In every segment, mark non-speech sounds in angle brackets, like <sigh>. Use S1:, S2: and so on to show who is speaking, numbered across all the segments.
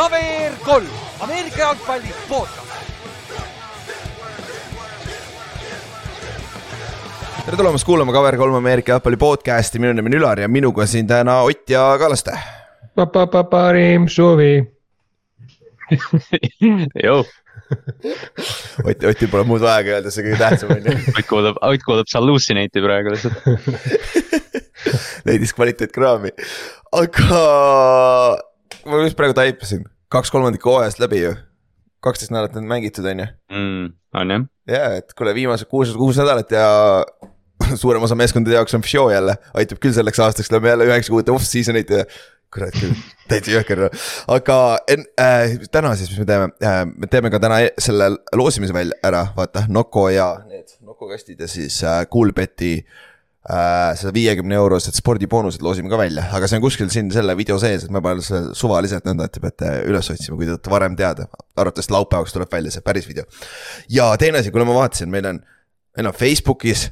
S1: KVR kolm, Ameerika jalgpalli podcast.
S2: tere tulemast kuulama KVR3 Ameerika jalgpalli podcast'i, minu nimi on Ülar ja minuga siin täna Ott ja Kallaste.
S3: parim suvi <laughs>
S4: Jou,
S2: Ott, Otil pole muud vaja ka öelda, see kõige tähtsam on ju. <laughs>
S4: Ott kuulab, Ott kuulab Sallucinate'i praegu lihtsalt. <laughs>
S2: leidis kvaliteetkraami, aga ma just praegu taipasin, kaks kolmandikku hooajast läbi ju. kaksteist nädalat on mängitud, on ju.
S4: Mm, on jah,
S2: ja, et kuule, viimased kuus, kuus nädalat ja <laughs> suurem osa meeskondade jaoks on show jälle, aitab küll selleks aastaks, lööme jälle üheksa kuud off-season'it ja kurat küll, <laughs> täitsa jõhker, aga en, äh, täna siis, mis me teeme? Äh,, me teeme ka täna e- selle loosimise välja ära, vaata Noko ja need Noko kastid ja siis äh, Coolbeti äh, seda viiekümne eurosed spordiboonused loosime ka välja, aga see on kuskil siin selle video sees, et me panen selle suvaliselt nõnda, et te peate üles otsima, kui te tahate varem teada. arvatavasti laupäevaks tuleb välja see päris video. ja teine asi, kuule ma vaatasin, meil on, meil on Facebookis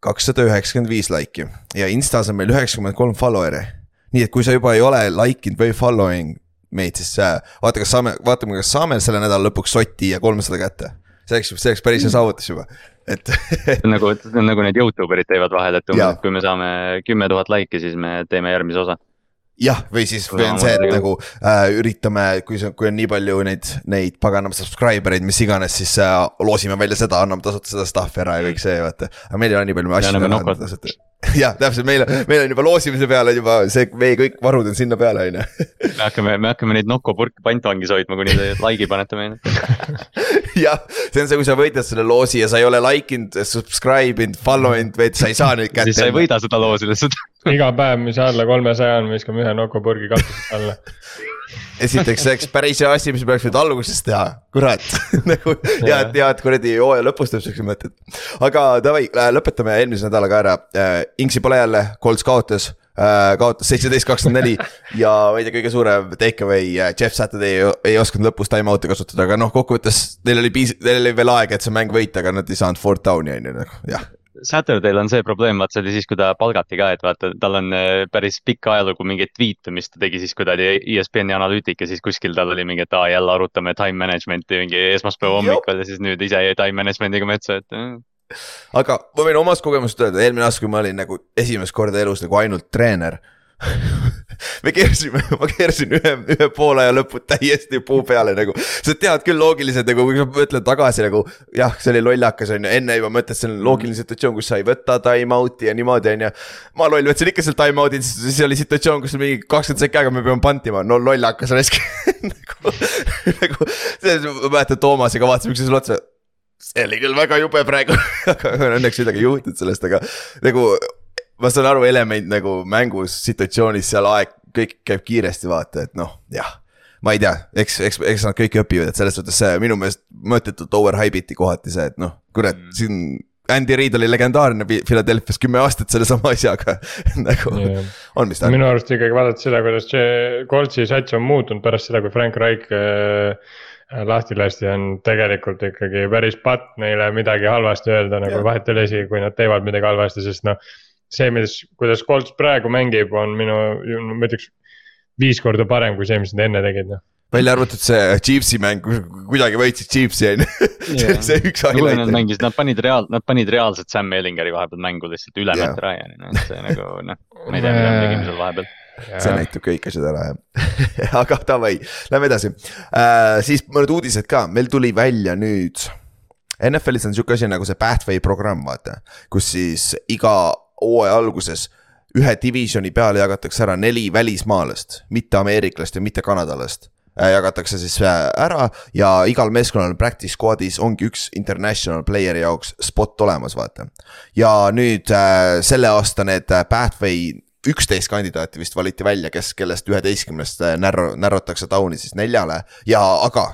S2: kakssada üheksakümmend viis laiki ja Instas on meil üheksakümmend kolm follower'i. nii et kui sa juba ei ole like inud või following meid, siis äh, vaata, kas saame, vaatame, kas saame selle nädala lõpuks soti ja kolmsada kätte. see oleks, see oleks päris hea saavutus juba, et
S4: nagu, nagu need Youtube erid teevad vahel, et umbes, et kui me saame kümme tuhat laiki, siis me teeme järgmise osa.
S2: jah, või siis või on see, et nagu äh, üritame, kui see, kui on nii palju neid, neid paganama subscriber eid, mis iganes, siis äh, loosime välja seda, anname tasuta seda stuff'i ära ja kõik see, vaata. aga meil ei ole nii palju asju. <laughs> jah, täpselt, meil, meil on juba loosimise peale juba see, meie kõik varud on sinna peale, on ju. <laughs>
S4: me hakkame, me hakkame neid Noko purke pantvangis hoidma, kuni te like'i panete meile. <laughs>
S2: jah, see on see, kui sa võidad selle loosi ja sa ei ole like inud, subscribe inud, follow inud, vaid sa ei saa neid kätte.
S4: siis sa ei võida seda loosi lihtsalt.
S3: Iga päev, mis alla kolmesaja on, viskame ühe nokopurgi katusest alla.
S2: esiteks, see oleks päris hea asi, mis me oleks võinud alguses teha, kurat <laughs> nagu ja, et ja, et kuradi hooaja lõpus tuleb siukseid mõtteid. aga davai, lõpetame eelmise nädalaga ära. Inksi pole jälle, Colts kaotas, kaotas seitseteist, kakskümmend neli <laughs> ja ma ei tea, kõige suurem takeaway, Jeff Saturday ei, ei osanud lõpus time out'i kasutada, aga noh, kokkuvõttes neil oli piis-, neil oli veel aega, et see mäng võita, aga nad ei saanud fourth down'i on ju, nagu jah.
S4: Saturday'l on see probleem, vaat see oli siis, kui ta palgati ka, et vaata, tal on äh, päris pikk ajalugu mingeid tweet'e, mis ta tegi siis, kui ta oli ESPN-i analüütik ja siis kuskil tal oli mingi, et aa jälle arutame time management'i mingi esmaspäeva hommikul ja siis nüüd ise jäi time management'iga metsa, et äh,
S2: aga ma võin omast kogemusest öelda, eelmine aasta, kui ma olin nagu esimest korda elus nagu ainult treener. <laughs> me keersime, <laughs> ma keersin ühe, ühe poole aja lõppu täiesti puu peale nagu, sa tead küll loogiliselt nagu, kui sa mõtled tagasi nagu. jah, see oli lollakas on ju, enne juba on loogiline situatsioon, kus sa ei võta time out'i ja niimoodi on ju. ma loll võtsin ikka seal time out'i, siis oli situatsioon, kus mingi kakskümmend sekki aega me peame pantima, no lollakas raisk <laughs> nagu, nagu. ma mäletan Toomasega vaatasime üksteisele otsa see oli küll väga jube praegu, <laughs> aga õnneks midagi ei juhtunud sellest, aga nagu ma saan aru, element nagu mängus, situatsioonis, seal aeg, kõik käib kiiresti, vaata, et noh, jah. ma ei tea, eks, eks, eks nad kõik õpivad, et selles suhtes see minu meelest mõttetult overhype'iti kohati see, et noh, kurat
S4: Mm.
S2: siin. Andy Reid oli legendaarne Phi- Philadelphia's kümme aastat sellesama asjaga <laughs> nagu on, mis ta on.
S3: minu arust ikkagi vaadates seda, kuidas see Coltsi sats on muutunud pärast seda, kui Frank Reich äh, lahti lasti, on tegelikult ikkagi päris patt neile midagi halvasti öelda nagu
S2: Jah.
S3: vahet ei ole isegi, kui nad teevad midagi halvasti, sest noh. see, mis, kuidas Colts praegu mängib, on minu, ma ütleks viis korda parem kui see, mis nad enne tegid, noh.
S2: välja arvatud see Chiefsi mäng, kuidagi võitsid Chiefsi on ju, <laughs> see, see üks
S4: kui nad
S2: highlight.
S4: mängisid, nad panid reaal-, nad panid reaalselt Sam Ellingeri vahepeal mängu lihtsalt üle
S2: Jaa.
S4: Matt Ryan'i, noh, et see nagu noh, ma ei tea, mida me tegime seal vahepeal.
S2: see näitab kõik asjad ära jah, <laughs> aga davai, lähme edasi äh,. siis mõned uudised ka, meil tuli välja nüüd. NFL-is on sihuke asi nagu see Pathway programm, vaata, kus siis iga hooaja alguses ühe divisioni peale jagatakse ära neli välismaalast, mitte ameeriklast ja mitte kanadalast äh, jagatakse siis äh, ära ja igal meeskonnal practice squad'is ongi üks international player'i jaoks spot olemas, vaata. ja nüüd äh, selle aasta need äh, Pathway üksteist kandidaati vist valiti välja, kes, kellest üheteistkümnest närro-, närrotakse down'i siis neljale ja, aga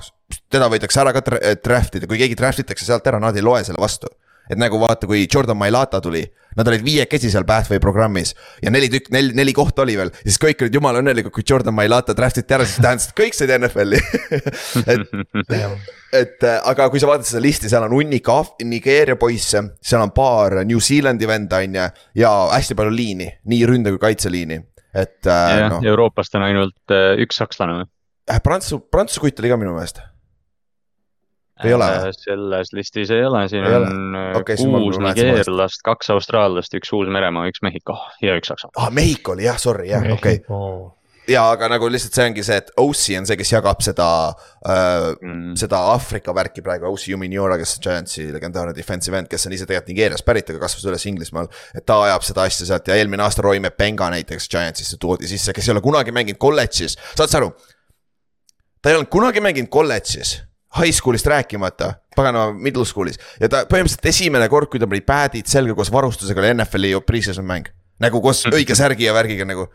S2: teda võidakse ära ka draft ida, kui keegi draft itakse sealt ära, nad ei loe selle vastu. et nagu vaata, kui Jordan Mailata tuli, nad olid viiekesi seal Pathway programmis ja neli tükk, neli, neli kohta oli veel, siis kõik olid jumala õnnelikud, kui Jordan Mailata draft iti ära, siis tähendas, et kõik said NFL-i <laughs> et et äh, aga kui sa vaatad seda listi, seal on hunnik Af- Nigeeria poisse, seal on paar New Zealandi venda on ju ja hästi palju liini, nii ründe kui kaitseliini, et äh,
S4: jah
S2: noh,
S4: Euroopast on ainult äh, üks sakslane või?
S2: Prantsu-, Prantsuse kutt oli ka minu meelest. Ei ole või?
S4: Äh, selles listis ei ole, siin
S2: Ei
S4: on äh,
S2: ma
S4: kuus nigeerlast, kaks austraallast, üks Uus-Meremaa, üks Mehhiko ja üks Saksamaa.
S2: ah, Mehhiko oli jah, sorry jah, okei okay.. ja aga nagu lihtsalt see ongi see, et OC on see, kes jagab seda äh,
S4: Mm.
S2: seda Aafrika värki praegu, OC Juminiora, kes on Giantsi legendaarne defensive end, kes on ise tegelikult Nigeeriast pärit, aga kasvas üles Inglismaal. et ta ajab seda asja sealt ja eelmine aasta Roy Mepenga näiteks Giantsisse toodi sisse, kes ei ole kunagi mänginud kolledžis, saad sa aru? ta ei olnud kunagi mänginud kolledžis, high school'ist rääkimata, paganama middle school'is ja ta põhimõtteliselt esimene kord, kui ta pani pad'id selga koos varustusega oli NFL-i pre-season mäng. nagu koos õige särgi ja värgiga nagu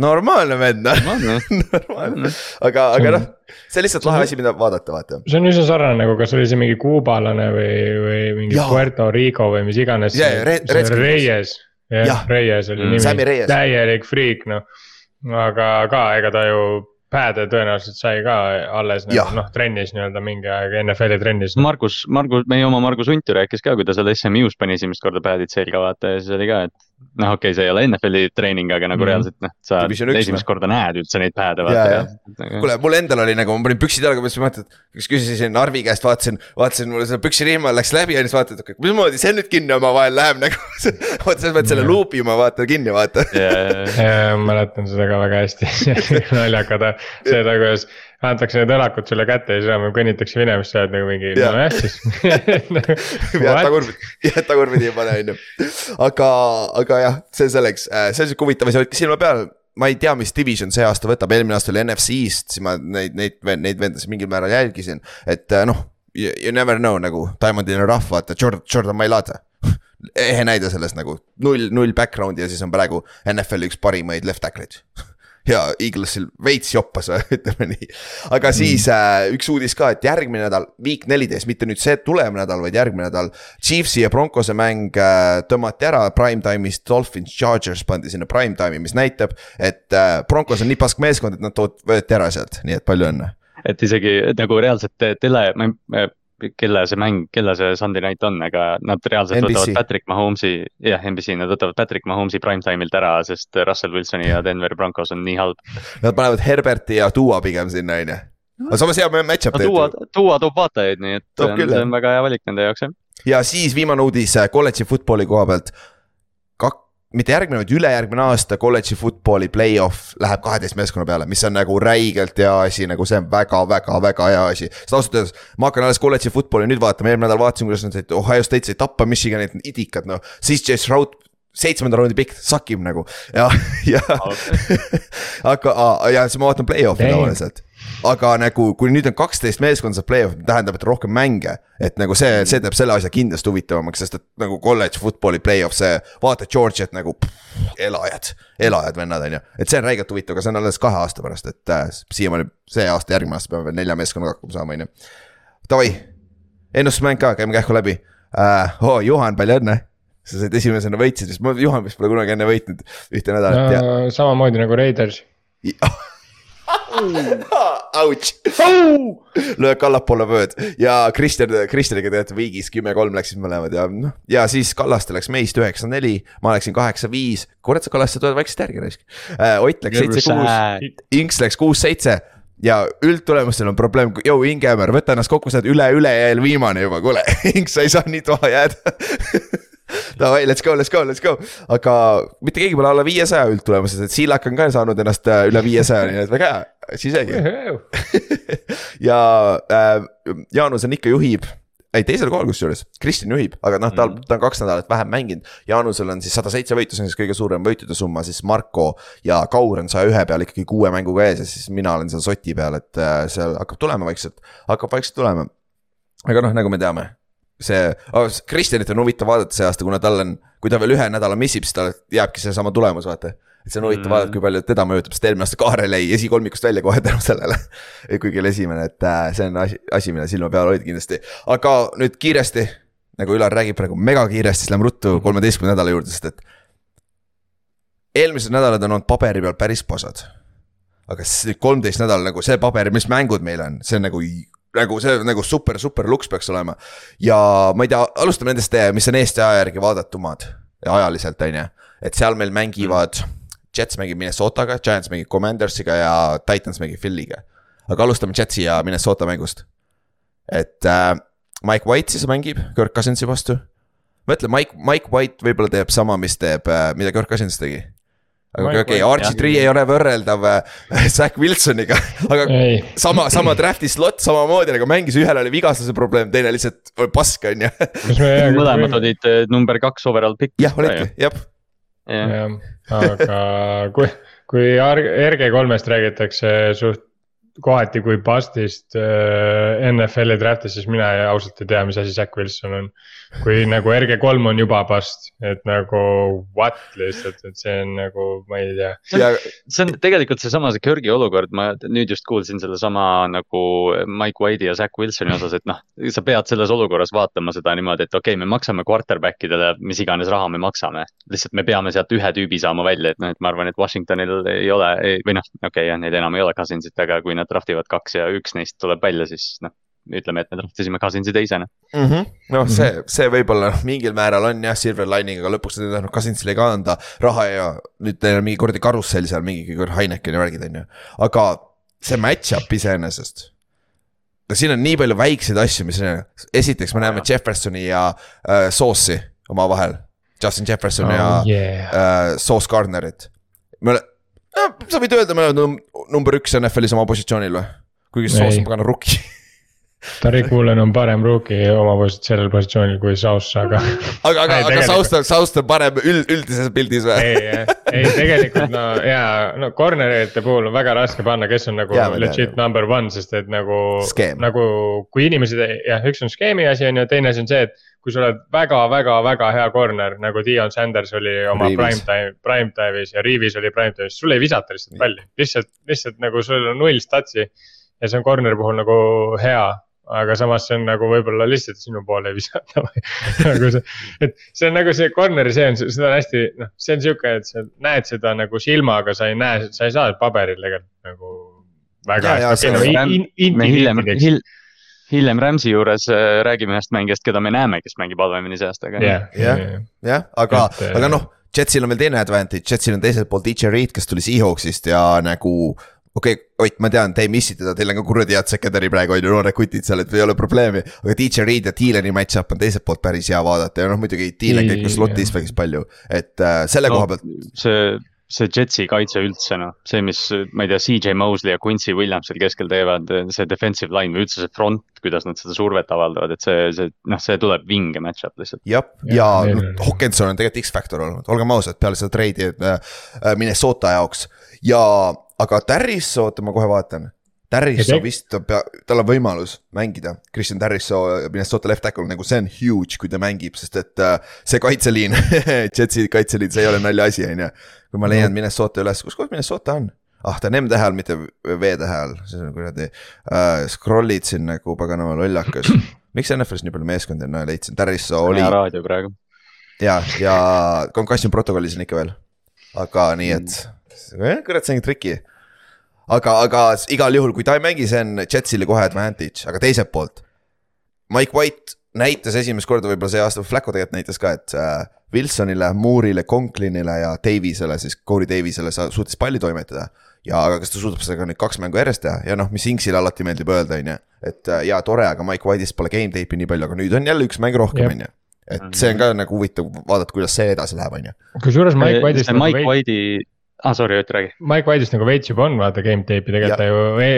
S2: normaalne vend noh, <laughs> normaalne, aga, aga noh, see on lihtsalt lahe asi, mida vaadata, vaata.
S3: see on üsna sarnane nagu, kas oli see mingi kuubalane või, või mingi
S2: Jaa.
S3: Puerto Rico või mis iganes.
S2: Jaa, jaa, Red- Redskins.
S3: Reyes,
S2: Jah.
S3: Reyes oli
S4: Mm,
S3: nimi täielik friik noh. aga ka, ega ta ju pääde tõenäoliselt sai ka alles nagu, noh trennis nii-öelda mingi aeg NFL-i trennis.
S4: Margus, Margus, meie oma Margus Unt ju rääkis ka, kui ta seal SMU-s pani esimest korda pad'id selga vaata ja siis oli ka, et. noh, okei okay,, see ei ole NFL-i treening, aga nagu mm. reaalselt noh, sa
S2: üks,
S4: esimest
S2: noh.
S4: korda näed üldse neid
S2: jaa.
S4: vaata.
S2: kuule, mul endal oli nagu, ma panin püksid jalga, mõtlesin, vaata, et kas küsisin Arvi käest, vaatasin, vaatasin mulle selle püksirihma läks läbi ja siis vaatasin, et okei, mismoodi see nüüd kinni omavahel läheb nagu. <laughs> vaata, sa pead selle luubi oma vaata kinni vaata.
S3: Ja <laughs> mäletan seda ka väga hästi, naljakad, <laughs> seda, kuidas antakse need õlakud sulle kätte ja siis enam kõnnitakse minema, siis sa oled nagu mingi,
S2: Jah.
S3: nojah siis. <laughs>
S2: jah, tagurpidi, jah, tagurpidi ei pane, on ju. aga, aga jah, see selleks, see on sihuke huvitav asi, hoidke silma peal. ma ei tea, mis division see aasta võtab, eelmine aasta oli NFC East, siis ma neid, neid, neid vendasid mingil määral jälgisin, et eh, noh. You, never know nagu Diamond in the rough, vaata Jordan, Jordan Mailata. <laughs> ehe näide sellest nagu null, null background'i ja siis on praegu NFL-i üks parimaid left tackle'id ja Eaglesil veits joppas, <laughs> ütleme nii. aga siis äh, üks uudis ka, et järgmine nädal, week neliteist, mitte nüüd see tulev nädal, vaid järgmine nädal. Chiefsi ja Broncose mäng äh, tõmmati ära primetime'ist, Dolphins, Chargers pandi sinna primetime'i, mis näitab, et äh, Broncos on nii pask meeskond, et nad tood-, võeti ära sealt, nii et palju õnne.
S4: et isegi nagu reaalselt te- tele, ma ei, kelle see mäng, kelle see Sunday night on, aga nad reaalselt
S2: NBC.
S4: võtavad Patrick Mahomes'i, jah, NBC, nad võtavad Patrick Mahomes'i primetime'ilt ära, sest Russell Wilsoni ja Denveri Broncos on nii halb.
S2: Nad panevad Herberti ja Duo pigem sinna, on ju. aga samas hea match-up
S4: no tuua, tuua toob vaatajaid, nii et see on, see on väga hea valik nende jaoks jah.
S2: ja siis viimane uudis äh, kolledži football'i koha pealt. Mitte järgmine, vaid ülejärgmine aasta kolledži football'i play-off läheb kaheteist meeskonna peale, mis on nagu räigelt hea asi, nagu see on väga-väga-väga hea asi. sest ausalt öeldes, ma hakkan alles kolledži football'i nüüd vaatama, eelmine nädal vaatasin, kuidas nad said Ohio State sai tappa Michiganit, idikad noh. siis J Stroud, seitsmenda raundi pikk, sakib nagu ja, ja <laughs> aga, ja siis ma vaatan play-off'i tavaliselt aga nagu, kui nüüd on kaksteist meeskonda saab play-off'i, tähendab, et rohkem mänge. et nagu see, see teeb selle asja kindlasti huvitavamaks, sest et nagu college football'i play-off, see vaata Georgiat nagu pff, elajad, elajad vennad on ju. et see on räigelt huvitav, aga see on alles kahe aasta pärast, et äh, siiamaani see aasta, järgmine aasta peame veel nelja meeskonnaga hakkama saama, on ju. Davai, ennustusmäng ka, käime kähku läbi uh,. oo, Juhan, palju õnne. sa said esimesena võitsid, sest ma Juhan vist pole kunagi enne võitnud ühte nädalat
S3: no samamoodi nagu Raiders. <laughs>
S2: Ouch, löök allapoole vööd ja Kristjan, Kristjaniga tegelikult viigis kümme-kolm läksid mõlemad ja noh. ja siis Kallaste läks meist üheksa-neli, ma läksin kaheksa-viis, kurat sa Kallaste tuled vaikselt järgi raisk. Ott läks seitse-kuus, Inks läks kuus-seitse ja üldtulemustel on probleem, jõu Ingemäär, võta ennast kokku, sa oled üle-ülejääl viimane juba, kuule, <laughs> Inks, sa ei saa nii toa jääda. <laughs> Davai, let's go, let's go, let's go, aga mitte keegi pole alla viiesaja üldtulemuses, et Siilak on ka saanud ennast äh, üle viiesaja, nii et väga hea, isegi. ja äh, Jaanus on ikka juhib, ei teisel kohal kusjuures, Kristjan juhib, aga noh, tal, ta on kaks nädalat vähem mänginud. Jaanusel on siis sada seitse võitu, see on siis kõige suurem võitude summa, siis Marko ja Kaur on saja ühe peal ikkagi kuue mänguga ees ja siis mina olen seal soti peal, et äh, seal hakkab tulema vaikselt, hakkab vaikselt tulema. aga noh, nagu me teame, see oh,, Kristjanit on huvitav vaadata see aasta, kuna tal on, kui ta veel ühe nädala missib, siis tal jääbki seesama tulemus, vaata et see on huvitav
S4: Mm.
S2: vaadata, kui palju teda mõjutab, sest eelmine aasta Kaarel jäi esikolmikust välja kohe tänu sellele. kuigi oli esimene, et äh, see on asi, asi, mille silma peal hoida kindlasti, aga nüüd kiiresti. nagu Ülar räägib praegu megakiiresti, siis lähme ruttu kolmeteistkümnenda nädala juurde, sest et. eelmised nädalad on olnud paberi peal päris posad. aga kolmteist nädal nagu see paber, mis mängud meil on, see on nagu, nagu see nagu super, super luks peaks olema. ja ma ei tea, alustame nendest, mis on Eesti aja järgi vaadatumad ajaliselt, on ju, et seal meil mängivad. Jets mängib Minnesotaga, Giants mängib Commandersiga ja Titans mängib Philly'ga. aga alustame Jetsi ja Minnesota mängust. et äh, Mike White siis mängib Kirk Cousinsi vastu. mõtle, Mike, Mike White võib-olla teeb sama, mis teeb, mida Kirk Cousins tegi aga okei okay, okay,, RG3 ei ole võrreldav äh, <laughs> Zack Wilsoniga, aga ei. sama, sama draft'i slot samamoodi nagu mängis, ühel oli vigastuse probleem, teine lihtsalt pask on ju. <laughs>
S4: mõlemad olid äh, number kaks overall pick.
S2: jah, olidki, jah.
S3: jah, aga <laughs> kui, kui RG3-st räägitakse suht kohati kui bust'ist äh, NFL-i draft'is, siis mina ausalt ei tea, mis asi Zack Wilson on. Kui nagu RG3 on juba bust, et nagu what lihtsalt, et see on nagu, ma ei tea.
S4: see on tegelikult seesama see Kirgi olukord, ma nüüd just kuulsin sellesama nagu Mike White'i ja Zack Wilsoni osas, et noh. sa pead selles olukorras vaatama seda niimoodi, et okei okay,, me maksame quarterback idele, mis iganes raha me maksame. lihtsalt me peame sealt ühe tüübi saama välja, et noh, et ma arvan, et Washingtonil ei ole või noh, okei okay, jah, neil enam ei ole Cousinsit, aga kui nad draft ivad kaks ja üks neist tuleb välja, siis noh ütleme, et me draft isime Cousinsi teisena
S2: mm. -hmm. noh, see, see võib-olla mingil määral on jah, silver lining, aga lõpuks nad ei tahtnud Cousinsile ka anda raha ja nüüd teil on mingi kuradi karussell seal, mingi Heinekeni värgid on ju, aga see match-up iseenesest no siin on nii palju väikseid asju, mis esiteks me näeme oh, Jeffersoni ja äh, Sauce'i omavahel. Justin Jefferson oh, ja yeah. äh, Sauce Gardnerit. me oleme, sa võid öelda, me oleme number üks NFL-is oma positsioonil või? kuigi Sauce on pagana rookie <laughs>
S3: Tariq Woolen on parem rookie oma posit-, sellel positsioonil kui Sauce, aga.
S2: aga, aga, <laughs> aga Sauce on, Sauce on parem üld, üldises pildis või?
S3: ei, ei tegelikult no jaa, no corner'ite puhul on väga raske panna, kes on nagu ja, legit tean. number one, sest et nagu. nagu kui inimesed, jah, üks on skeemi asi on ju, teine asi on see, et kui sa oled väga-väga-väga hea corner nagu Dion Sanders oli oma Reeves. prime time, prime time'is ja Reeves oli prime time'is, sul ei visata lihtsalt palli, lihtsalt, lihtsalt nagu sul on null statsi. ja see on corner'i puhul nagu hea, aga samas see on nagu võib-olla lihtsalt sinu poole ei visata või <laughs> nagu see, et see on nagu see corner'i see on, seda on hästi, noh, see on sihuke, et sa näed seda nagu silmaga, sa ei näe, sa ei saa paberil tegelikult nagu väga
S4: ja, hästi. Okay, no, me hiljem, hiljem hiljem Rams'i juures äh, räägime ühest mängijast, keda me näeme, kes mängib halvemini see aasta, aga.
S2: jah, jah, jah, aga, aga noh, Jetsil on veel teine advantage, Jetsil on teiselt poolt DJ Reed, kes tuli Seahawksist ja nagu okei okay,, Ott, ma tean, te ei missi teda, teil on ka kuradi head secondary praegu on ju, noored kutid seal, et ei ole probleemi. aga DJ Reed ja Thieleni match-up on teiselt poolt päris hea vaadata ja noh, muidugi Thielen käib ka slot'is päris palju, et äh, selle no, koha pealt.
S4: see see Jetsi kaitse üldse noh, see, mis ma ei tea, CJ Mosley ja Quincy Williams seal keskel teevad, see defensive line või üldse see front, kuidas nad seda survet avaldavad, et see, see noh, see tuleb vinge match-up lihtsalt.
S2: jah, ja, ja no, Hawkinson on tegelikult X-Factor olnud, olgem ausad, peale seda treidi äh, äh, Minnesota jaoks ja aga Tarrisso, oota, ma kohe vaatan. Tarrisso vist, tal on võimalus mängida, Christian Tarrisso, Minnesota left tackle, nagu see on huge, kui ta mängib, sest et uh, see kaitseliin <laughs> Jetsi kaitseliin, see ei ole naljaasi, on ju. kui ma leian Minnesota üles, kus kohas Minnesota on? ah, ta on M-tähe all, mitte V-tähe all, see on kuradi uh,, scroll'id siin nagu paganama lollakas. <clears throat> miks NFL-is nii palju meeskondi on, leidsin, Tarrisso oli.
S4: raadio praegu.
S2: ja, ja concussion protokollis on ikka veel, aga nii, et mm. kurat, see on triki aga, aga igal juhul, kui ta ei mängi, see on Jetsile kohe advantage, aga teiselt poolt. Mike White näitas esimest korda võib-olla see aasta, Flacco tegelikult näitas ka, et äh, Wilsonile, Moore'ile, Conklinile ja Davisele, siis Corey Davisele suutis palli toimetada. ja aga kas ta suudab seda ka nüüd kaks mängu järjest teha ja noh, mis Inksile alati meeldib öelda, on ju. et äh, jaa, tore, aga Mike White'ist pole game tape'i nii palju, aga nüüd on jälle üks mäng rohkem, on ju et see on ka nagu huvitav vaadata, kuidas see edasi läheb, on ju.
S3: kusjuures Mike White'ist.
S4: Mike nagu White'i ah sorry, Ott räägi.
S3: Mike White'ist nagu veits juba on vaata game tape'i tegelikult ta ju
S2: e.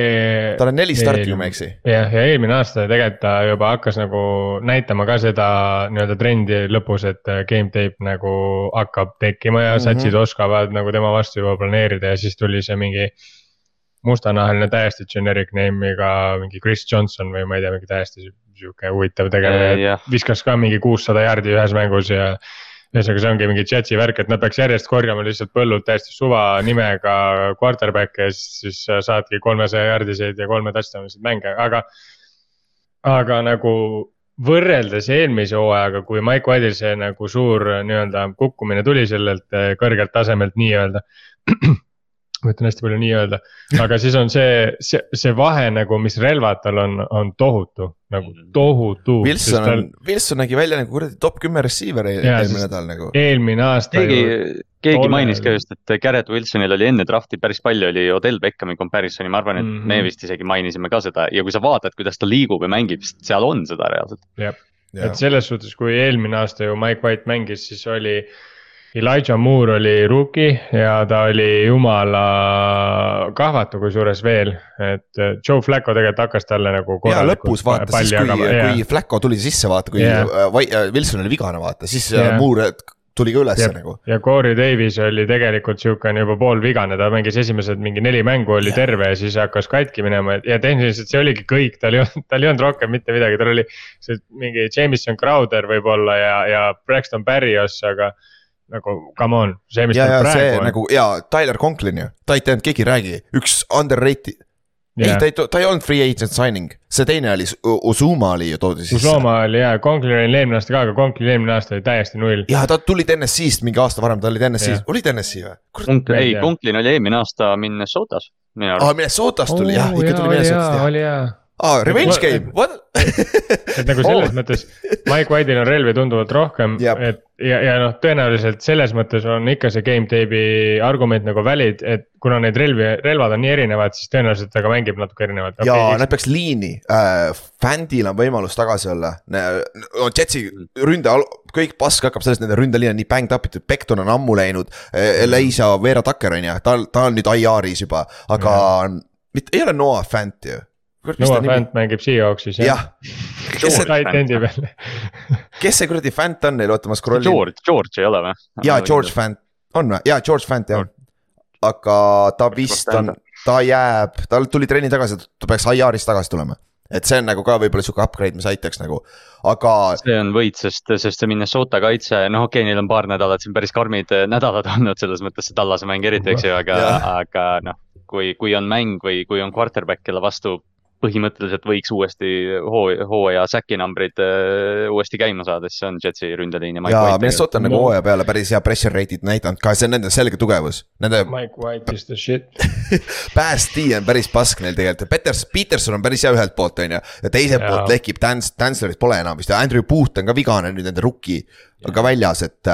S2: tal on neli starti, kui ma ei eksi.
S3: jah, ja eelmine aasta tegelikult ta juba hakkas nagu näitama ka seda nii-öelda trendi lõpus, et äh, game tape nagu hakkab tekkima ja mm -hmm. satsid oskavad nagu tema vastu juba planeerida ja siis tuli see mingi mustanahaline täiesti generic name'iga mingi Chris Johnson või ma ei tea, mingi täiesti sihuke huvitav tegelane viskas ka mingi kuussada jaardi ühes mängus ja ühesõnaga, see ongi mingi Jetsi värk, et nad peaks järjest korjama lihtsalt põllult täiesti suva nimega quarterback'e ja siis saadki kolmesaja jardiseid ja kolme touchdown'iseid mänge, aga. aga nagu võrreldes eelmise hooajaga, kui Mike White'il see nagu suur nii-öelda kukkumine tuli sellelt eh, kõrgelt tasemelt nii-öelda ma ütlen hästi palju nii-öelda, aga siis on see, see, see vahe nagu, mis relvad tal on, on tohutu, nagu mm. tohutu.
S2: Wilson on tal..., Wilson nägi välja nagu kuradi top kümme receiver eelmine nädal nagu.
S3: eelmine aasta
S4: keegi
S3: ju
S4: keegi
S3: Tolle-
S4: mainis ka just, et Garrett Wilsonil oli enne draft'i päris palju oli Odell Beckhami comparison'i, ma arvan, et mm
S3: Mhm.
S4: -hmm. me vist isegi mainisime ka seda ja kui sa vaatad, kuidas ta liigub ja mängib, siis seal on seda reaalselt.
S3: et selles suhtes, kui eelmine aasta ju Mike White mängis, siis oli Elijah Moore oli rookie ja ta oli jumala kahvatu kusjuures veel, et äh, Joe Flacco tegelikult hakkas talle nagu.
S2: ja lõpus vaata siis, kui, kui Flacco tuli sisse, vaata, kui yeah. Vai- äh, Wilson oli vigane, vaata, siis yeah. Moore tuli ka ülesse nagu.
S3: ja Corey Davis oli tegelikult siukene juba poolvigane, ta mängis esimesed mingi neli mängu, oli
S2: Jah.
S3: terve ja siis hakkas katki minema ja tehniliselt see oligi kõik, tal ei olnud, tal ei olnud rohkem mitte midagi, tal oli. see mingi Jameson Crowder võib-olla ja, ja Braxton Berrios, aga nagu come on, see, mis
S2: ja,
S3: tal
S2: ja see
S3: praegu on.
S2: nagu ja Tyler Conklin ju, tight end, keegi ei räägi, üks underrated. ei, ta ei, ta ei olnud free agent signing, see teine oli, Uzuma oli ju toodud sisse.
S3: Usoma oli ja, Conklin oli eelmine aasta ka, aga Conklin eelmine aasta oli täiesti null.
S2: ja ta tuli TNS-ist mingi aasta varem, ta oli TNS-is
S3: Jah.,
S2: oli TNS-i või?
S3: ei
S4: ei Conklin oli eelmine aasta Minnesotas minu
S2: aa
S4: arust.
S2: Minnesotast tuli jah, ikka tuli Minnesotast jah.
S3: oli hea,
S2: aa, revenge
S3: Ma-
S2: game, what?
S3: et nagu selles
S2: Oh.
S3: mõttes Mike White'il on relvi tunduvalt rohkem,
S2: Jep.
S3: et ja, ja noh, tõenäoliselt selles mõttes on ikka see game tape'i argument nagu valid, et kuna neid relvi, relvad on nii erinevad, siis tõenäoliselt ta ka mängib natuke erinevalt.
S2: ja nad peaks liini äh,, Fandil on võimalus tagasi olla, no Jetsi ründe, kõik pask hakkab sellest, nende ründeliin on nii banged up itud, Becton on ammu läinud. Leisa Veera Tucker on ju, tal, ta on nüüd IR-is juba, aga mitte, ei ole Noah Fant ju.
S3: Noah Fant mängib Seahawksis
S2: jah, <laughs>
S3: peal. <laughs>
S2: kes see kuradi Fant on neil, oota ma scroll in.
S4: George, George ei ole või?
S2: jaa, George Fant on või, jaa, George Fant jah. aga ta vist on, ta jääb, tal tuli trenni tagasi, ta peaks IR-ist tagasi tulema. et see on nagu ka võib-olla sihuke upgrade, mis aitaks nagu, aga
S4: see on võit, sest, sest see Minnesota kaitse, noh, okei okay,, neil on paar nädalat siin päris karmid eh, nädalad <laughs> olnud selles mõttes see Tallase mäng eriti, eks ju, aga
S2: Jah.,
S4: aga noh. kui, kui on mäng või kui on quarterback, kelle vastu põhimõtteliselt võiks uuesti hoo, hooaja säki numbrid äh, uuesti käima saada, siis see on Jetsi ründeliin ja Mike
S2: ja
S4: White.
S2: Minnesota on nagu
S3: No.
S2: hooaja peale päris hea pressure rate'it näidanud ka, see on nende selge tugevus. Nende
S3: Mike White is the shit. <laughs>
S2: D on päris pask neil tegelikult, Peters, Peterson on päris hea ühelt poolt, on ju. ja teiselt
S3: Jaa.
S2: poolt lekib, Dance, Dancerit pole enam vist ja Andrew Booth on ka vigane nüüd nende rookie. ka väljas, et,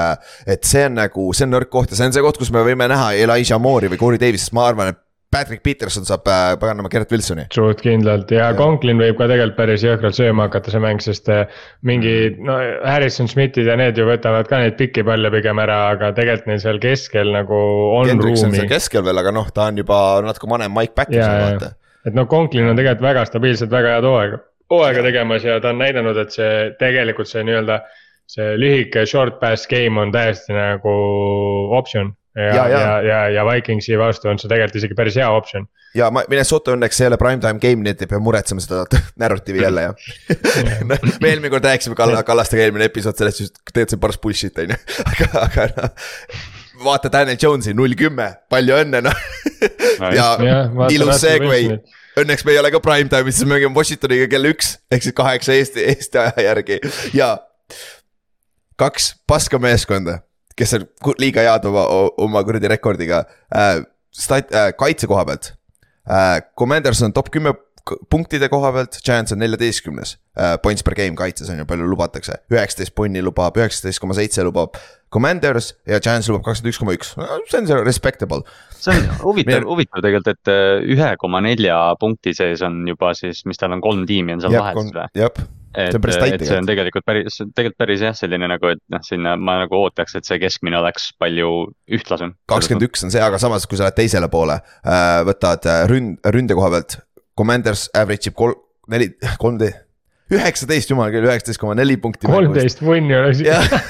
S2: et see on nagu, see on nõrk koht ja see on see koht, kus me võime näha Elijah Moore'i või Corey Davis'it, ma arvan, et Patrick Peterson saab äh, paganama Gerrit Wilsoni.
S3: suht kindlalt ja Conklin võib ka tegelikult päris jõhkralt sööma hakata, see mäng, sest eh, mingi no Harrison Smithid ja need ju võtavad ka neid pikki palle pigem ära, aga tegelikult neil seal keskel nagu on
S2: Hendriks on
S3: ruumi
S2: keskel veel, aga noh, ta on juba natuke vanem Mike
S3: ja,
S2: Patterson,
S3: ja
S2: vaata.,
S3: et noh, Conklin on tegelikult väga stabiilselt väga head hooaega, hooaega tegemas ja ta on näidanud, et see tegelikult see nii-öelda. see lühike short pass game on täiesti nagu optsioon ja,
S2: Ja,
S3: ja,
S2: ja.
S3: ja, ja, ja Vikingsi vastu on see tegelikult isegi päris hea optsioon.
S2: ja ma, Minnesota õnneks ei ole primetime game, nii et ei pea muretsema seda <laughs> narratiivi jälle jah. <laughs> me eelmine kord rääkisime Kall-, Kallastega eelmine episood sellest just, tegelikult see on paras bullshit on ju, <laughs> aga, aga noh. vaata Daniel Jones'i null kümme, palju õnne noh. ja
S3: vaata
S2: ilus segway õnneks me ei ole ka primetime'is, siis me mängime Washingtoniga kell üks ehk siis kaheksa Eesti, Eesti aja järgi ja kaks paska meeskonda, kes on liiga head oma, oma kuradi rekordiga äh,. Stat- äh,, kaitse koha pealt äh,. Commanders on top kümme punktide koha pealt, Giants on neljateistkümnes äh,. Points per game kaitses on ju, palju lubatakse, üheksateist punni lubab, üheksateist koma seitse lubab. Commanders ja Giants lubab kakskümmend üks koma üks, see on see respectable.
S4: see on huvitav huvitav tegelikult, et äh, ühe koma nelja punkti sees on juba siis, mis tal on, kolm tiimi on seal vahetus või?
S2: jah,
S4: et
S2: see on päris, tight
S4: et see on tegelikult päris, tegelikult päris jah, selline nagu, et noh, sinna ma nagu ootaks, et see keskmine oleks palju ühtlasem.
S2: kakskümmend üks on see, aga samas, kui sa lähed teisele poole äh,, võtad äh, ründ-, ründe koha pealt. Commanders average ib kolm, neli, kolmteist, üheksateist, jumal küll, üheksateist koma neli punkti.
S3: kolmteist punni oleks.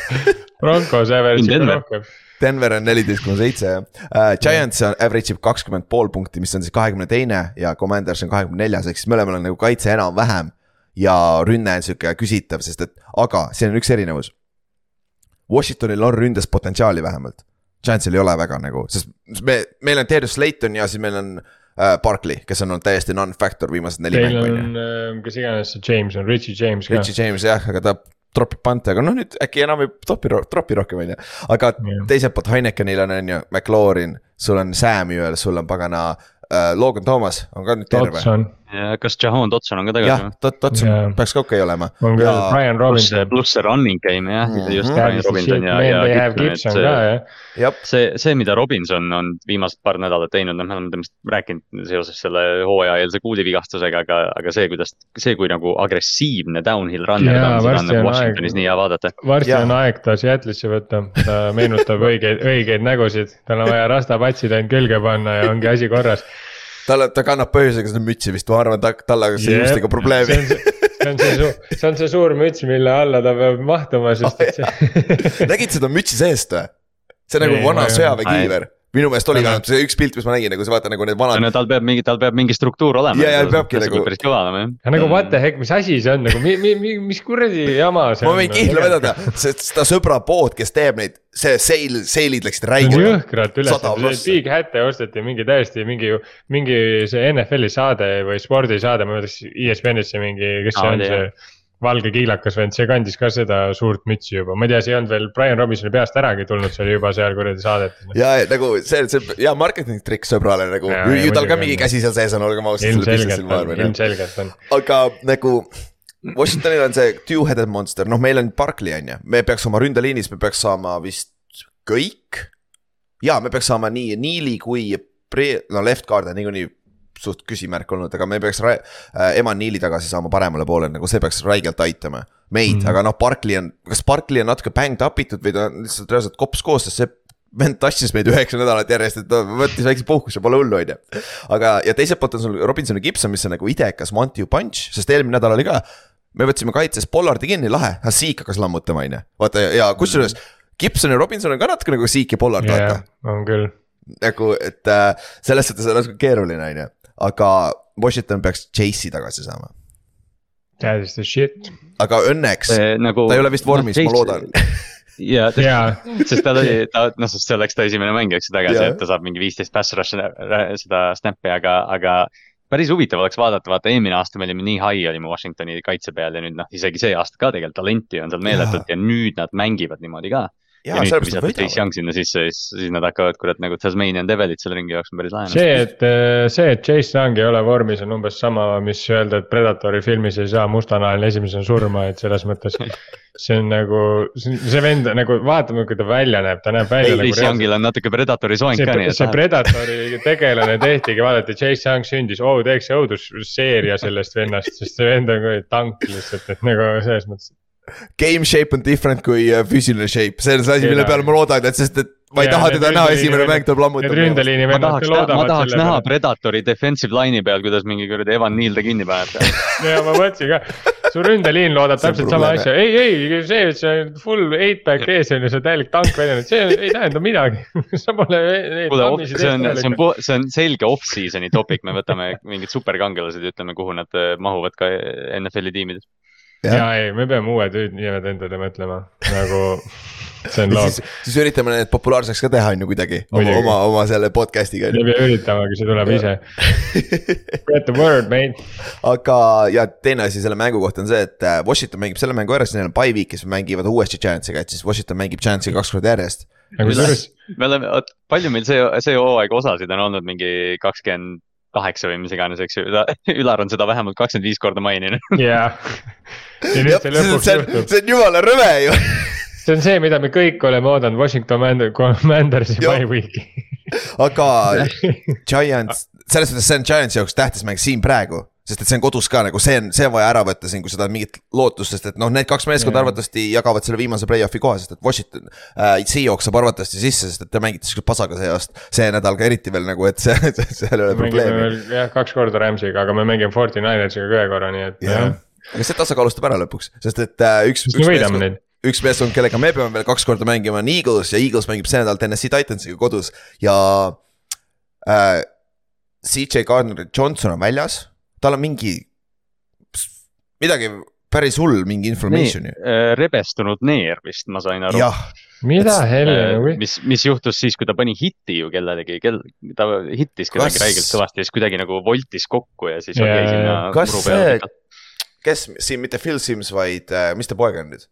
S3: <laughs> Broncos average
S4: Denver.
S3: rohkem.
S2: Denver on neliteist koma seitse jah uh,, Giants on average ib kakskümmend pool punkti, mis on siis kahekümne teine ja Commanders on kahekümne neljas, ehk siis mõlemal on nagu kaitse enam-vähem. Ja rünne on sihuke küsitav, sest et, aga siin on üks erinevus. Washingtonil on ründes potentsiaali vähemalt. Giantsil ei ole väga nagu, sest me, meil on Darius Slayton ja siis meil on uh, Barkley, kes on olnud täiesti non-factor viimased neli
S3: Teil
S2: mängu ju
S3: on, äh, kes iganes see James on, Richie James ka.
S2: Richie James jah, aga ta tropib pante, aga noh, nüüd äkki enam ei tropi, tropi rohkem on ju. aga
S3: Jah.
S2: teiselt poolt Heinekenil on, on ju, McLaurin, sul on Samuel, sul on pagana äh, Logan Thomas on ka nüüd terve.
S4: Ja kas Jahan Dotson on ka
S2: jah
S4: tagasi või?,
S2: Dot-, Dotson
S3: Jaa.
S2: peaks ka okei olema.
S3: on küll
S2: Ja-
S3: Brian Robinson.
S4: pluss see running game jah
S2: Mhm.
S4: just Brian Robinson ja, ja
S3: Gibson,
S4: et
S3: ka
S4: see,
S3: jah.
S2: jah,
S4: see, see, mida Robinson on viimased paar nädalat teinud, noh, me oleme temast rääkinud seoses selle hooajaeelse kuulivigastusega, aga, aga see, kuidas, see, kui nagu agressiivne downhill runner ta
S3: Jaa,
S4: on, seda on nagu
S3: on
S4: Washingtonis
S3: aeg.
S4: nii hea vaadata.
S3: varsti
S2: Jaa.
S3: on aeg ta Seattle'isse võtta, ta meenutab <laughs> õigeid, õigeid nägusid, tal on vaja rastapatsid ainult külge panna ja ongi asi korras.
S2: tal, ta kannab põhjusega seda mütsi vist, ma arvan, ta, tal on see juustega probleemi.
S3: see on see suur, see on see suur müts, mille alla ta peab mahtuma, sest et see. <laughs>
S2: nägid seda mütsi seest või? see on nagu vana sõjaväekiiver, minu meelest oli vähemalt see üks pilt, mis ma nägin, nagu sa vaata nagu need vanad.
S4: no tal peab mingi, tal peab mingi struktuur olema.
S2: Ja, ja peabki nagu-
S4: päris kõva olema jah.
S3: nagu what the heck, mis asi see on nagu, mi-, mi-, mi-, mis kuradi jama see
S2: ma
S3: on?
S2: võin kihla vedada, sest seda sõbra pood, kes teeb neid, see seil, seilid läksid
S3: on
S2: räigelt.
S3: jõhkralt üles. Big Hat'e osteti mingi täiesti mingi, mingi see NFL-i saade või spordisaade, ma ei mäleta, ESPN-is see mingi, kes see on see. Valge kiilakas vend, see kandis ka seda suurt mütsi juba, ma ei tea, see ei olnud veel Brian Robinsoni peast äragi tulnud, see oli juba seal kuradi saadetes.
S2: ja, ja nagu see, see ja marketing trikk sõbrale nagu, ju tal ka mingi käsi seal sees on, olgem ausad.
S3: ilmselgelt on,
S2: aga nagu Washingtonil on see two-headed monster, noh, meil on Barkley on ju, me peaks oma ründeliinis, me peaks saama vist kõik. ja me peaks saama nii Neili kui Pre-, no left guard on niikuinii suht küsimärk olnud, aga me peaks äh, Eman Neili tagasi saama paremale poole, nagu see peaks räigelt aitama meid mm. -hmm. aga noh, Barkley on, kas Barkley on natuke banged up itud või ta on lihtsalt reaalselt kops koos, sest see vend tassis meid üheksa nädalat järjest, et ta võttis väikse puhkuse, pole hullu, on ju. aga, ja teiselt poolt on sul Robinson ja Gibson, mis on nagu idekas one-two punch, sest eelmine nädal oli ka. me võtsime kaitses Pollardi kinni, lahe, Hasik hakkas lammutama, on ju, vaata ja kusjuures. Gibson ja Robinson on ka natuke nagu Hasik ja Pollard, vaata
S3: jah, on küll.
S2: nagu, et äh, selles suhtes on natuke keeruline, on ju, aga Washington peaks Chase'i tagasi saama,
S3: That is the shit.
S2: aga õnneks
S4: see nagu.
S2: ta ei ole vist vormis, ma loodan.
S4: ja,
S3: jaa,
S4: sest tal oli, ta noh, sest see oleks ta esimene mäng, eks ju tagasi yeah., et ta saab mingi viisteist pass rush'i äh, seda snap'i, aga, aga. päris huvitav oleks vaadata, vaata eelmine aasta me olime nii high olime Washingtoni kaitse peal ja nüüd noh, isegi see aasta ka tegelikult talenti on seal meeletult ja nüüd nad mängivad niimoodi ka. Ja, ja nüüd, kui visata Chase. Young sinna sisse, siis, siis nad hakkavad kurat nagu Tasmanian Devilit seal ringi jooksma päris lahe.
S3: see, et, see, et Chase Young ei ole vormis, on umbes sama, mis öelda, et Predatori filmis ei saa mustanahaline esimesena surma, et selles mõttes. <laughs> see on nagu, see vend nagu vaatame, kui ta välja näeb, ta näeb välja nagu
S4: Chase Youngil on natuke Predatori soeng
S3: see
S4: ka,
S3: see
S4: läheb.
S3: Predatori tegelane tehtigi, vaadati, Chase Young sündis, oo teeks õudusseeria sellest vennast, sest see vend on kuradi tank lihtsalt, et nagu selles mõttes.
S2: Game shape on different kui äh, füüsiline shape, see on see asi, mille peale ma loodan, et sest, et ma ei
S3: Jaa,
S2: taha teda näha, esimene mäng tuleb lammutab.
S4: ma tahaks ma tahaks näha. Predatori defensive line'i peal, kuidas mingi kuradi Evan Neal ta kinni paneb
S3: ja ma mõtlesin ka, su ründeliin loodab
S2: on
S3: täpselt sama asja, ei, ei, see, et see on full eight back ees on ju, see täielik tank väljas, see ei tähenda midagi. <laughs> sa pole neid
S4: kuule,
S3: tammisid
S4: see on, see on see on selge off-season'i topic, me võtame mingid superkangelased ja ütleme, kuhu nad äh, mahuvad ka NFL-i tiimides.
S2: Jah.
S3: ja ei, me peame uued nimed endale mõtlema, nagu see on <laughs> loog
S2: siis, siis üritame need populaarseks ka teha, on ju kuidagi, oma, oma, oma selle podcast'iga on
S3: ei pea üritamagi, see tuleb ise. <laughs> Get the word, mate.
S2: aga, ja teine asi selle mängu kohta on see, et äh, Washington mängib selle mängu ära, siis neil on bye week, siis mängivad uuesti Giantsiga, et siis Washington mängib Giantsiga kaks korda järjest.
S3: nagu
S4: me oleme, palju meil see, see hooaeg osasid on olnud mingi kakskümmend kaheksa või mis iganes, eks ju, <laughs> Ülar on seda vähemalt kakskümmend viis korda maininud. <laughs>
S3: jaa. ja nüüd see lõpuks
S2: see on,
S3: juhtub.
S2: see on jumala rõve ju. <laughs>
S3: see on see, mida me kõik oleme oodanud Washington Commander- Commandersi
S2: Jah.
S3: bye week'i.
S2: aga Giants, selles suhtes see on Giantsi jaoks tähtis mäng siin praegu. Sest et see on kodus ka nagu see on, see on vaja ära võtta siin, kui seda on mingit lootust, sest et noh, need kaks meeskonda
S3: Jaa.
S2: arvatavasti jagavad selle viimase play-off'i koha, sest et Washington äh,. Seahawks saab arvatavasti sisse, sest et te mängite siukse pasaga see aasta, see nädal ka eriti veel nagu, et see, <laughs> seal ei ole probleemi.
S3: jah, kaks korda Rams'iga, aga me mängime Forty Ninersiga ka ühe korra, nii et
S2: jah, aga see tasakaalustab ära lõpuks, sest et äh, üks,
S3: siis me võidame neid.
S2: üks meeskond, kellega me peame veel kaks korda mängima, on Eagles ja Eagles mängib see nädal Tennessee Titansiga kodus ja äh,. CJ Gardner Johnson on väljas, tal on mingi, midagi päris hull, mingi inflammation ju.
S4: äh, rebestunud neer vist, ma sain aru.
S3: mida helli nagu,
S4: mis, mis juhtus siis, kui ta pani hitti ju kellelegi, kel-, ta hittis kedagi
S2: Kas-
S4: räigelt kõvasti ja siis kuidagi nagu voltis kokku ja siis
S3: Jaa,
S4: jäi sinna.
S2: Kas
S4: muru peale
S2: see- kes siin mitte Phil Sims, vaid äh, mis ta poeg on nüüd?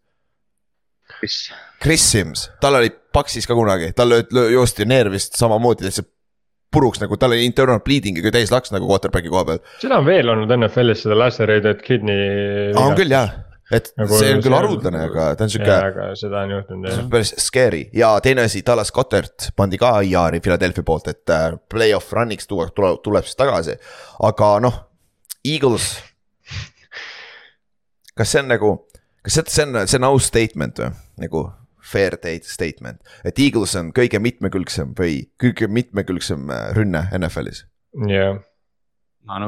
S4: mis,
S2: Chris Sims, tal oli Paksis ka kunagi, tal löö- löö- joosti neer vist samamoodi lihtsalt puruks nagu tal oli internal bleeding'iga täis laks nagu quarterback'i koha peal.
S3: seda on veel olnud NFL-is seda lacerated kidney.
S2: on küll jah, et nagu see on küll haruldane, aga ta on sihuke.
S3: aga seda on juhtunud jah.
S2: päris scary ja teine asi, Dallas Goddard pandi ka IR-i Philadelphia poolt, et äh, play-off run'iks tuua, tuleb, tuleb siis tagasi. aga noh, Eagles. <laughs> kas see on nagu, kas see, see on, see on aus statement või, nagu fair date statement, et Eagles on kõige mitmekülgsem või kõige mitmekülgsem äh, rünne NFL-is.
S3: jah,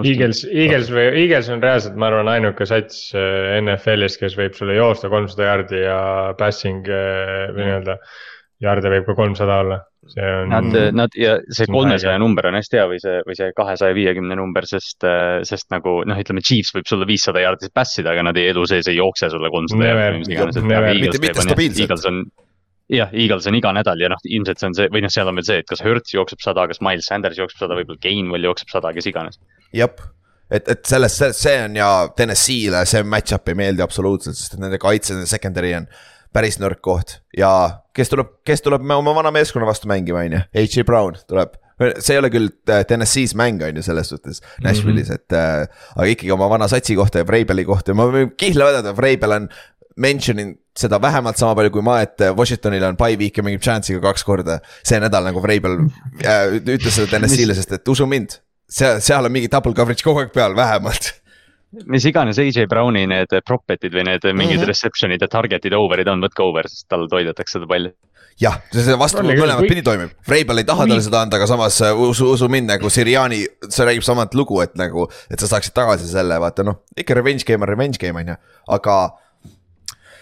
S3: Eagles, Eagles või Eagles on reaalselt, ma arvan, ainuke sats äh, NFL-is, kes võib sulle joosta kolmsada jaardi ja passing äh, või nii-öelda. Jaarde võib ka kolmsada olla, see on.
S4: Nad, nad ja see kolmesaja number on hästi hea või see, või see kahesaja viiekümne number, sest, sest nagu noh, ütleme Chiefs võib sulle viissada jaardi pass ida, aga nad ei, elu sees ei jookse sulle kolmsada jaardi või mis iganes.
S2: mitte, mitte stabiilselt
S4: jah, Eagles on iga nädal ja noh, ilmselt see on see või noh, seal on veel see, et kas Hertz jookseb sada, kas Miles Sanders jookseb sada, võib-olla Gainwell jookseb sada, kes iganes.
S2: jah, et, et selles, see on ja TNS-ile see match-up ei meeldi absoluutselt, sest et nende kaitse, nende secondary on päris nõrk koht ja kes tuleb, kes tuleb oma vana meeskonna vastu mängima, on ju, H.J. Brown tuleb see ei ole küll äh, TNS-is mäng, on ju, selles suhtes Nashville'is mm, -hmm. et äh, aga ikkagi oma vana satsi kohta ja Vreibeli kohta ja ma võin kihla vedada, Vreibel on mention inud seda vähemalt sama palju kui ma, et Washingtonil on by week ja mängib chance'iga kaks korda. see nädal nagu Vreibel äh, ütles seda TNS-ile, sest et usu mind, seal, seal on mingi double coverage kogu aeg peal, vähemalt
S4: mis iganes AJ Browni need propet'id või need mingid mm -hmm. reception'id ja target'id over'id on, võtke over, sest tal toidetakse seda palju
S2: jah, see vastu mõlemat pidi toimib, Vreibel ei taha talle seda anda, aga samas äh, usu, usu mind nagu Siriani, see räägib samat lugu, et nagu, et sa saaksid tagasi selle, vaata noh, ikka revenge game on revenge game on ju, aga.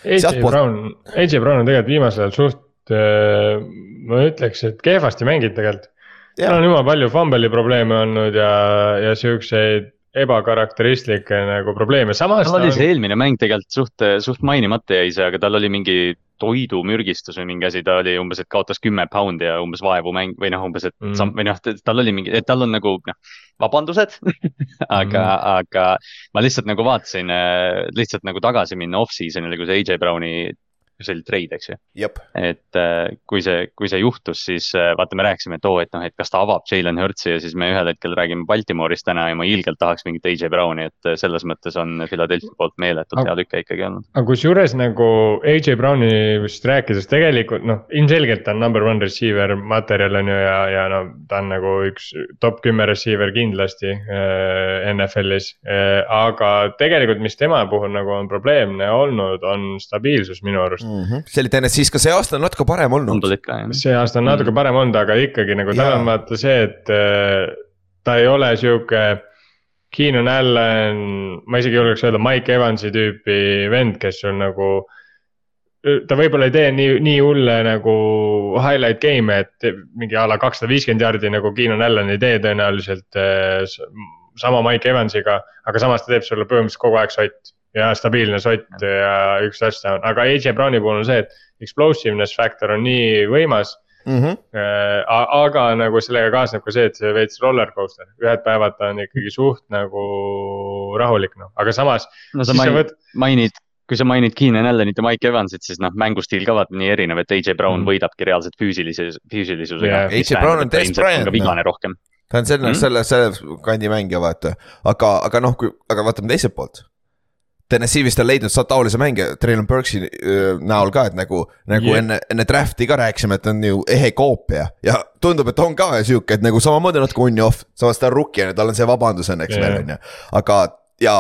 S3: AJ Brown, AJ Brown on tegelikult viimasel ajal suht, äh, ma ütleks, et kehvasti mänginud tegelikult. tal on jumala palju fumble'i probleeme olnud ja, ja siukseid ebakarakteristlikke nagu probleeme, samas.
S4: tal oli see eelmine mäng tegelikult suht, suht mainimata jäi see, aga tal oli mingi toidumürgistus või mingi asi, ta oli umbes, et kaotas kümme poundi ja umbes vaevu mäng või noh, umbes, et mm. sam, või noh, tal oli mingi, et tal on nagu noh, vabandused <laughs> aga mm., aga ma lihtsalt nagu vaatasin, lihtsalt nagu tagasi minna off-season'ile, kui see AJ Browni see oli treid, eks ju. et äh, kui see, kui see juhtus, siis äh, vaata, me rääkisime, et oo oh,, et noh, et kas ta avab Jalen Hurtsi ja siis me ühel hetkel räägime Baltimoorist täna ja ma ilgelt tahaks mingit AJ Browni, et äh, selles mõttes on Philadelphia poolt meeletult hea tüke ikkagi olnud.
S3: aga kusjuures nagu AJ Browni vist rääkides tegelikult noh, ilmselgelt ta on number one receiver materjal on ju ja, ja no ta on nagu üks top kümme receiver kindlasti äh, NFL-is äh,. aga tegelikult, mis tema puhul nagu on probleemne olnud, on stabiilsus minu arust
S2: mm. -hmm. see oli TNS-is, ka see aasta on natuke parem olnud.
S3: see aasta on natuke mm -hmm. parem olnud, aga ikkagi nagu tal on vaata see, et äh, ta ei ole sihuke. Keenan Allan, ma isegi julgeks öelda Mike Evansi tüüpi vend, kes on nagu ta võib-olla ei tee nii, nii hulle nagu highlight game'e, et mingi a la kakssada viiskümmend jaardi nagu Keenan Allan ei tee tõenäoliselt äh, sama Mike Evansiga, aga samas ta teeb sulle põhimõtteliselt kogu aeg sott ja stabiilne sott ja üks touchdown, aga AJ Browni puhul on see, et explosiveness factor on nii võimas mm. -hmm. aga nagu sellega kaasneb ka see, et see veits roller coaster, ühed päevad ta on ikkagi suht nagu rahulik noh, aga samas.
S4: no sa main, võt... mainid, kui sa mainid Keenan Allanit ja Mike Evansit, siis noh, mängustiil ka vaata nii erinev, et AJ Brown mm -hmm. võidabki reaalselt füüsilise, füüsilisusega
S2: yeah.. AJ Brown on Des Bryant.
S4: vigane rohkem
S2: ta on selle mm, -hmm. selle, selle kandi mängija vaata, aga, aga noh, kui, aga vaatame teiselt poolt Tennessee vist on leidnud taolise mänge Traylon Burks'i näol ka, et nagu, nagu yeah. enne, enne draft'i ka rääkisime, et on ju ehe koopia. ja tundub, et on ka sihuke, et nagu samamoodi natuke on ju off, samas ta on rookie on ju, tal on see vabandus õnneks yeah. veel on ju. aga, ja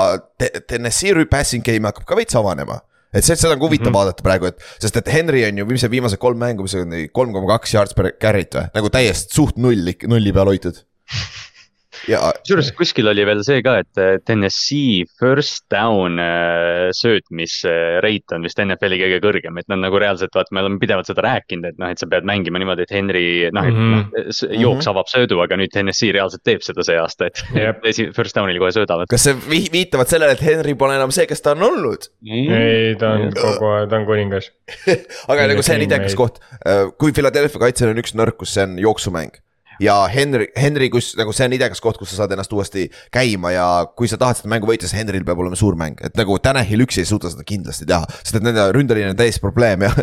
S2: Tennessee passing game hakkab ka veits avanema et see, seda on huvitav mm -hmm. vaadata praegu, et sest et Henry on ju viimase, viimased kolm mängu, mis on kolm koma kaks yards per carry't või, nagu täiesti suht null, nulli peal hoitud <laughs>
S4: kusjuures kuskil oli veel see ka, et äh, Tennessee first down äh, söötmisrate on vist NFL-i kõige kõrgem, et nad nagu reaalselt vaata, me oleme pidevalt seda rääkinud, et noh, et sa pead mängima niimoodi, et Henry noh, et mm -hmm. jooks avab söödu, aga nüüd Tennessee reaalselt teeb seda see aasta, et yep. <laughs> first down'il kohe söödavad.
S2: kas see viitavad sellele, et Henry pole enam see, kes ta on olnud
S3: mm.? ei, ta on kogu aeg, ta on kuningas <laughs>
S2: aga nagu see on idekas koht, äh, kui Philadelphia kaitsel on üks nõrkus, see on jooksumäng ja Henry, Henry, kus nagu see on idekas koht, kus sa saad ennast uuesti käima ja kui sa tahad seda mängu võita, siis Henryl peab olema suur mäng, et nagu Tanahil üksi ei suuda seda kindlasti teha, sest et nende ründeline on täiesti probleem ja <laughs>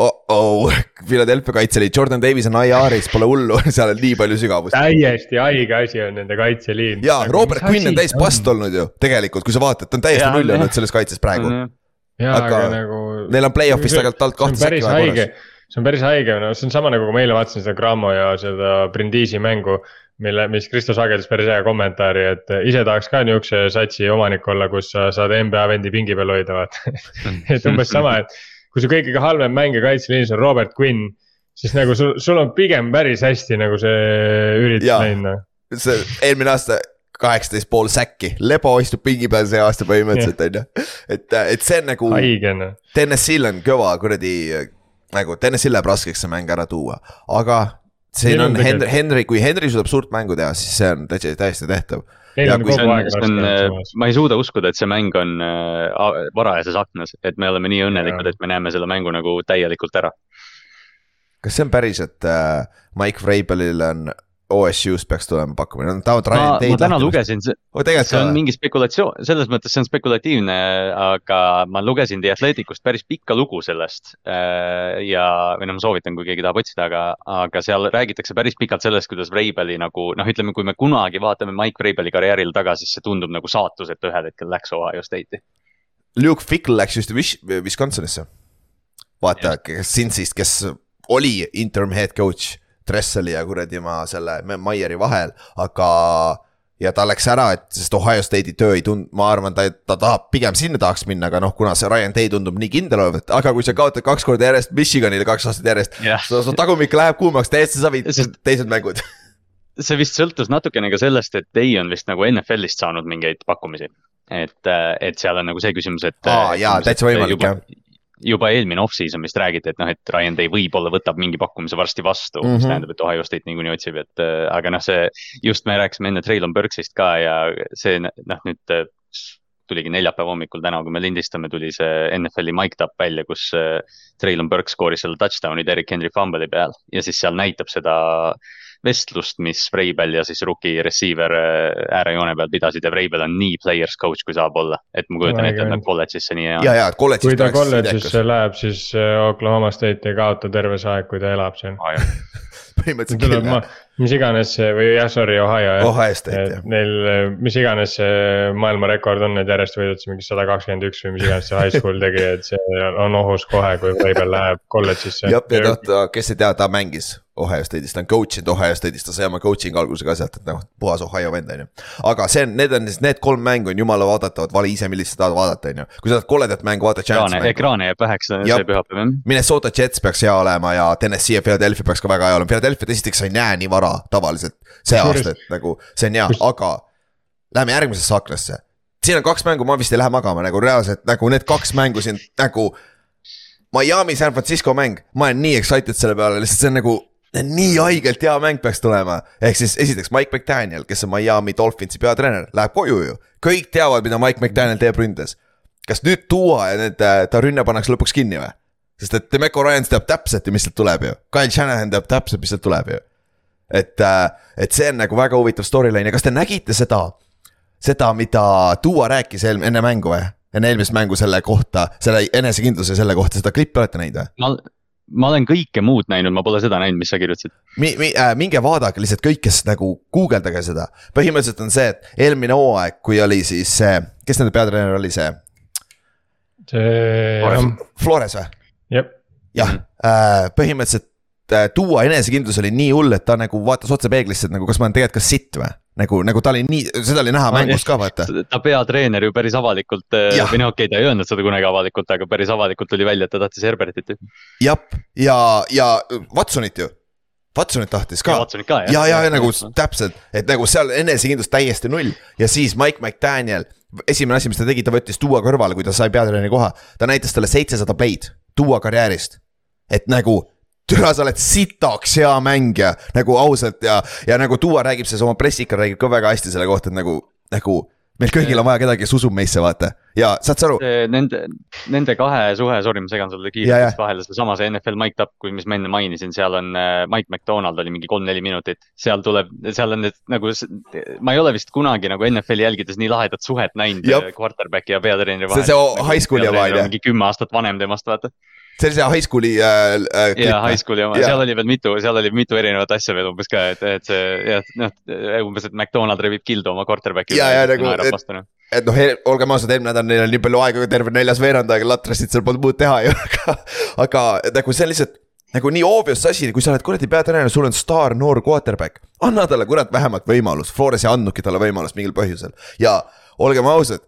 S2: oh-oh, Philadelphia kaitse oli Jordan Davis on IR-is, pole hullu, <laughs> seal on nii palju sügavust.
S3: täiesti haige asi on nende kaitseliin.
S2: ja Robert Quinn on täis past olnud ju, tegelikult, kui sa vaatad, ta on täiesti null olnud selles kaitses praegu.
S3: jaa, aga
S2: aga
S3: nagu.
S2: Neil on play-off'is tegelikult alt kahte säkki vaja korras.,
S3: see on päris haige, no see on sama nagu kui ma eile vaatasin seda Grammo ja seda Brindisi mängu. mille, mis Kristo sagedas päris hea kommentaari, et ise tahaks ka niukse satsi omanik olla, kus sa saad NBA vendi pingi peal hoida, vaata. <laughs> et umbes sama, et kui su kõige halvem mängija kaitseliinis on Robert Quinn, siis nagu sul, sul on pigem päris hästi nagu see üritus läinud noh.
S2: see eelmine aasta kaheksateist pool säkki, Lebo istub pingi peal see aasta põhimõtteliselt on ju. et, et see on nagu,
S3: noh.
S2: TNS-il on kõva kuradi nagu TNS-il läheb raskeks see mäng ära tuua, aga siin
S3: Neil
S2: on
S3: on
S2: Henry, Henry, kui Henry suudab suurt mängu teha, siis see on täiesti, täiesti tehtav.
S3: Samas.
S4: ma ei suuda uskuda, et see mäng on äh, varajases aknas, et me oleme nii õnnelikud et me näeme selle mängu nagu täielikult ära.
S2: kas see on päris, et äh, Mike Vrabelil on OSU-st peaks tulema pakkumine, ta on
S4: ma,
S2: Ryan
S4: ma
S2: Tate
S4: täna
S2: lahti
S4: lugesin, see
S2: oh,.
S4: see on
S2: ka,
S4: mingi spekulatsioon, selles mõttes see on spekulatiivne, aga ma lugesin The Athleticust päris pikka lugu sellest. ja, või noh, ma soovitan, kui keegi tahab otsida, aga, aga seal räägitakse päris pikalt sellest, kuidas Vrabeli nagu noh, ütleme, kui me kunagi vaatame Mike Vrabeli karjäärile tagasi, siis see tundub nagu saatus, et ühel hetkel läks Ohio State'i.
S2: Luke Fickle läks just Wis- Wisconsinisse. vaata, kes Cincy'st, kes oli interim head coach Dresseli ja kuradi ma selle Maieri vahel, aga ja ta läks ära, et sest Ohio State'i töö ei tund-, ma arvan, ta, ta tahab pigem sinna tahaks minna, aga noh, kuna see Ryan Day tundub nii kindel olevat, aga kui sa kaotad kaks korda järjest Michiganile kaks aastat järjest
S4: jah,
S2: su, su tagumik läheb kuumaks, täiesti savi
S4: Sest-
S2: teised mängud. <laughs>
S4: see vist sõltus natukene ka sellest, et Day on vist nagu NFL-ist saanud mingeid pakkumisi. et, et seal on nagu see küsimus, et.
S2: Aa, jaa, täitsa võimalik, jah.
S4: Juba eelmine off-season vist räägiti, et noh, et Ryan Day võib-olla võtab mingi pakkumise varsti vastu mm, -hmm. mis
S2: Mhm.
S4: tähendab, et Ohio State niikuinii otsib, et äh, aga noh, see just me rääkisime enne Traylon Burksist ka ja see noh, nüüd äh, tuligi neljapäeva hommikul täna, kui me lindistame, tuli see NFL-i mic'd up välja, kus äh, Traylon Burks skooris selle touchdown'i Derrick Henry fumble'i peal ja siis seal näitab seda vestlust, mis Vrabel ja siis rookie receiver äh, äärejoone peal pidasid ja Vrabel on nii players coach, kui saab olla. et ma kujutan ette, et nad kolledžisse nii hea
S2: ja, ja kolledžis
S3: kui ta kolledžisse läheb, siis äh, Oklahoma State ei kaota terve see aeg, kui ta elab seal. <laughs>
S2: põhimõtteliselt
S3: tuleb
S2: küll jah,,
S3: mis iganes see või jah, sorry, Ohio jah.
S2: Ohio State jah.
S3: neil, mis iganes see maailmarekord on, need järjest võidavad siis mingi sada kakskümmend üks või mis iganes see high school tegi, et see on ohus kohe, kui Vrabel läheb kolledžisse.
S2: jah, ja noh, ta, kes ei tea, ta mängis Ohio State'is, ta on coach inud Ohio State'is, ta sai oma coaching alguse ka sealt, et noh, puhas Ohio vend on ju. aga see on, need on siis need kolm mängu on jumala vaadatavad, vali ise, millist sa tahad vaadata, on ju. kui sa tahad koledat mängu, vaata
S4: ekraane, jääb väheks see pühapäev jah.
S2: Minnesota Jets peaks hea olema ja Tennessee ja Philadelphia peaks ka väga hea olema, Philadelphia't esiteks sa ei näe nii vara tavaliselt see aasta, et nagu see on hea aga Lähme järgmisesse aknasse. siin on kaks mängu, ma vist ei lähe magama nagu reaalselt nagu need kaks mängu siin nagu. Miami, San Francisco mäng, ma olen nii excited selle peale, lihtsalt see on nagu nii haigelt hea mäng peaks tulema. ehk siis esiteks Mike McDaniel, kes on Miami Dolphinsi peatreener, läheb koju ju. kõik teavad, mida Mike McDaniel teeb ründes. kas nüüd tuua ja need, ta rünne pannakse lõpuks kinni või? sest et Demeco Ryans teab täpselt ju, mis sealt tuleb ju, Kyle Shanahan teab täpselt, mis sealt tuleb ju. et, et see on nagu väga huvitav storyline ja kas te nägite seda, seda, mida Duo rääkis enne mängu või? enne eelmist mängu selle kohta, selle enesekindluse selle kohta, seda klippi olete näinud või?
S4: ma, olen kõike muud näinud, ma pole seda näinud, mis sa kirjutasid.
S2: Mi, mi, äh, minge vaadake lihtsalt kõik, kes nagu guugeldage seda, põhimõtteliselt on see, et eelmine hooaeg, kui oli siis see, kes nende peatreener oli see,
S3: see,
S2: Flores või?
S3: jah,
S2: jah äh,, põhimõtteliselt äh, tuua enesekindlus oli nii hull, et ta nagu vaatas otse peeglisse, et nagu kas ma olen tegelikult ka sitt või? nagu, nagu ta oli nii, seda oli näha
S4: Ma-
S2: mängus ka vaata.
S4: ta peatreener ju päris avalikult,
S2: Jah.
S4: või noh, okei okay,, ta ei öelnud seda kunagi avalikult, aga päris avalikult tuli välja, et ta tahtis Herbertit ju.
S2: jah, ja, ja Watsonit ju, Watsonit tahtis ka
S4: ja
S2: ja, ja, ja nagu täpselt, et nagu seal enesekindlus täiesti null ja siis Mike McDaniel, esimene asi, mis ta tegi, ta võttis Duo kõrvale, kui ta sai peatreeneri koha, ta näitas talle seitsesada play'd Duo karjäärist. et nagu, türa, sa oled sitaks hea mängija nagu ausalt ja, ja nagu Duo räägib selles oma pressikal räägib ka väga hästi selle kohta, et nagu, nagu meil kõigil on vaja kedagi, kes usub meisse, vaata ja saad sa aru,
S4: Nende, nende kahe suhe, sorry, ma segan sulle kiirelt vahele, seesama see NFL Mike Up, kui, mis ma enne mainisin, seal on äh, Mike McDonald oli mingi kolm-neli minutit. seal tuleb, seal on need nagu, ma ei ole vist kunagi nagu NFL-i jälgides nii lahedat suhet näinud äh, quarterback'i ja peatreeneri
S2: See-
S4: vahel.
S2: see high school'i on ju.
S4: mingi kümme aastat vanem temast, vaata.
S2: See oli see high school'i äh, äh,
S4: ja
S2: või?
S4: high school'i oma,
S2: Jaa.
S4: seal oli veel mitu, seal oli mitu erinevat asja veel umbes ka, et, et see jah, noh umbes, et McDonald rebib kildu oma quarterback'i.
S2: Jaa, jaa, nagu, et- et noh, olgem ausad, eelmine nädal neil oli nii palju aega, terve neljas veerand aega latrasid, seal polnud muud teha ju, <laughs> aga, aga nagu see on lihtsalt nagu nii obvious asi, kui sa oled kuradi peatreener, sul on staar noor quarterback, anna talle kurat vähemalt võimalus, Flores ei andnudki talle võimalust mingil põhjusel ja olgem ausad.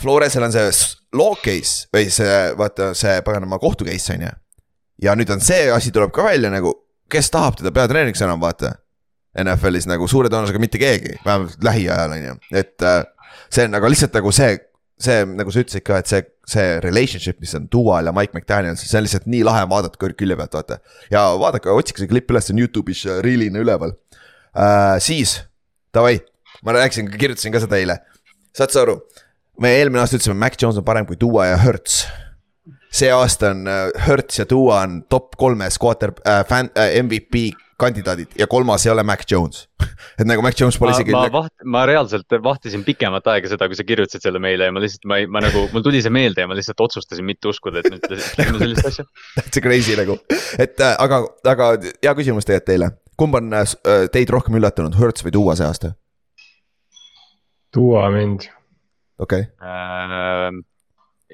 S2: Floresel on see law case või see vaata see paganama kohtu case on ju. ja nüüd on see asi tuleb ka välja nagu, kes tahab teda peatreeneriks enam vaata NFL-is nagu suure tõenäosusega mitte keegi, vähemalt lähiajal on ju, et äh, see on aga lihtsalt nagu see, see nagu sa ütlesid ka, et see, see relationship, mis on Dual ja Mike McDaniel, see on lihtsalt nii lahe vaadata külje pealt, vaata. ja vaadake, otsige see klipp üles, see on Youtube'is äh, reel'ina üleval äh,. siis, davai, ma rääkisin, kirjutasin ka seda eile, saad sa aru? Me eelmine aasta ütlesime, Mac Jones on parem kui Dual ja Hertz see aasta on äh, Hertz ja Duo on top kolmes quarter äh, fan äh, MVP kandidaadid ja kolmas ei ole Mac Jones. <laughs> et nagu Mac Jones pole
S4: ma,
S2: isegi
S4: ma vaht-, ma reaalselt vahtisin pikemat aega seda, kui sa kirjutasid selle meile ja ma lihtsalt, ma ei, ma nagu, mul tuli see meelde ja ma lihtsalt otsustasin mitte uskuda, et nüüd ütlesime <laughs> sellist asja.
S2: täitsa crazy nagu, et äh, aga, aga hea küsimus tegelikult teile. kumb on äh, teid rohkem üllatanud, Hertz või Duo see aasta?
S3: tuua mind.
S2: Okei okay.,
S4: Äh,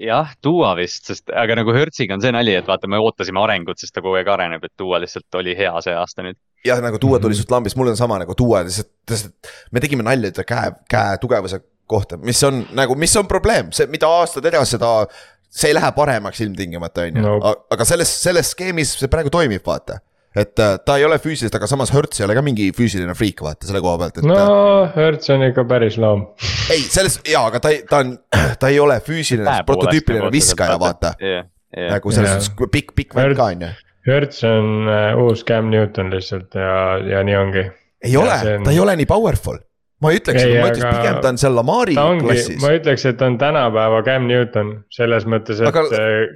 S4: jah, Duo vist, sest aga nagu Hertziga on see nali, et vaata, me ootasime arengut, sest ta kogu aeg areneb, et Duo lihtsalt oli hea see aasta nüüd.
S2: jah, nagu Duo tuli
S3: Mhm.
S2: sust lambist, mul on sama nagu Duo lihtsalt, me tegime nalja ta käe, käe tugevuse kohta, mis on nagu, mis on probleem, see, mida aastad edasi, seda. see ei lähe paremaks ilmtingimata, on ju
S3: No.,
S2: aga selles, selles skeemis see praegu toimib, vaata. Et äh, ta ei ole füüsiliselt, aga samas Hertz ei ole ka mingi füüsiline friik, vaata selle koha pealt, et
S3: no
S2: no..
S3: Hertz on ikka päris loom. <laughs>
S2: ei, selles jaa, aga ta ei, ta on, <clears throat> ta ei ole füüsiline, prototüüpiline viskaja, vaata.
S4: jah, jah,
S2: nagu selles
S3: Jaa.
S2: suhtes pikk, pikk vend ka, on ju.
S3: Hertz on äh, uus Cam Newton lihtsalt ja, ja nii ongi.
S2: ei ole
S3: see, on-
S2: ta ei ole nii powerful. ma ei ütleks, ma ütleks
S3: aga
S2: pigem ta on seal Lamari
S3: ongi,
S2: klassis
S3: ma. ütleks, et ta on tänapäeva Cam Newton selles mõttes, et.
S2: aga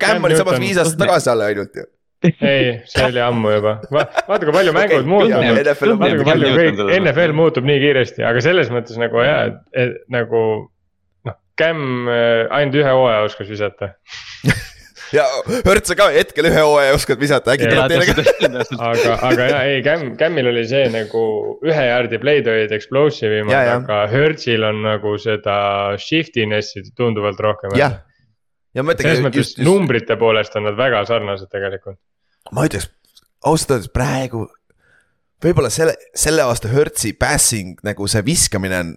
S2: Cam oli samas viis aastat tagasi alla ainult ju.
S3: ei, see oli ammu juba Va,, vaata kui palju mängud okay, muutuvad. Vaata kui palju kõik NFL muutub nii kiiresti, aga selles mõttes nagu jaa, et, et nagu. noh, Cam äh, ainult ühe hooaja oskas visata,
S2: ja Hertz ka hetkel ühe hooaja oskad visata, äkki tuleb teine ka.
S3: aga, aga jaa, ei Cam, Camil oli see nagu ühe jaardi play'd olid explosive imad aga Hertzil on nagu seda shiftiness'i tunduvalt rohkem.
S2: jah,
S3: selles mõttes
S2: just, just,
S3: numbrite poolest on nad väga sarnased tegelikult.
S2: ma ütleks ausalt öeldes praegu. võib-olla selle, selle aasta Hertzi passing nagu see viskamine on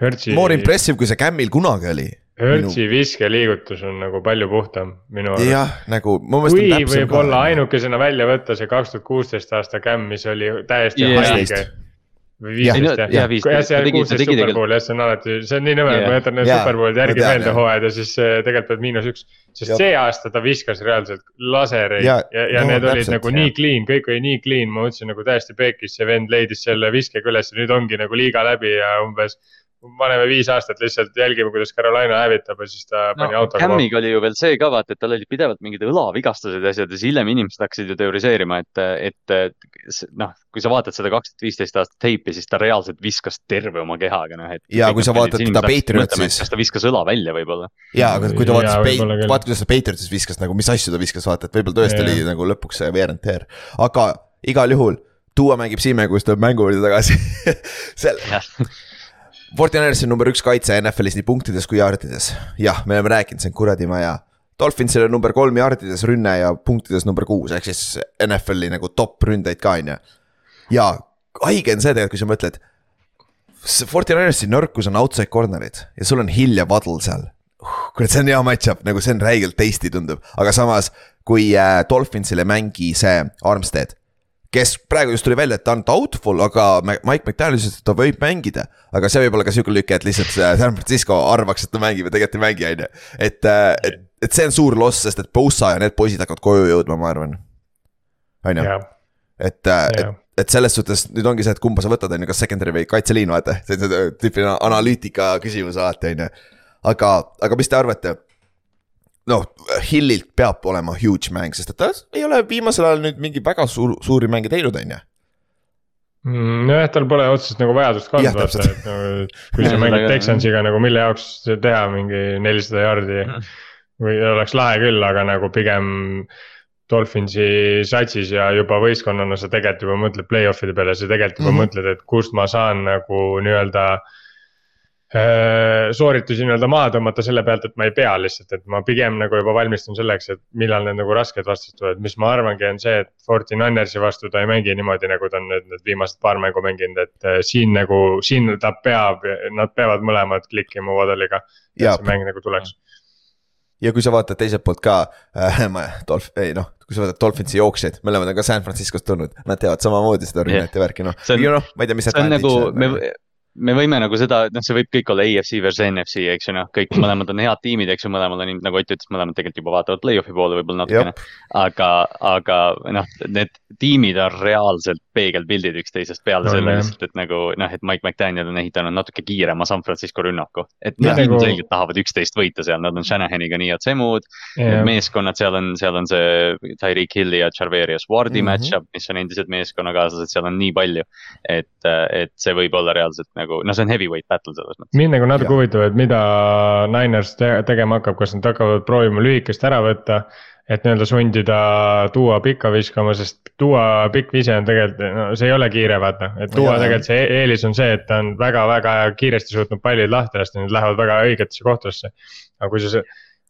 S3: Hertzi,
S2: more impressive, kui see Camil kunagi oli.
S3: Hertzi viskeliigutus on nagu palju puhtam minu arust.
S2: jah, nagu ma
S3: kui
S2: mõtlen täpsem
S3: võib-olla. ainukesena välja võtta see kaks tuhat kuusteist aasta Cam, mis oli täiesti
S4: Jaa.
S3: haige. Või viisteist jah.
S4: jah,,
S3: kuusteist superpool jah, see on alati, see on nii nõme,
S4: Jah.
S3: ma jätan need superpoolid järgi meelde hooajad ja siis äh, tegelikult pead miinus üks. sest see aasta ta viskas reaalselt lasereid
S2: Ja-
S3: ja, ja,
S2: no
S3: need olid
S2: täpselt,
S3: nagu nii clean, kõik oli nii clean, ma mõtlesin nagu täiesti peekis, see vend leidis selle viskega üles ja nüüd ongi nagu liiga läbi ja umbes. Paneme viis aastat lihtsalt jälgime, kuidas Carolina hävitab ja siis ta pani
S4: no
S3: autoga kokku.
S4: Camiga oli ju veel see ka vaata, et tal olid pidevalt mingid õlavigastused ja asjad ja siis hiljem inimesed hakkasid ju teoriseerima, et, et noh, kui sa vaatad seda kaks tuhat viisteist aastat teipi, siis ta reaalselt viskas terve oma kehaga, noh et.
S2: Jaa, kui sa vaatad teda Patriotsis-
S4: kas ta viskas õla välja võib-olla.
S2: ja, aga kui ta vaatas vaata kuidas ta Patriotsis viskas nagu, mis asju ta viskas, vaata, et võib-olla tõesti oli nagu lõpuks see veerand teer, aga igal juhul. Duo mängib siin mängus, tuleb mängu juurde tagasi <laughs> seal, Fortinanersi number üks kaitse NFL-is nii punktides kui jardides. jah, me oleme rääkinud, see on kuradi maja. Dolphinsil on number kolm jardides rünne ja punktides number kuus, ehk siis NFL-i nagu top ründajaid ka on ju. ja haige on see tegelikult, kui sa mõtled. Fortinanersi nõrkus on outside corner'id ja sul on Hill ja Waddle seal uh, kurat, see on hea match-up, nagu see on räigelt tasty tundub, aga samas kui äh, Dolphinsil ei mängi see Armstead. Kes praegu just tuli välja, et ta on doubtful, aga Mike McDaniel ütles, et ta võib mängida. aga see võib olla ka sihuke lüke, et lihtsalt San Francisco arvaks, et ta mängib ja tegelikult ei mängi, on ju. et, et, et see on suur loss, sest et Bosa ja need poisid hakkavad koju jõudma, ma arvan. on ju, et, et
S3: jah,
S2: et selles suhtes nüüd ongi see, et kumba sa võtad, on ju, kas secondary või kaitseliin, vaata, see on see tüüpiline analüütika küsimus alati, on ju. aga, aga mis te arvate? noh, Hillilt peab olema huge mäng, sest et ta ei ole viimasel ajal nüüd mingi väga suur, suuri mänge teinud, on ju.
S3: Mm, nojah, tal pole otseselt nagu vajadust
S2: Jah,
S3: kanda, vaata, et nagu, kui sa mängid
S4: ka,
S3: Texansiga nagu mille jaoks teha mingi nelisada jaardi. või oleks lahe küll, aga nagu pigem Dolphinsi satsis ja juba võistkonnana sa tegelikult juba mõtled play-off'ide peale, sa tegelikult juba mm -hmm. mõtled, et kust ma saan nagu nii-öelda äh, sooritusi nii-öelda maha tõmmata selle pealt, et ma ei pea lihtsalt, et ma pigem nagu juba valmistun selleks, et millal need nagu rasked vastused tulevad, mis ma arvangi, on see, et Forty Ninersi vastu ta ei mängi niimoodi, nagu ta on nüüd need viimased paar mängu mänginud, et äh, siin nagu, siin ta peab, nad peavad mõlemad klikkima Waddle'iga. et see mäng nagu tuleks
S2: ja kui sa vaatad teiselt poolt ka äh,, <laughs> ma, Dolph, ei noh, kui sa vaatad Dolphinsi jooksjaid, mõlemad on ka San Franciscost tulnud, nad teevad samamoodi seda rünnet ja värki, noh. noh, ma ei tea, mis.
S4: see on nagu, me, me võime nagu seda, noh, see võib kõik olla AFC versus NFC, eks ju, noh, kõik mõlemad on head tiimid, eks ju, mõlemal on, nagu Ott ütles, mõlemad tegelikult juba vaatavad play-off'i poole võib-olla natukene. aga, aga noh, need tiimid on reaalselt peegelpildid üksteisest peale no, selle lihtsalt, et nagu noh, et Mike McDaniel on ehitanud natuke kiirema San Francisco rünnaku. et nad nagu... ilmselgelt tahavad üksteist võita seal, nad on Shanahaniga nii head semud yeah.. meeskonnad seal on, seal on see Tyreek Hilli ja Charverius Wardi mm -hmm. match-up, mis on endised meeskonnakaaslased, seal on nii palju. et, et see võib olla reaalselt nagu, noh, see on heavyweight battle selles mõttes.
S3: mind nagu natuke huvitab, et mida Niners te tegema hakkab, kas nad hakkavad proovima lühikest ära võtta. et nii-öelda sundida tuua pikka viskama, sest tuua pikk vise on tegelikult, no see ei ole kiire, vaata. et tuua tegelikult see e-, eelis on see, et ta on väga-väga kiiresti suutnud pallid lahti lasta, need lähevad väga õigetesse kohtadesse. aga kui sa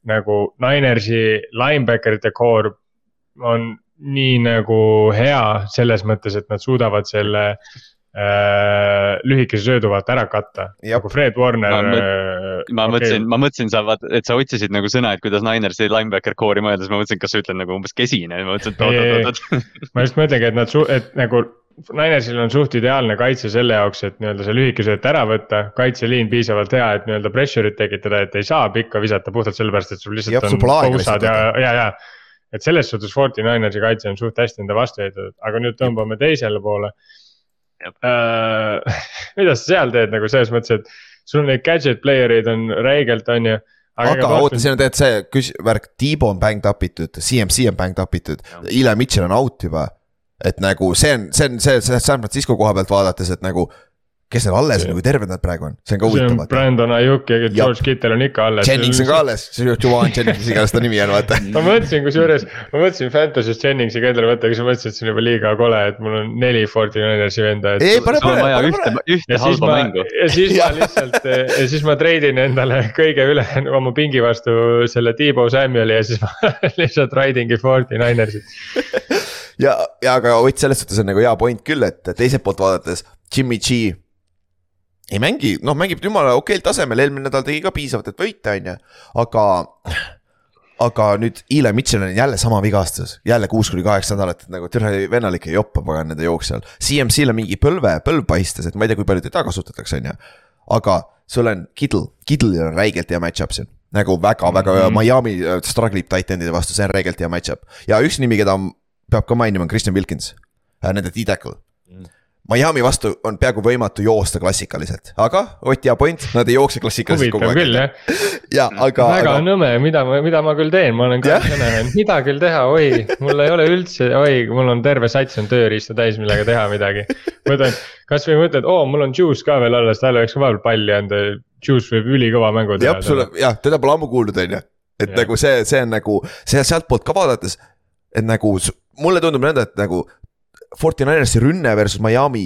S3: nagu Ninersi linebacker'ite core on nii nagu hea selles mõttes, et nad suudavad selle lühikese söödu vaata ära katta, nagu Fred Warner.
S4: ma, mõt, ma okay. mõtlesin, ma mõtlesin, sa vaata, et sa otsisid nagu sõna, et kuidas Ninersi linebacker core'i mõelda, siis ma mõtlesin, kas sa ütled nagu umbes kesine, ma mõtlesin, et oot-oot-oot.
S3: ma just mõtlengi, et nad, et nagu Ninersil on suht ideaalne kaitse selle jaoks, et nii-öelda see lühike sööt ära võtta, kaitseliin piisavalt hea, et nii-öelda pressure'it tekitada, et ei saa pikka visata puhtalt sellepärast, et sul lihtsalt Jab, on pausad ja, ja, ja. et selles suhtes Forty Ninersi kaitse on suht hästi enda vastu ehitatud, aga nüüd tõmbame teisele poole äh, <laughs> mida sa seal teed nagu selles mõttes, et sul neid gadget player eid on räigelt, on ju.
S2: Aga, aga oota, siin on tegelikult see küs-, värk, Tiibo on banged up itud, CMC on banged up itud, Eli Mitchell on out juba. et nagu see on, see on see, see San Francisco koha pealt vaadates, et nagu kes seal alles on, kui terved nad praegu on, see on ka huvitav.
S3: Brandon Ayuk ja George Kittel on ikka alles.
S2: Jennings on ka alles, Juwan Jennings, iganes ta nimi on, vaata.
S3: ma mõtlesin kusjuures, ma mõtlesin Fantasy's Jenningsi ka endale võtta, aga siis ma mõtlesin, et see on juba liiga kole, et mul on neli Forty Ninersi venda.
S2: ei, pane, pane, pane,
S4: pane. ühte halba mängu.
S3: ja siis ma <laughs> lihtsalt, ja siis ma treidin endale kõige üle <laughs> oma pingi vastu selle T-Bow Samuel'i ja siis ma <laughs> lihtsalt raidingi Forty Ninersit
S2: ja, ja aga Ott, selles suhtes on nagu hea point küll, et teiselt poolt vaadates Jimmy G ei mängi, noh, mängib jumala okeilt tasemel, eelmine nädal tegi ka piisavalt, et võita, on ju, aga. aga nüüd Eli Mitchell on jälle sama vigastus, jälle kuus kuni kaheksa nädalat, et nagu tere vennal ikka joppa pagan nende jooksjal. CMC-l on mingi põlve, põlv paistes, et ma ei tea, kui palju teda kasutatakse, on ju. aga sul on Kittle, Kittle'il on räigelt hea match-up siin nagu väga-väga mm -hmm. Miami äh, struggle ib titanide vastu, see on räigelt hea match-up. ja üks nimi, keda peab ka mainima, on Christian Wilkins äh,, nende D-tackle. -hmm Miami vastu on peaaegu võimatu joosta klassikaliselt, aga Ott hea point, nad ei jookse klassikaliselt
S3: kogu aeg. <laughs>
S2: ja aga.
S3: väga aga... nõme, mida ma, mida ma küll teen, ma olen ka kõnenud, mida küll teha, oi, mul ei ole üldse, oi, mul on terve sats on tööriista täis, millega teha midagi. mõtlen, kasvõi mõtled, oo, mul on juice ka veel alles, talle oleks vahepeal palli anda, juice võib ülikõva mängu
S2: teha. jah, sulle, jah, teda pole ammu kuulnud, on ju. et ja. nagu see, see on nagu, see sealtpoolt ka vaadates, et nagu mulle tundub nõnda, et nagu Forty Ninersi rünne versus Miami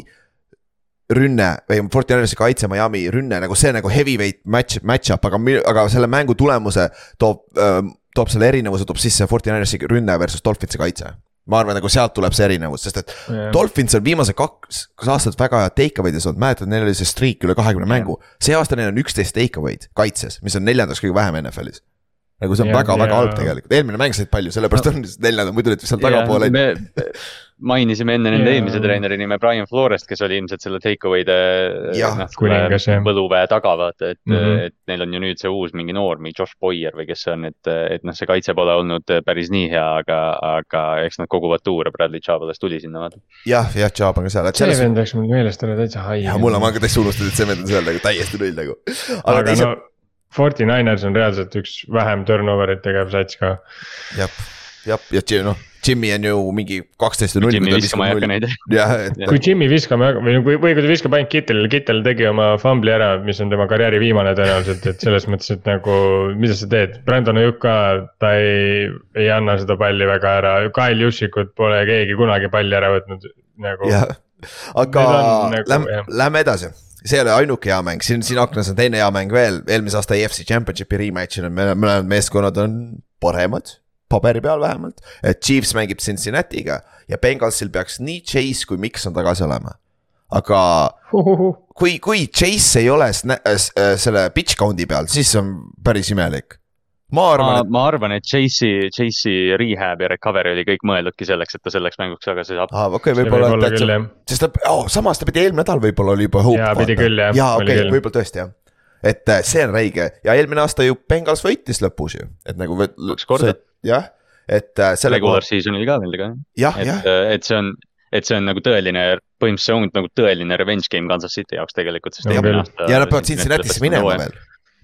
S2: rünne või Forty Ninersi kaitse Miami rünne nagu see nagu heavyweight match, match-up, aga, aga selle mängu tulemuse toob äh,, toob selle erinevuse, toob sisse Forty Ninersi rünne versus Dolphinsi kaitse. ma arvan, nagu sealt tuleb see erinevus, sest et yeah. Dolphins on viimased kaks, kaks aastat väga head take away'd olnud, mäletad, neil oli see streak üle kahekümne yeah. mängu. see aasta neil on üksteist take away'd kaitses, mis on neljandaks kõige vähem NFL-is nagu see on väga-väga halb tegelikult, eelmine mäng said palju, sellepärast on neljandad, muidu olid seal tagapool.
S4: me mainisime enne nende eelmise treeneri nime Brian Florest, kes oli ilmselt selle take away'de noh, võluväe taga vaata, et mm, -hmm. et neil on ju nüüd see uus mingi noor, mingi Josh Boyer või kes see on, et, et noh, see kaitse pole olnud päris nii hea, aga, aga eks nad koguvad tuure, Bradley Chubb alles tuli sinna vaata.
S2: jah, jah, Chubb on ka seal.
S3: see vend läks mul meelest ära täitsa hai.
S2: jah, mul on, ma ka täitsa unustasin, et see vend on seal nagu täiesti null nagu.
S3: aga, aga teise... no Forty Niners on reaalselt üks vähem turnover eid tegev sats ka.
S2: jah, jah, ja noh, Jimmy on ju mingi kaksteist või null. <laughs>
S4: Jimmy viskama ei hakka neid.
S2: jah, et
S3: kui Jimmy viskama või, või, või kui ta viskab ainult Kittelile, Kittel tegi oma fumbli ära, mis on tema karjääri viimane tõenäoliselt, et selles mõttes, et nagu, mida sa teed, Brandon Ajuk ka, ta ei, ei anna seda palli väga ära, Kyle Jušikut pole keegi kunagi palli ära võtnud nagu.
S2: aga
S3: on nagu,
S2: lähme lähme edasi. See ei ole ainuke hea mäng, siin, siin aknas on teine hea mäng veel, eelmise aasta EFC Championshipi rematch'il on mõlemad meeskonnad on paremad, paberi peal vähemalt. et Chiefs mängib Cincinnati'ga ja Bengalsil peaks nii Chase kui Mikson tagasi olema. aga <laughs> kui, kui Chase ei ole äh, selle pitch count'i peal, siis on päris imelik. ma arvan
S4: ma,
S2: et
S4: ma arvan, et Chase'i, Chase'i rehab ja recovery oli kõik mõeldudki selleks, et ta selleks mänguks tagasi saab.
S2: ah,, okei okay,,
S3: see võib
S2: võib-olla
S3: olla küll
S2: täitsa,
S3: jah,
S2: sest ta oh,, samas ta pidi eelmine nädal võib-olla oli juba hoop.
S3: Jaa, pidi küll, jah.
S2: jaa, okei
S3: küll.,
S2: võib-olla tõesti jah. et äh, see on räige ja eelmine aasta ju Bengals võitis lõpus ju, et nagu.
S4: Kaks korda..
S2: jah, et äh, selle
S4: regular season'il ka veel tegelikult.
S2: jah,
S4: et
S2: jah,,
S4: et see on, et see on nagu tõeline, põhimõtteliselt see on nagu tõeline revenge game Kansas City jaoks tegelikult, sest
S2: ja nad peavad Cincinnati'sse minema veel.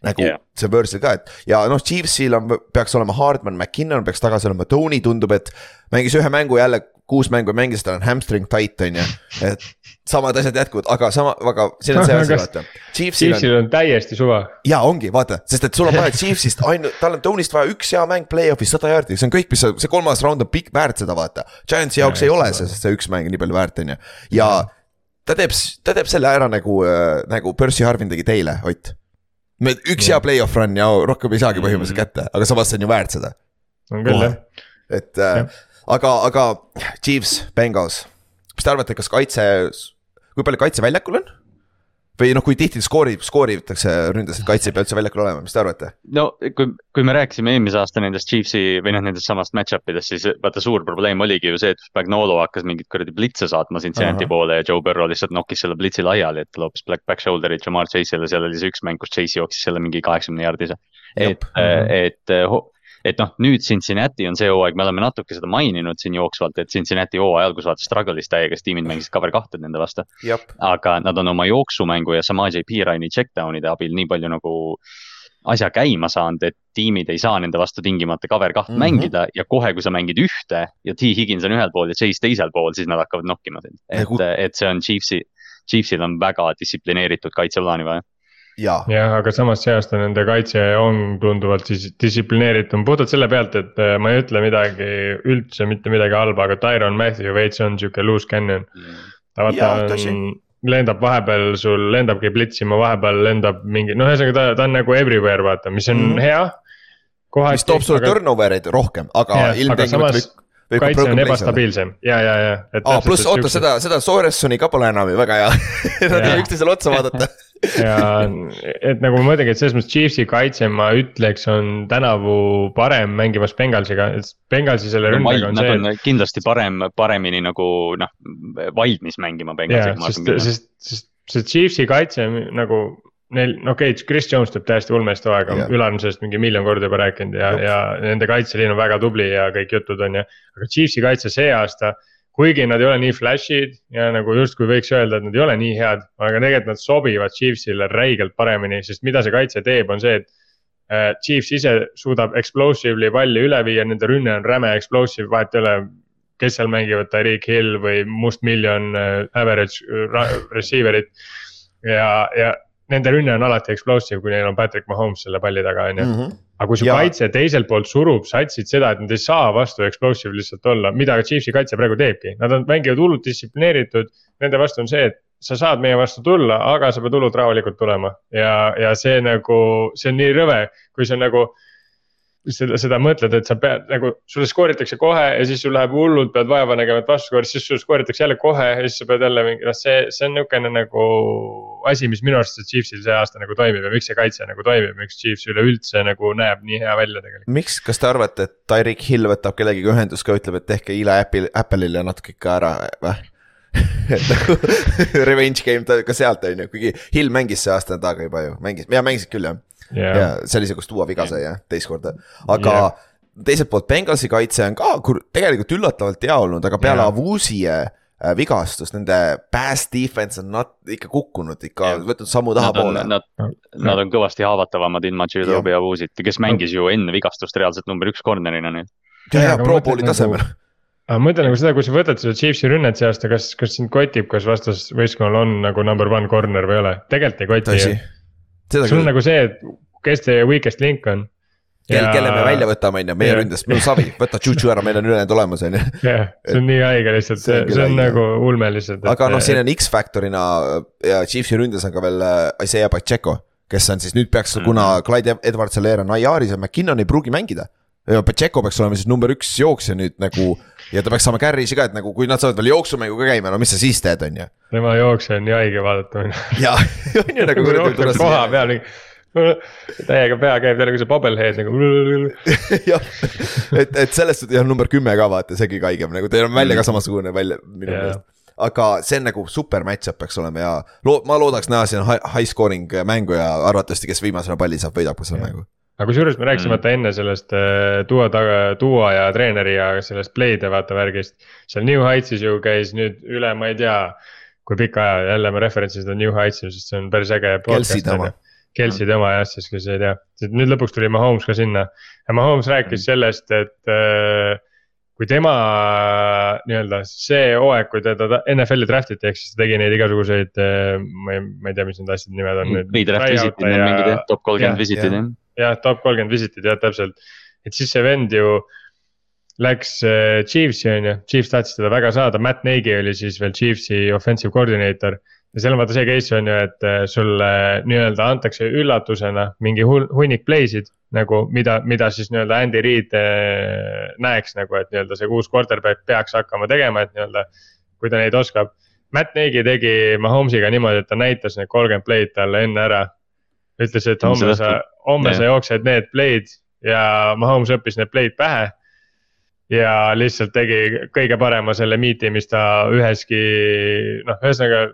S2: nagu yeah. see Bursil ka, et ja noh, Chiefsil on, peaks olema Hardman, McKinnon peaks tagasi olema, Tony tundub, et mängis ühe mängu jälle, kuus mängu mängis, tal on hamstring tight on ju. et samad asjad jätkuvad, aga sama, aga siin on see asi, <laughs> vaata. Chiefsil on,
S3: on täiesti suva.
S2: jaa ongi, vaata, sest et sul on vaja Chiefsist ainult, tal on Tony'st vaja üks hea mäng play-off'is sada jaardi, see on kõik, mis sa, see kolmas round on pikk väärt seda vaata. Giantsi jaoks
S3: Jaa,
S2: ei ole see, sest see üks mäng nii palju väärt on ju, ja ta teeb, ta teeb selle ära nagu, nagu Percy Harvin tegi teile, Ott. me üks hea play-off run ja rohkem ei saagi põhimõtteliselt kätte, aga samas see on ju väärt seda,
S3: on küll jah,
S2: et äh, aga, aga Chiefs, Bengals, mis te arvate, kas kaitse, kui palju kaitse väljakul on? või noh, kui tihti skoorib, skooritakse ründes, et kaitse ei pea üldse väljakul olema, mis te arvate?
S4: no kui, kui me rääkisime eelmise aasta nendest Chiefsi või noh, nendest samast match-up idest, siis vaata suur probleem oligi ju see, et Spagnolo hakkas mingit kuradi blitse saatma Cincinnati
S2: Ahah.
S4: poole ja Joe Burrow lihtsalt nokkis selle blitsi laiali, et loopis black back shoulder'id Jamar Chase'ile, seal oli see üks mäng, kus Chase jooksis selle mingi kaheksakümne jaardise. et
S2: Jep.,
S4: et, et noh, nüüd Cincinnati on see hooaeg, me oleme natuke seda maininud siin jooksvalt, et Cincinnati hooaja algus vaata struggle'is täiega, sest tiimid mängisid cover kahte nende vastu. aga nad on oma jooksumängu ja Samaje Pirani checkdown'ide abil nii palju nagu asja käima saanud, et tiimid ei saa nende vastu tingimata cover kaht mm. -hmm. mängida ja kohe, kui sa mängid ühte ja T Higgins on ühel pool ja Chase teisel pool, siis nad hakkavad nokkima sind.
S2: Ja
S4: et et see on Chiefsi, Chiefsil on väga distsiplineeritud kaitseplaani vaja.
S2: ja,
S3: jah, aga samas see aasta nende kaitse on tunduvalt siis distsiplineeritum, puhtalt selle pealt, et äh, ma ei ütle midagi üldse mitte midagi halba, aga Tyron Matthew veits on sihuke loose cannon. ta vaata on, lendab vahepeal sul lendabki plitsima, vahepeal lendab mingi, noh, ühesõnaga ta, ta on nagu everywhere vaata, mis on mm. -hmm. hea.
S2: mis toob sulle turnover eid rohkem, aga
S3: aga
S2: ilmtingimata
S3: samas kaitse on ebastabiilsem ja, ja, ja.
S2: aa, pluss oota. seda, seda Soressoni ka pole enam ju väga hea. <laughs> Nad ei üksteisele otsa vaadata. <laughs>
S3: ja et nagu ma mõtlengi, et selles mõttes Chiefsi kaitse, ma ütleks, on tänavu parem mängimas Bengalsiga, et Bengalsi selle rünnaga on
S4: Nad
S3: see.
S4: on kindlasti parem, paremini nagu noh, valmis mängima Bengalsiga, ma
S3: sest sest, sest see Chiefsi kaitse nagu neil, okei okay,, Chris Jones teeb täiesti ulmelist hooaega
S2: Jah.,
S3: Ülar on sellest mingi miljon korda juba rääkinud ja, ja nende kaitseliin on väga tubli ja kõik jutud on ju. aga Chiefsi kaitse see aasta, kuigi nad ei ole nii flash'id ja nagu justkui võiks öelda, et nad ei ole nii head, aga tegelikult nad sobivad Chiefsile räigelt paremini, sest mida see kaitse teeb, on see, et äh, Chiefs ise suudab explosively palli üle viia, nende rünne on räme explosive, vahet ei ole, kes seal mängivad, Tyreek Hill või Must Million äh, average äh, receiver'id. ja, ja nende rünne on alati explosive, kui neil on Patrick Mahomes selle palli taga, on ju. Aga kui su
S2: Ja-
S3: kaitse teiselt poolt surub satsid seda, et nad ei saa vastu explosive lihtsalt olla, mida Chiefsi kaitse praegu teebki, nad on, mängivad hullult distsiplineeritud. Nende vastu on see, et sa saad meie vastu tulla, aga sa pead hullult rahulikult tulema ja, ja see nagu, see on nii rõve, kui sa nagu seda, seda mõtled, et sa pead nagu, sulle skooritakse kohe ja siis sul läheb hullult, pead vaeva nägema, et vastu skoorida, siis sulle skooritakse jälle kohe ja siis sa pead jälle mingi, noh, see, see on niisugune nagu asi, mis minu arust Chiefsil see aasta nagu toimib ja miks see kaitse nagu toimib, miks Chiefs üleüldse nagu näeb nii hea välja tegelikult.
S2: miks, kas te arvate, et Tyreek Hill võtab kellegagi ühendust ka, ütleb, et tehke Eli Apple, Apple'ile natuke ikka ära või? <laughs> et nagu <laughs> revenge game ka sealt on ju, kuigi Hill mängis see aasta taga juba ju, mängis, ja mängisid küll jah.
S3: Ja
S2: ja see oli see, kus Duo viga sai jah, teist korda, aga yeah. teiselt poolt Bengalsi kaitse on ka kur- tegelikult üllatavalt hea olnud, aga peale
S3: Jah.
S2: Avuzie äh, vigastust, nende pass defense on nat- ikka kukkunud ikka võtnud sammu
S4: Nad on,
S2: tahapoole.
S4: nad, nad on kõvasti haavatavamad ilma Tšilobi ja Vuusit, kes mängis ju enne vigastust reaalselt number üks corner'ina nüüd.
S2: ja, ja pro bowl'i
S3: nagu-
S2: tasemel.
S3: aga ma mõtlen nagu seda, kui sa võtad seda Chiefsi rünnet see aasta, kas, kas sind kotib, kas vastasvõistkonnal on nagu number one corner või ei ole, tegelikult ei koti sul on
S2: küll,
S3: nagu see, et kes teie weakest link on.
S2: kelle, kelle me välja võtame, on ju, meie
S3: Ja.
S2: ründest, meil on savi, võta Juju ära, meil on ülejäänud olemas, on ju.
S3: jah, see on nii haige lihtsalt,
S2: See on
S3: see on nagu ulme lihtsalt.
S2: aga noh, siin on X-Factorina ja Chiefsi ründes on ka veel äh, Isaiah Pacheco, kes on siis nüüd peaks, kuna Clyde Edwards ja Leer on IR-is ja McKinnon ei pruugi mängida. ja Pacheco peaks olema siis number üks jooksja nüüd nagu ja ta peaks saama carry'si ka, et nagu kui nad saavad veel jooksumängu ka käima, no mis sa siis teed, on ju.
S3: Tema jooksja on nii haige vaadata.
S2: ja, on ju nagu
S3: jookseb koha peal, täiega pea käib jälle kui see bobblehead nagu. <laughs>
S2: jah, et, et sellest ja number kümme ka vaata, see kõige haigem, nagu teil on välja ka samasugune välja minu
S3: Jaa.
S2: meelest. aga see on nagu super match-up peaks olema ja loo-, ma loodaks näha siin high, high scoring mängu ja arvatavasti, kes viimasena palli saab, võidab ka selle mängu.
S3: aga kusjuures me rääkisime
S4: Mm.
S3: vaata enne sellest äh, duo taga, duo ja treeneri ja sellest play'de vaata värgist. seal New Heights'is ju käis nüüd üle, ma ei tea, kui pika aja, jälle ma referentsin seda New Heights'i, sest see on päris äge
S2: Kelsey
S3: podcast
S2: tema.
S3: on ju. Kelsey tema jah, siis kes ei tea, nüüd lõpuks tuli Mahomes ka sinna ja Mahomes rääkis sellest, et äh, kui tema nii-öelda see hooaeg, kui teda ta- NFL-i draft iti, ehk siis ta tegi neid igasuguseid, ma ei, ma ei tea, mis need asjade nimed on nüüd.
S4: Redraft visitid, need mingid jah, top
S3: Jah,
S4: kolmkümmend visitid jah.
S3: jah, top kolmkümmend visitid jah, täpselt. et siis see vend ju läks äh, Chiefsi on ju, Chiefs tahtis teda väga saada, Matt Nagy oli siis veel Chiefsi offensive coordinator. ja seal on vaata see case on ju, et äh, sulle nii-öelda antakse üllatusena mingi hun- hunnik play sid nagu, mida, mida siis nii-öelda Andy Reid äh, näeks nagu, et nii-öelda see uus quarterback peaks hakkama tegema, et nii-öelda. kui ta neid oskab. Matt Nagy tegi Mahomes'iga niimoodi, et ta näitas need kolmkümmend play'd talle enne ära. ütles, et homme sa homme sa jooksed need play'd ja Mahomes õppis need play'd pähe. Ja lihtsalt tegi kõige parema selle meet'i, mis ta üheski, noh, ühesõnaga.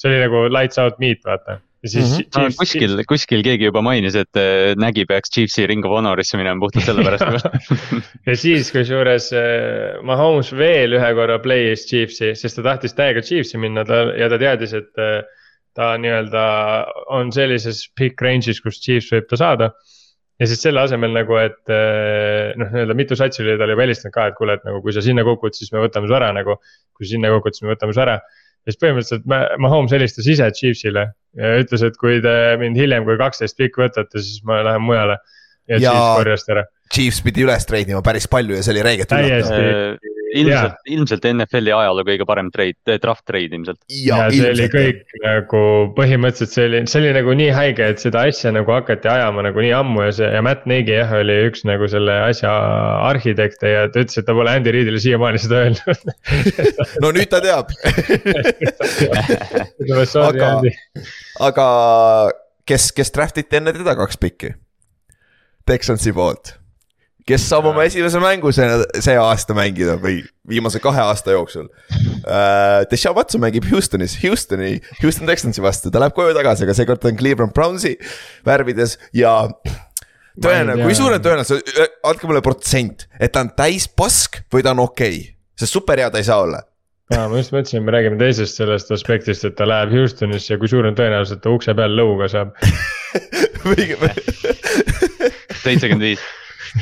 S3: see oli nagu lights out meet, vaata. ja siis mm. -hmm.
S4: Ah, kuskil, kuskil keegi juba mainis, et äh, Nägi peaks Chiefsi Ring of Honor'isse minema puhtalt sellepärast. <laughs>
S3: ja siis kusjuures äh, Mahomes veel ühe korra play'is Chiefsi, sest ta tahtis täiega Chiefsi minna ta ja ta teadis, et äh, ta nii-öelda on sellises pick range'is, kus Chiefs võib ta saada. Ja siis selle asemel nagu, et äh, noh, nii-öelda mitu satsi oli talle juba helistanud ka, et kuule, et nagu kui sa sinna kukud, siis me võtame su ära nagu. kui sa sinna kukud, siis me võtame su ära. ja siis põhimõtteliselt Ma- Mahomes helistas ise Chiefsile ja ütles, et kui te mind hiljem kui kaksteist pikki võtate, siis ma lähen mujale. ja, ja Chiefs korjas ta ära.
S2: Chiefs pidi üles treidima päris palju ja see oli üllatav.
S3: Täiesti.
S4: ilmselt, ilmselt NFL-i ajaloo kõige parem trade, draft trade ilmselt.
S3: ja see oli kõik nagu põhimõtteliselt see oli, see oli nagu nii haige, et seda asja nagu hakati ajama nagu nii ammu ja see ja Matt Nagy jah, oli üks nagu selle asja arhitekte ja ta ütles, et ta pole Andy Reidile siiamaani seda öelnud. <laughs>
S2: no nüüd ta teab <laughs> Aga- aga kes, kes draft iti enne teda kaks pikki? Texansi poolt. Kes saab oma esimese mängu see, see aasta mängida või viimase kahe aasta jooksul uh,. Deshaun Watson mängib Houstonis, Houstoni, Houston Texansi vastu, ta läheb koju tagasi, aga seekord ta on Cleveland Brownsi värvides ja tõenäoliselt, kui suur on tõenäosus, andke mulle protsent, et ta on täis pask või ta on okei okay., sest super hea ta ei saa olla.
S3: aa, ma just mõtlesin, me räägime teisest sellest aspektist, et ta läheb Houstonisse ja kui suur on tõenäosus, et ta ukse peal lõuga saab. <laughs>
S4: seitsekümmend viis.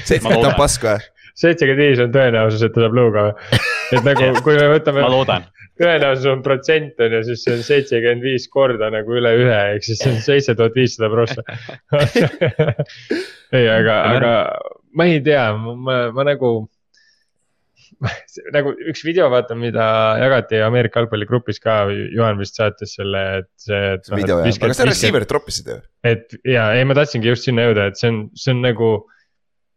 S2: Seitsekümmend on pask või?
S3: seitsekümmend viis on tõenäosus, et ta saab lõuga või? et nagu, <laughs> kui me võtame
S4: ma loodan.
S3: tõenäosus on protsent on ju, siis see on seitsekümmend viis korda nagu üle ühe, ehk siis see on seitse tuhat viissada prossa. <laughs> ei, aga, aga ma ei tea, ma, ma nagu. nagu üks video vaata, mida jagati Ameerika jalgpalligrupis ka, Juhan vist saatis selle, et see.
S2: see video jah, aga sa receiver'it troppisid ju.
S3: et ja ei, ma tahtsingi just sinna jõuda, et see on, see on nagu.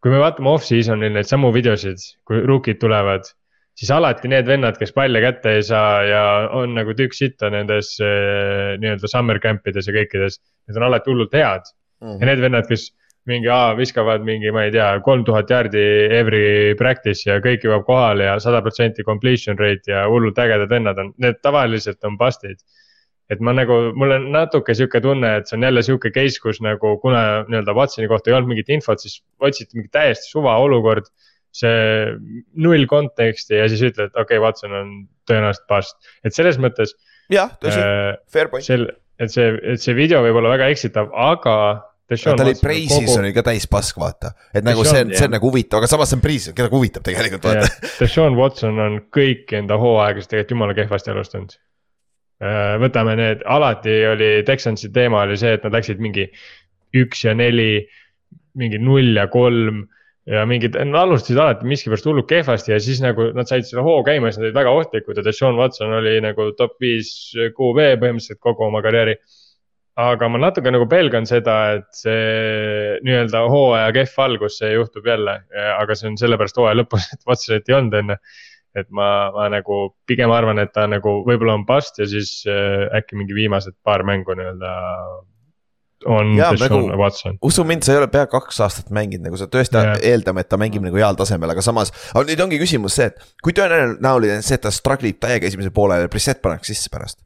S3: Kui me vaatame off-season'il neid samu videosid, kui rookid tulevad, siis alati need vennad, kes palle kätte ei saa ja on nagu tükk sitta nendes eh, nii-öelda summer camp ides ja kõikides. Need on alati hullult head
S2: Mhm.
S3: ja need vennad, kes mingi A viskavad mingi, ma ei tea, kolm tuhat jaardi every practice ja kõik jõuab kohale ja sada protsenti completion rate ja hullult ägedad vennad on, need tavaliselt on bust'id et ma nagu, mul on natuke sihuke tunne, et see on jälle sihuke case, kus nagu kuna nii-öelda Watsoni kohta ei olnud mingit infot, siis otsiti mingi täiesti suva olukord. see null konteksti ja siis ütled, okei okay,, Watson on tõenäoliselt bust, et selles mõttes
S2: jah, tõsi,
S3: äh,
S2: fair point.
S3: et see, et see video võib olla väga eksitav, aga
S2: ta oli Precisoni ka täis pask, vaata, et nagu see on, see on nagu huvitav, aga samas see on Precis, keda huvitab tegelikult vaata.
S3: Deshaun Watson on kõik enda hooaegas tegelikult jumala kehvasti alustanud. Äh, võtame need, alati oli Texansi teema oli see, et nad läksid mingi üks ja neli, mingi null ja kolm ja mingid, nad alustasid alati miskipärast hullult kehvasti ja siis nagu nad said selle hoo käima siis nad olid väga ohtlikud ja Deshaun Watson oli nagu top viis QB põhimõtteliselt kogu oma karjääri. aga ma natuke nagu pelgan seda, et see nii-öelda hooaja kehv algus, see juhtub jälle, aga see on sellepärast hooaja lõpus, et Watsonit ei olnud enne. Et ma, ma nagu pigem arvan, et ta nagu võib-olla on bust ja siis äh, äkki mingi viimased paar mängu nii-öelda on Deshaun nagu, Watson.
S2: usu mind, sa ei ole pea kaks aastat mänginud, nagu sa tõesti yeah. eeldame, et ta mängib nagu heal tasemel, aga samas. aga nüüd ongi küsimus see, et kui tõenäoline on see, et ta struggle ib täiega esimesel poolel ja Brissett pannakse sisse pärast?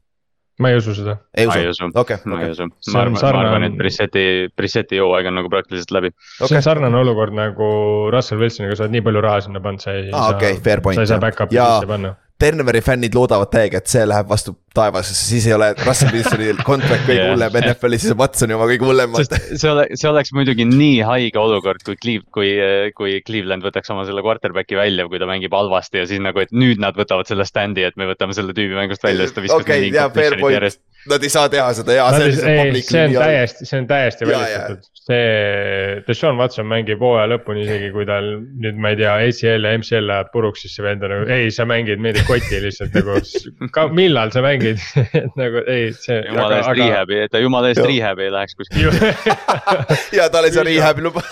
S3: Ma ei usu seda.
S4: ma ei usu, ma ei usu, ma arvan, ma arvan, et Brisseti, Brisseti hooaeg on nagu praktiliselt läbi.
S3: Okay.. see on sarnane olukord nagu Russell Wilsoniga, sa oled nii palju raha sinna pannud, sa ei
S2: ah, saa okay,, sa
S3: ei saa back-up'i sisse panna
S2: Denveri fännid loodavad täiega, et see läheb vastu taevasesse, siis ei ole Russell Wilsoni contract kõige yeah. hullem NFL-is, siis on Watsoni oma kõige hullem.
S4: see ole, see oleks muidugi nii haige olukord, kui Cleve-, kui, kui Cleveland võtaks oma selle quarterback'i välja, kui ta mängib halvasti ja siis nagu, et nüüd nad võtavad selle stand'i, et me võtame selle tüübi mängust välja, sest ta viskas
S2: okay, nii incompletion'it järjest. Nad ei saa teha seda ja
S3: see on lihtsalt. see on täiesti, see on täiesti välistatud, see Deshaun Watson mängib hooaja lõpuni isegi kui tal nüüd ma ei tea, ACL ja MCL läheb puruks, siis see vend on nagu ei, sa mängid meeldib kotti lihtsalt nagu, <laughs> millal sa mängid <laughs> nagu ei, see.
S4: jumala eest aga... rehab'i, et ta jumala eest rehab'i ei läheks kuskile <laughs>
S2: ja tal ei saa rehab'i luba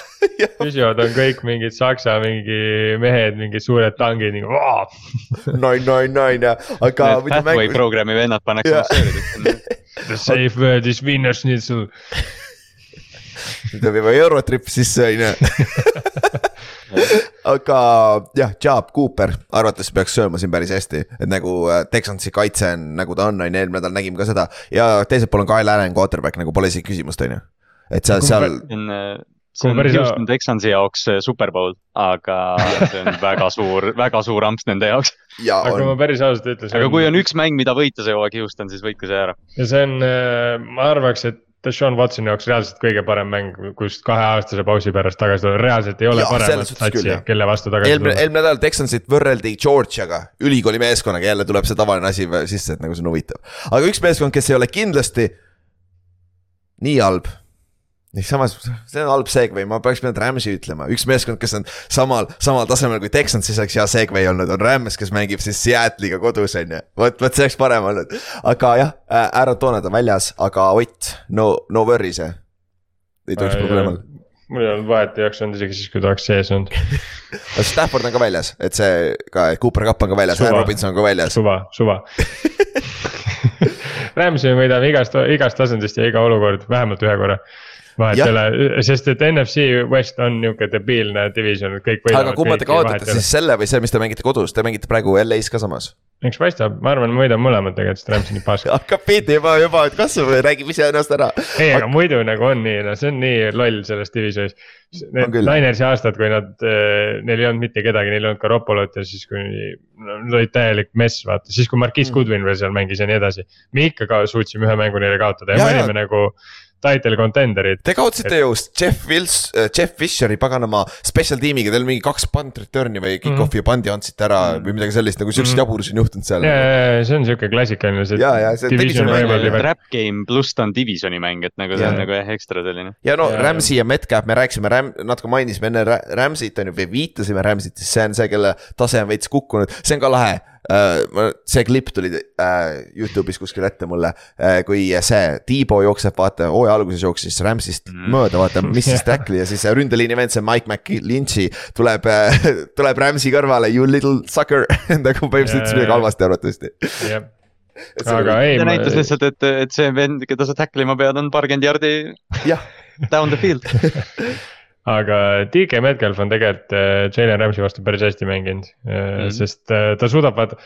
S3: püsivad on kõik mingid saksa mingi mehed, mingid suured tangid nagu.
S2: noin, noin, noin ja, aga.
S4: Pathway programmi vennad pannakse massöörideks.
S3: The safe word is winner schnitzel
S2: tuleb juba Eurotrip sisse, on ju. aga jah, Job Cooper arvates peaks sööma siin päris hästi, et nagu äh, Texansi kaitse on nagu ta on, on ju, eelmine nädal nägime ka seda. ja teisel pool on Kyle Allan quarterback nagu pole isegi küsimust, on ju. et seal, seal.
S4: See on Houston Texansi jaoks superbowl, aga <laughs> see on väga suur, väga suur amps nende jaoks.
S3: aga on... ma päris ausalt ütlen.
S4: aga kui on üks mäng, mida võita see hooaeg Houston, siis võitke see ära.
S3: ja see on, äh, ma arvaks, et Deshaun Watsoni jaoks reaalselt kõige parem mäng, kust kaheaastase pausi pärast tagasi tulla, reaalselt ei ole ja, paremat satsi, kelle vastu tagasi
S2: tulla. eelmine nädal Texansit võrreldi Georgiaga, ülikooli meeskonnaga, jälle tuleb see tavaline asi sisse, et nagu see on huvitav. aga üks meeskond, kes ei ole kindlasti nii halb samas, see on halb segway, ma peaks pidanud Rams'i ütlema, üks meeskond, kes on samal, samal tasemel kui Texans, siis oleks hea segway olnud, on Rams, kes mängib siis Seattle'iga kodus, on ju. vot, vot see oleks parem olnud, aga jah Aaron Donald on väljas, aga Ott, no, no worries eh, ei tohiks äh, probleem olla.
S3: Mul ei olnud vahet, ei oleks olnud isegi siis, kui ta oleks sees olnud. <laughs>
S2: Stafford on ka väljas, et see ka, Cooper Cup on ka väljas, Robinson on ka väljas.
S3: suva, suva. <laughs> <laughs> Rams'i võidame igast, igast tasandist ja iga olukord vähemalt ühe korra vahet ei ole, sest et NFC West on nihuke debiilne division, et kõik
S2: võidavad. aga kumma te kaotate siis selle või see, mis te mängite kodus, te mängite praegu LA-s ka samas?
S3: eks paistab, ma arvan, ma võidan mõlemad tegelikult, sest Rams on nii pask. <laughs>
S2: hakkab pihta juba, juba kasvab ja räägib iseennast ära.
S3: ei, aga muidu nagu on nii, no see on nii loll selles divisionis. Need Linersi aastad, kui nad, eh, neil ei olnud mitte kedagi, neil ei olnud ka Ropolot ja siis kui nad olid täielik mess, vaata, siis kui Marquis mm. Goodwin veel seal mängis ja nii edasi. me ikka ka suutsime ühe mängu neile kaotada ja, ja me olime nagu title contender'id.
S2: Te kaotasite et... ju Jeff Wills, äh, Jeff Fisheri paganama special tiimiga, teil mingi kaks punt return'i või kick-off'i mm -hmm. pandi andsite ära mm -hmm. või midagi sellist, nagu siukseid mm -hmm. jaburusi on juhtunud seal.
S3: ja, ja, ja see on siuke klassikaline.
S2: ja, ja see
S4: division mäng. Trap game pluss ta on divisioni mäng, et nagu see ja. on nagu jah ekstra selline.
S2: ja no ja, Rams'i ja Metcalf, me rääkisime Ram-, natuke mainisime enne Rams'it on ju, või viitasime Rams'it, siis see on see, kelle tase on veits kukkunud, see on ka lahe. See klipp tuli uh, Youtube'is kuskil ette mulle uh,, kui see Tiibo jookseb, vaata hooaja alguses jooksis Rams'ist mm. mööda, vaata, mis siis <laughs> tackli ja siis ründeliini vend, see Mike McLinch'i tuleb <laughs> tuleb Rams'i kõrvale, you little sucker <laughs> nagu põhimõtteliselt ütles midagi halvasti arvatavasti
S3: aga ei.
S4: ta näitas lihtsalt, et, et see vend, keda sa tackle ima pead, on paarkümmend jardi down the field
S3: aga DK Metcalf on tegelikult äh, Jalen Rams'i vastu päris hästi mänginud mm, -hmm. sest äh, ta suudab, vaata.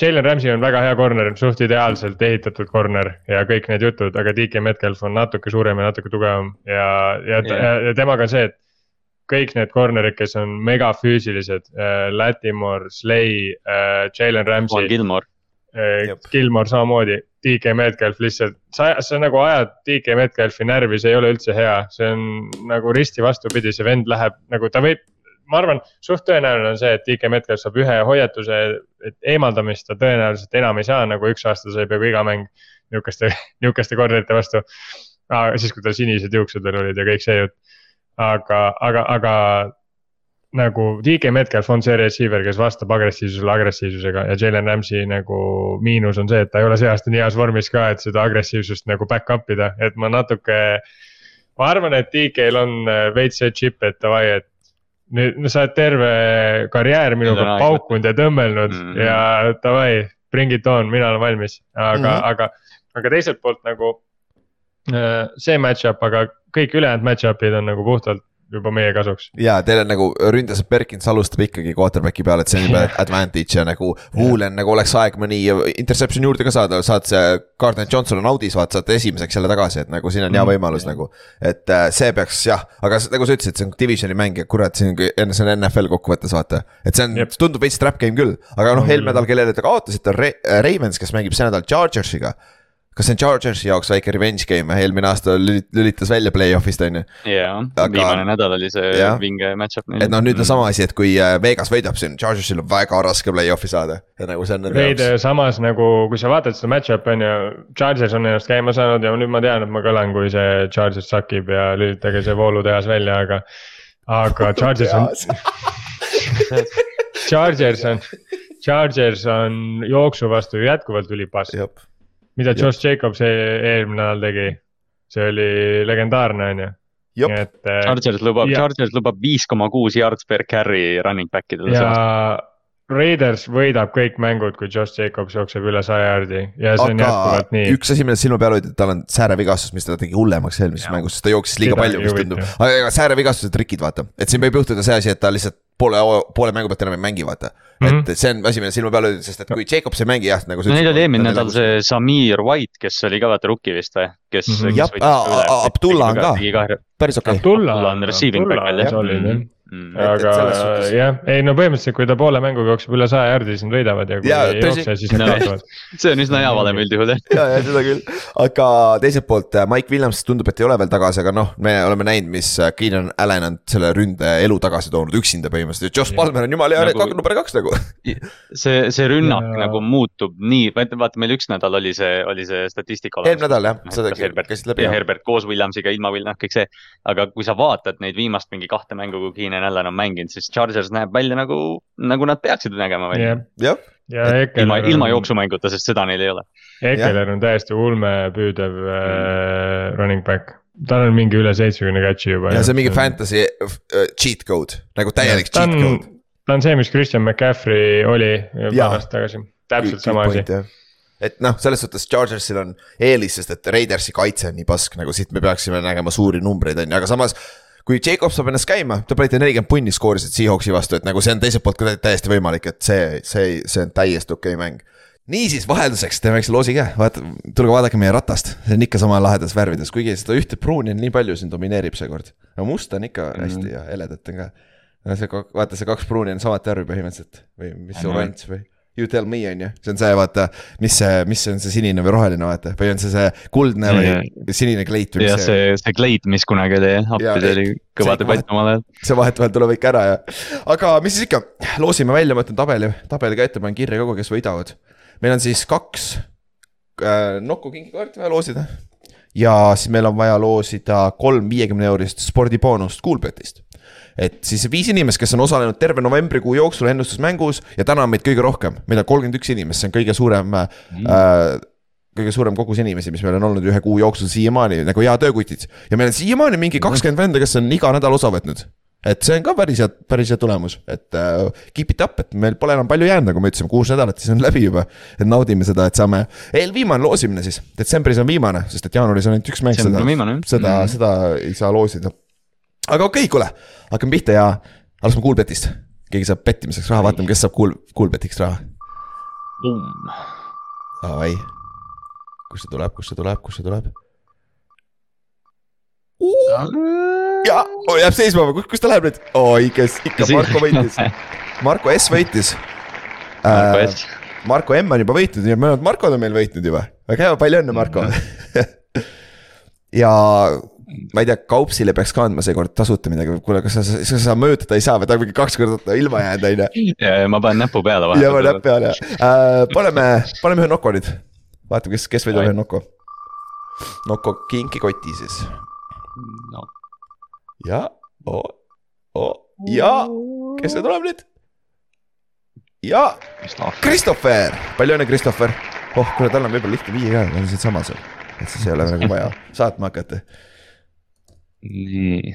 S3: Jalen Rams'i on väga hea corner, suht ideaalselt ehitatud corner ja kõik need jutud, aga DK Metcalf on natuke suurem ja natuke tugevam ja, ja yeah., ja, ja temaga on see, et kõik need corner'id, kes on megafüüsilised äh,, Latimore, Slay äh,, Jalen Ramsey.
S4: Gilmore
S3: äh,. Gilmore samamoodi, DK Metcalf lihtsalt, sa, sa nagu ajad DK Metcalfi närvi, see ei ole üldse hea, see on nagu risti vastupidi, see vend läheb nagu ta võib. ma arvan, suht tõenäoline on see, et DK Metcalf saab ühe hoiatuse, et eemaldamist ta tõenäoliselt enam ei saa, nagu üks aasta sai peaaegu iga mäng nihukeste, <laughs> nihukeste corner'ite vastu. siis, kui tal sinised juuksed veel olid ja kõik see jutt. aga, aga, aga nagu DK Metcalf on see receiver, kes vastab agressiivsusele agressiivsusega ja Jalen Ramsey nagu miinus on see, et ta ei ole see aasta nii heas vormis ka, et seda agressiivsust nagu back up ida, et ma natuke. ma arvan, et DK-l on äh, veits see chip, et davai, et nüüd no, sa oled terve karjäär minuga paukunud ja tõmmelnud mm. -hmm. ja davai, bring it on, mina olen valmis, aga mm. -hmm. aga, aga teiselt poolt nagu äh, see match-up, aga kõik ülejäänud match-up'id on nagu puhtalt juba meie kasuks.
S2: ja teil on nagu ründas Perkins alustab ikkagi quarterback'i peale, et see on juba advantage ja nagu Woolen nagu oleks aeg mõni interception juurde ka saada, saad see, Gardner Johnson on audis, vaata saate esimeseks jälle tagasi, et nagu siin on hea
S3: Mhm.
S2: võimalus nagu. et äh, see peaks jah, aga nagu sa ütlesid, see on divisioni mäng ja kurat, see on, see on NFL kokkuvõttes vaata. et see on
S3: Jep.,
S2: tundub veits trap game küll, aga noh, eelmine nädal, kellele te kaotasite, on Ra- Ravens, kes mängib see nädal Chargersiga kas see on Chargersi jaoks väike revenge game, eelmine aasta lülit- lülitas välja play-off'ist on ju.
S4: jaa,
S2: Aga-
S4: viimane nädal oli see
S2: Jah.
S4: vinge match-up
S2: et noh, nüüd on sama asi, et kui äh, Vegas võidab siin, Chargersil on väga raske play-off'i saada ja nagu see on nende jaoks.
S3: samas nagu, kui sa vaatad seda match-up'i on ju, Chargers on ennast käima saanud ja nüüd ma tean, et ma kõlan, kui see Chargers sakib ja lülitage see voolutehas välja, aga. aga <laughs> Chargers on, <laughs> Chargers on, Chargers on jooksu vastu jätkuvalt ülipass. Mida Josh Jacobs e- eelmine nädal tegi, see oli legendaarne, on ju.
S2: Jop.
S3: et äh,
S4: Chargers lubab, Chargers lubab viis koma kuus yards per carry running back idele
S3: ja Raiders võidab kõik mängud, kui Josh Jacobs jookseb üle saja jaardi ja see on
S2: aga
S3: jätkuvalt nii.
S2: üks asi, millest silma peal hoida, et tal on säärevigastus, mis teda tegi hullemaks eelmises mängus, sest ta jooksis liiga
S3: Seda
S2: palju,
S3: ei
S2: mis tundub. aga säärevigastused trikid, vaata, et siin võib juhtuda see asi, et ta lihtsalt poole, poole mängu pealt enam ei mängi, vaata.
S3: Mhm.
S2: et see on asi, millest silma peal hoida, sest et kui Jacobs ei mängi jah, nagu
S4: no neil oli eelmine nädal see Samir White, kes oli ka vaata rookie vist või, kes
S3: Mhm.
S4: kes
S2: Jah, Abdullah on ka. päris okei okay..
S3: Abdullah
S4: Abdullah on receiving back veel, jah. Mm.
S2: et
S3: aga
S2: suhtes-
S3: jah, ei no põhimõtteliselt, kui ta poole mänguga jookseb üle saja jaardi, siis nad võidavad ja kui
S2: Jaa,
S3: ei
S2: tõsi.
S3: jookse, siis nad
S4: No.
S3: kaotavad. <laughs>
S4: see on üsna hea valem üldjuhul jah.
S2: ja, ja seda küll, aga teiselt poolt äh, Mike Williams tundub, et ei ole veel tagasi, aga noh, me oleme näinud, mis äh, Keenan Allan on selle ründe elu tagasi toonud üksinda põhimõtteliselt ja Josh. Palmer on jumala hea
S4: Nagu-
S2: number kaks nagu.
S4: see, see rünnak
S3: Ja-
S4: ja... nagu muutub nii, vaata, meil üks nädal oli see, oli see statistika
S2: eelmine nädal jah, seda
S4: kas Herbert
S2: käisid läbi
S4: ja. Herbert koos Williamsiga, ilma Williams, kõik see. aga kui sa vaatad neid viimast mingi kahte mängu, kui Keenan Allan on mänginud, siis Chargers näeb välja nagu, nagu nad peaksid nägema välja.
S3: jah, ja
S4: ilma,
S3: Ekeler
S4: ilma
S3: on,
S4: jooksumänguta, sest seda neil ei ole.
S3: Ekeler on täiesti ulmepüüdev äh, running back. tal on mingi üle seitsmekümne catch'i juba.
S2: ja see on mingi fantasy uh, cheat code nagu täielik
S3: ta
S2: cheat
S3: on
S2: code.,
S3: ta on see, mis Christian McCaffrey oli paar aastat tagasi, täpselt sama asi.
S2: et noh, selles suhtes Chargersil on eelis, sest et Raidersi kaitse on nii pask, nagu siit me peaksime nägema suuri numbreid, on ju, aga samas. Kui Jacob saab ennast käima, te panite nelikümmend punni skoorisid Seahawksi vastu, et nagu see on teiselt poolt ka täiesti võimalik, et see, see, see on täiesti okei okay mäng. niisiis vahelduseks teeme väikse loosi ka, vaata, tulge vaadake meie ratast, see on ikka sama lahedas värvides, kuigi seda ühte pruuni on nii palju siin domineerib seekord. aga musta on ikka hästi ja heledat on ka. no see, vaata see kaks pruuni on samat värvi põhimõtteliselt või mis see
S4: Mhm.
S2: oranž või You tell me on ju, see on see, vaata, mis see, mis on see sinine või roheline, vaata, või on see see kuldne või sinine kleit või
S4: jah,
S2: mis see,
S4: see, see Glade, mis kunagi oli, appi
S2: Jaa,
S4: see oli kõva debatt omal ajal.
S2: see vahetevahel tuleb ikka ära ja. aga mis siis ikka, loosime välja, ma võtan tabeli, tabeli ka ette, panen kirja kogu, kes võidavad. meil on siis kaks äh, Nokku kingikaarti vaja loosida. ja siis meil on vaja loosida kolm viiekümne eurist spordiboonust Coolbetist et siis viis inimest, kes on osalenud terve novembrikuu jooksul ennustusmängus ja täna on meid kõige rohkem, meil on kolmkümmend üks inimest, see on kõige suurem mm. äh, kõige suurem kogus inimesi, mis meil on olnud ühe kuu jooksul siiamaani nagu hea töökutid. ja meil on siiamaani mingi kakskümmend venda, kes on iga nädal osa võtnud. et see on ka päris hea, päris hea tulemus, et uh, keep it up, et meil pole enam palju jäänud, nagu me ütlesime, kuus nädalat, siis on läbi juba. et naudime seda, et saame, eelviimane loosimine siis, detsembris on viimane, sest et jaanuaris on ainult üks mäng, seda seda mm, -hmm. seda ei saa loosida. Aga okei okay,, kuule, hakkame pihta ja alustame Coolbetist. keegi saab pettimiseks raha, vaatame, kes saab Cool, Coolbetiks raha. Davai, kust see tuleb, kust see tuleb, kust see tuleb? ja oh,, jääb seisma, kus, kus ta läheb nüüd? oi, kes ikka Marko võitis, Marko S võitis.
S4: Marko S.
S2: Marko M on juba võitnud ja mõlemad Markod on meil võitnud juba, väga hea, palju õnne, Marko. <laughs> ja ma ei tea, Kaupsile peaks ka andma seekord tasuta midagi, kuule, kas sa, sa, sa mõjutada ei saa või ta on mingi kaks korda ilma jäänud, on ju.
S4: ja, ja ma panen näpu peale
S2: ja ma näpp
S4: vahepeal.
S2: peale äh,, paneme, paneme ühe Noko nüüd. vaatame, kes, kes võidab ühe Noko. Noko kinkikoti siis
S4: no
S2: ja oh,, oh, ja, kes see tuleb nüüd? ja Christopher, palju õnne, Christopher. oh, kuule, tal on võib-olla lihtne viia ka, ta on siinsamas. et siis ei ole nagu vaja saatma hakata.
S4: nii,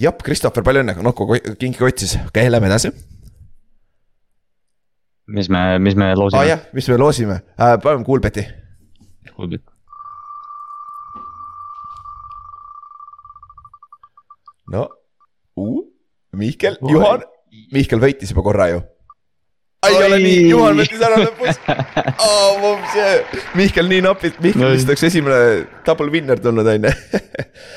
S2: jah, Christopher, palju õnne, Noko ko- kinkikott siis, okei okay,, lähme edasi.
S4: mis me, mis me
S2: aa ah,
S4: loosime
S2: jah, mis me loosime äh,, paneme Kuulbeti.
S4: ah,?
S2: no uh,, Mihkel, Juhan, Mihkel võitis juba korra ju.
S4: Oi.
S2: ole nii, Juhan võttis ära lõpus oh,. Mihkel nii napilt, Mihkel vist oleks esimene double winner tulnud, on ju.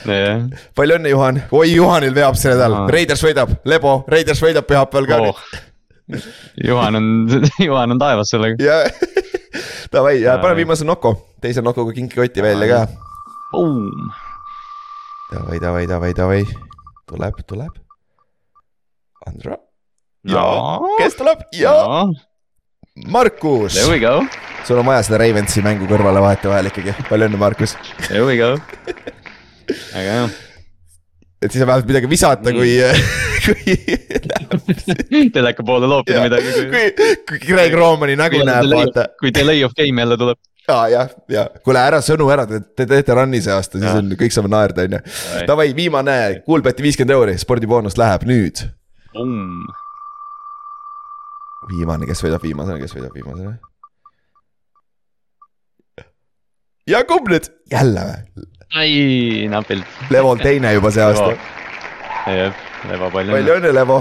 S4: jah,
S2: palju õnne, Juhan, oi, Juhanil veab see nädal Raiders võidab, Lebo, Raiders võidab pühapäeval ka
S4: oh.. Juhan on, <laughs> Juhan on taevas sellega.
S2: ja davai, pane viimase Noko, teise Nokoga kinkikotti välja ka. Davai, davai, davai, davai, tuleb, tuleb. Andra, ja kes tuleb ja Markus,
S4: There we go,
S2: sul on vaja seda Ravensi mängu kõrvale vahetevahel ikkagi, palju õnne, Markus.
S4: there we go. väga hea.
S2: et siis on vähemalt midagi visata, kui, <laughs> kui,
S4: teleka poole loopida midagi.
S2: kui, kui Greg Romani nägu näeb, vaata.
S4: kui delay of game jälle tuleb.
S2: aa jah, ja kuule ära sõnu ära, te te teete run'i see aasta, siis on, kõik saavad naerda, on ju.
S4: Ai.
S2: Davai, viimane, Kuulbeti viiskümmend euri, spordiboonus läheb nüüd. viimane, kes võidab viimasena, kes võidab viimasena? ja kumb nüüd? jälle või?
S4: ai, napilt.
S2: Levol teine juba see aasta.
S4: jah, leva palju
S2: palju. õnne, Levo.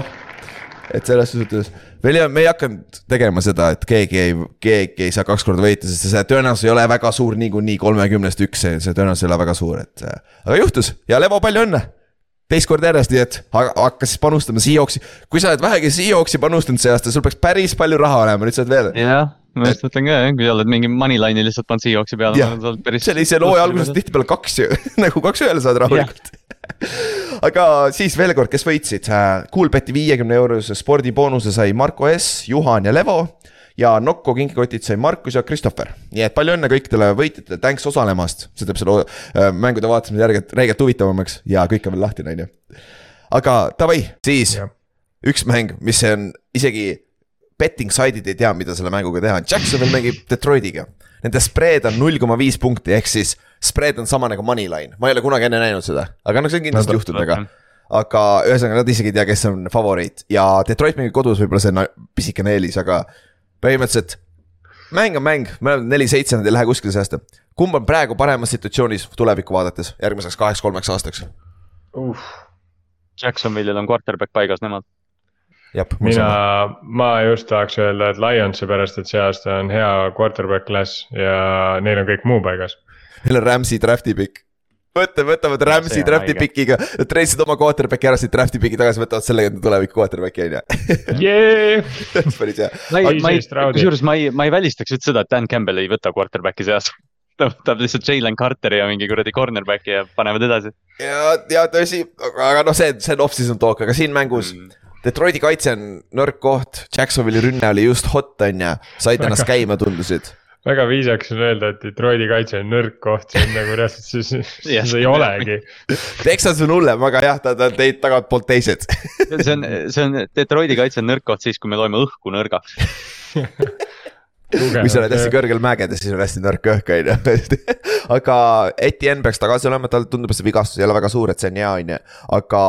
S2: et selles suhtes, veel ei, me ei hakanud tegema seda, et keegi ei, keegi ei saa kaks korda võita, sest see tõenäosus ei ole väga suur niikuinii kolmekümnest üks, see, see tõenäosus ei ole väga suur, et. aga juhtus ja Levo, palju õnne teist korda järjest, nii et ha- hakka siis panustama Seahawksi, kui sa oled vähegi Seahawksi panustanud see aasta, sul peaks päris palju raha olema, nüüd sa oled veel.
S4: jah, ma just mõtlen ka jah, kui sa oled mingi moneyline'i lihtsalt pannud Seahawksi peale.
S2: Jah. see oli see looja alguses. tihtipeale kaks ju, <laughs> nagu kaks ühele saad rahulikult. <laughs> aga siis veel kord, kes võitsid, Coolbeti viiekümne eurose spordiboonuse sai Marko S, Juhan ja Levo. Ja Nokko kinkikotid sai Markus ja Christopher, nii et palju õnne kõikidele võitjatele, thanks osalemast, see teeb selle äh, mängude vaatamise järgelt, räigelt huvitavamaks ja kõik on veel lahtine, on ju. aga davai, siis
S3: Jah.
S2: üks mäng, mis on isegi betting side'id ei tea, mida selle mänguga teha, Jacksonvil mängib Detroitiga. Nende spread on null koma viis punkti, ehk siis spread on sama nagu moneyline, ma ei ole kunagi enne näinud seda, aga no see on kindlasti
S3: No,
S2: juhtunud, aga. aga ühesõnaga nad isegi ei tea, kes on favoriit ja Detroit mängib kodus, võib-olla see on pisikene eelis, aga põhimõtteliselt mäng on mäng, me oleme neli-seitse, nad ei lähe kuskile see aasta. kumb on praegu paremas situatsioonis tulevikku vaadates järgmiseks kaheks-kolmeks aastaks?
S4: Jacksonville'il on quarterback paigas nemad.
S3: mina, ma just tahaks öelda, et Lions seepärast, et see aasta on hea quarterback class ja neil on kõik muu paigas.
S2: Neil on Rams'i draft'i pikk. võta, võtavad Rams'i draft'i pikiga, nad treisid oma quarterback'i ära siit draft'i piki tagasi, võtavad sellega tuleviku quarterback'i on ju.
S3: jee,
S2: päris hea.
S4: kusjuures ma ei, ma ei välistaks üldse seda, et Dan Campbell ei võta quarterback'i see aasta. <laughs> ta võtab lihtsalt Jalen Carteri ja mingi kuradi cornerback'i ja panevad edasi
S2: ja, ja tõsi, aga noh, see, see on off-season talk, aga siin mängus
S4: mm..
S2: Detroiti kaitse on nõrk koht, Jacksonville'i rünne oli just hot on ju, said ennast käima tundusid.
S3: Väga viisakas on öelda, et Detroiti kaitse on nõrk koht, see on nagu reaalselt <laughs> see, see
S4: Jah.
S3: see ei olegi.
S2: Texas on hullem, aga jah, ta, ta on teid tagantpoolt teised.
S4: see on, see on Detroiti kaitse on nõrk koht siis, kui me loeme õhku nõrgaks. <laughs>
S2: kui sa oled hästi kõrgel mägedes, siis on hästi nõrk õhk on ju. <laughs> aga Etienne peaks tagasi olema, tal tundub, et see vigastus ei ole väga suur, et see on hea, on ju. aga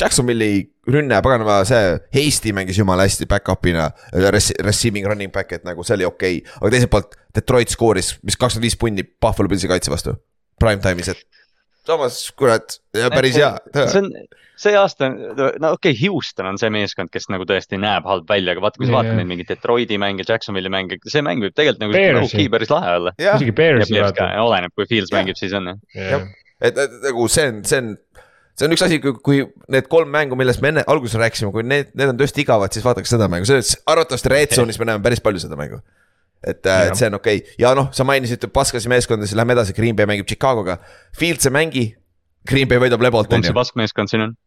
S2: Jacksonville'i rünne, paganama see, Hasty mängis jumala hästi back-up'ina. Receiving running back, et nagu see oli okei okay., aga teiselt poolt Detroit skooris, mis kakskümmend viis punni Buffalo Pillsi kaitse vastu. Prime time'is, et samas kurat, päris hea.
S4: see on, see aasta, no okei okay,, Houston on see meeskond, kes nagu tõesti näeb halb välja, aga vaata, kui sa vaatad neid mingeid Detroiti mänge, Jacksonville'i mänge, see mäng võib tegelikult nagu low-key päris lahe olla.
S3: isegi
S4: ja
S3: Bearsi vaata.,
S4: oleneb, kui Fields
S2: Jah.
S4: mängib, siis on jah.
S2: et, et nagu see on, see on, see on üks asi, kui, kui need kolm mängu, millest me enne alguses rääkisime, kui need, need on tõesti igavad, siis vaadake seda mängu, selles arvatavasti Red Zone'is me näeme päris palju seda mängu. Et, äh, et see on okei okay. ja noh, sa mainisid paskasi meeskonda, siis lähme edasi, Green Bay mängib Chicago'ga. Fields ei mängi, Green Bay võidab Lebolt
S4: kumb see paskmeeskond siin on?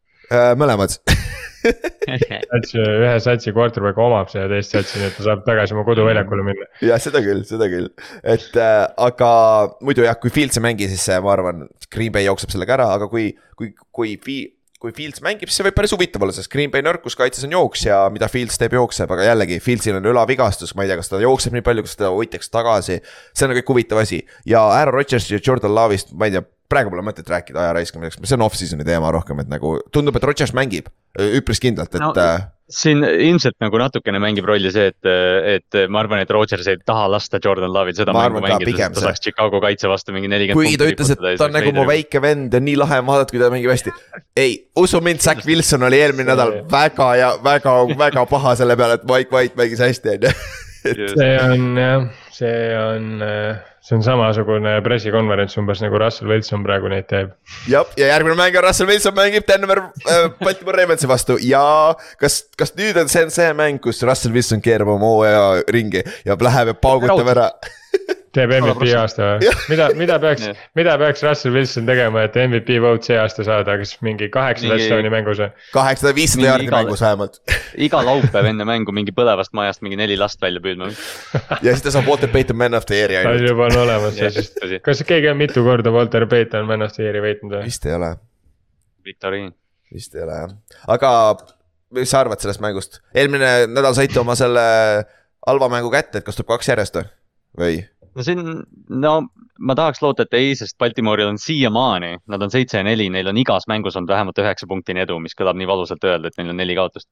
S2: mõlemad <laughs>
S3: satsi, ühe satsi quarterback omab seda teist satsi, nii et ta saab tagasi oma koduväljakule minna.
S2: jah, seda küll, seda küll, et äh, aga muidu jah, kui Fields ei mängi, siis ma arvan, Green Bay jookseb sellega ära, aga kui, kui, kui Fi-, kui Fields mängib, siis see võib päris huvitav olla, sest Green Bay nõrkuskaitses on jooks ja mida Fields teeb, jookseb, aga jällegi, Fieldsil on õlavigastus, ma ei tea, kas ta jookseb nii palju, kas teda hoitakse tagasi. see on kõik huvitav asi ja Aaron Rodgers ja Jordan Love'ist, ma ei tea praegu pole mõtet rääkida aja raiskamiseks, see on off-season'i teema rohkem, et nagu tundub, et Rodgers mängib üpris kindlalt, et no, äh,
S4: siin ilmselt nagu natukene mängib rolli see, et, et ma arvan, et Rodgers ei taha lasta Jordan Love'il seda ma mängu mängida, sest ta saaks Chicago kaitse vastu mingi nelikümmend.
S2: kuigi ta ütles, et ta on nagu mu väike vend ja nii lahe on vaadata, kui ta mängib hästi. ei, usu mind, Zack Wilson oli eelmine nädal väga ja väga, väga paha selle peale, et Mike White mängis hästi, on ju.
S3: see on jah, see on äh, see on samasugune pressikonverents umbes nagu Russell Wilson praegu neid teeb.
S2: jah, ja järgmine mäng on Russell Wilson mängib Denver äh, Baltimore Ravensi vastu ja kas, kas nüüd on see, see mäng, kus Russell Wilson keerab oma hooaja ringi ja läheb ja paugutab ära
S3: teeb MVP aasta või? mida, mida <laughs> peaks, mida peaks Russell Wilson tegema, et MVP vote see aasta saada, kas mingi kaheksa touchdown'i mängus või?
S2: kaheksasada, viissada jaardi mängus vähemalt <laughs>
S4: iga laupäev enne mängu mingi põlevast majast mingi neli last välja püüdma <laughs>
S2: ja siis ta saab Walter Payton man of the year'i
S3: ainult. ta juba on olemas see siis, kas keegi on mitu korda Walter Payton man of the year'i võitnud või?
S2: vist ei ole.
S4: viktoriin.
S2: vist ei ole jah, aga mis sa arvad sellest mängust, eelmine nädal saite oma selle halva mängu kätte, et kas tuleb kaks järjest või? või?
S4: No siin, no ma tahaks loota, et ei, sest Baltimooril on siiamaani, nad on seitse ja neli, neil on igas mängus olnud vähemalt üheksa punktini edu, mis kõlab nii valusalt öelda, et neil on neli kaotust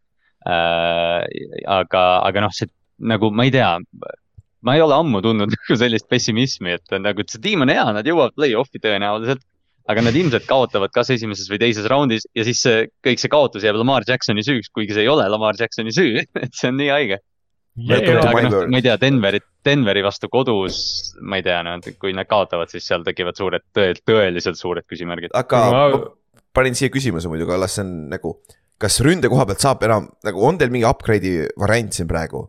S4: äh,. aga, aga noh, see nagu ma ei tea, ma ei ole ammu tundnud <laughs> nagu sellist pessimismi, et nagu see tiim on hea, nad jõuavad play-off'i tõenäoliselt. aga nad ilmselt kaotavad kas esimeses või teises raundis ja siis see kõik see kaotus jääb Lamar Jacksoni süüks, kuigi see ei ole Lamar Jacksoni süü <laughs> et see on nii haige ma ei tea, Denveri, Denveri vastu kodus, ma ei tea, noh, kui nad kaotavad, siis seal tekivad suured, tõeliselt suured küsimärgid.
S2: aga ma panin siia küsimuse muidugi, las see on nagu kas ründe koha pealt saab enam, nagu on teil mingi upgrade'i variant siin praegu?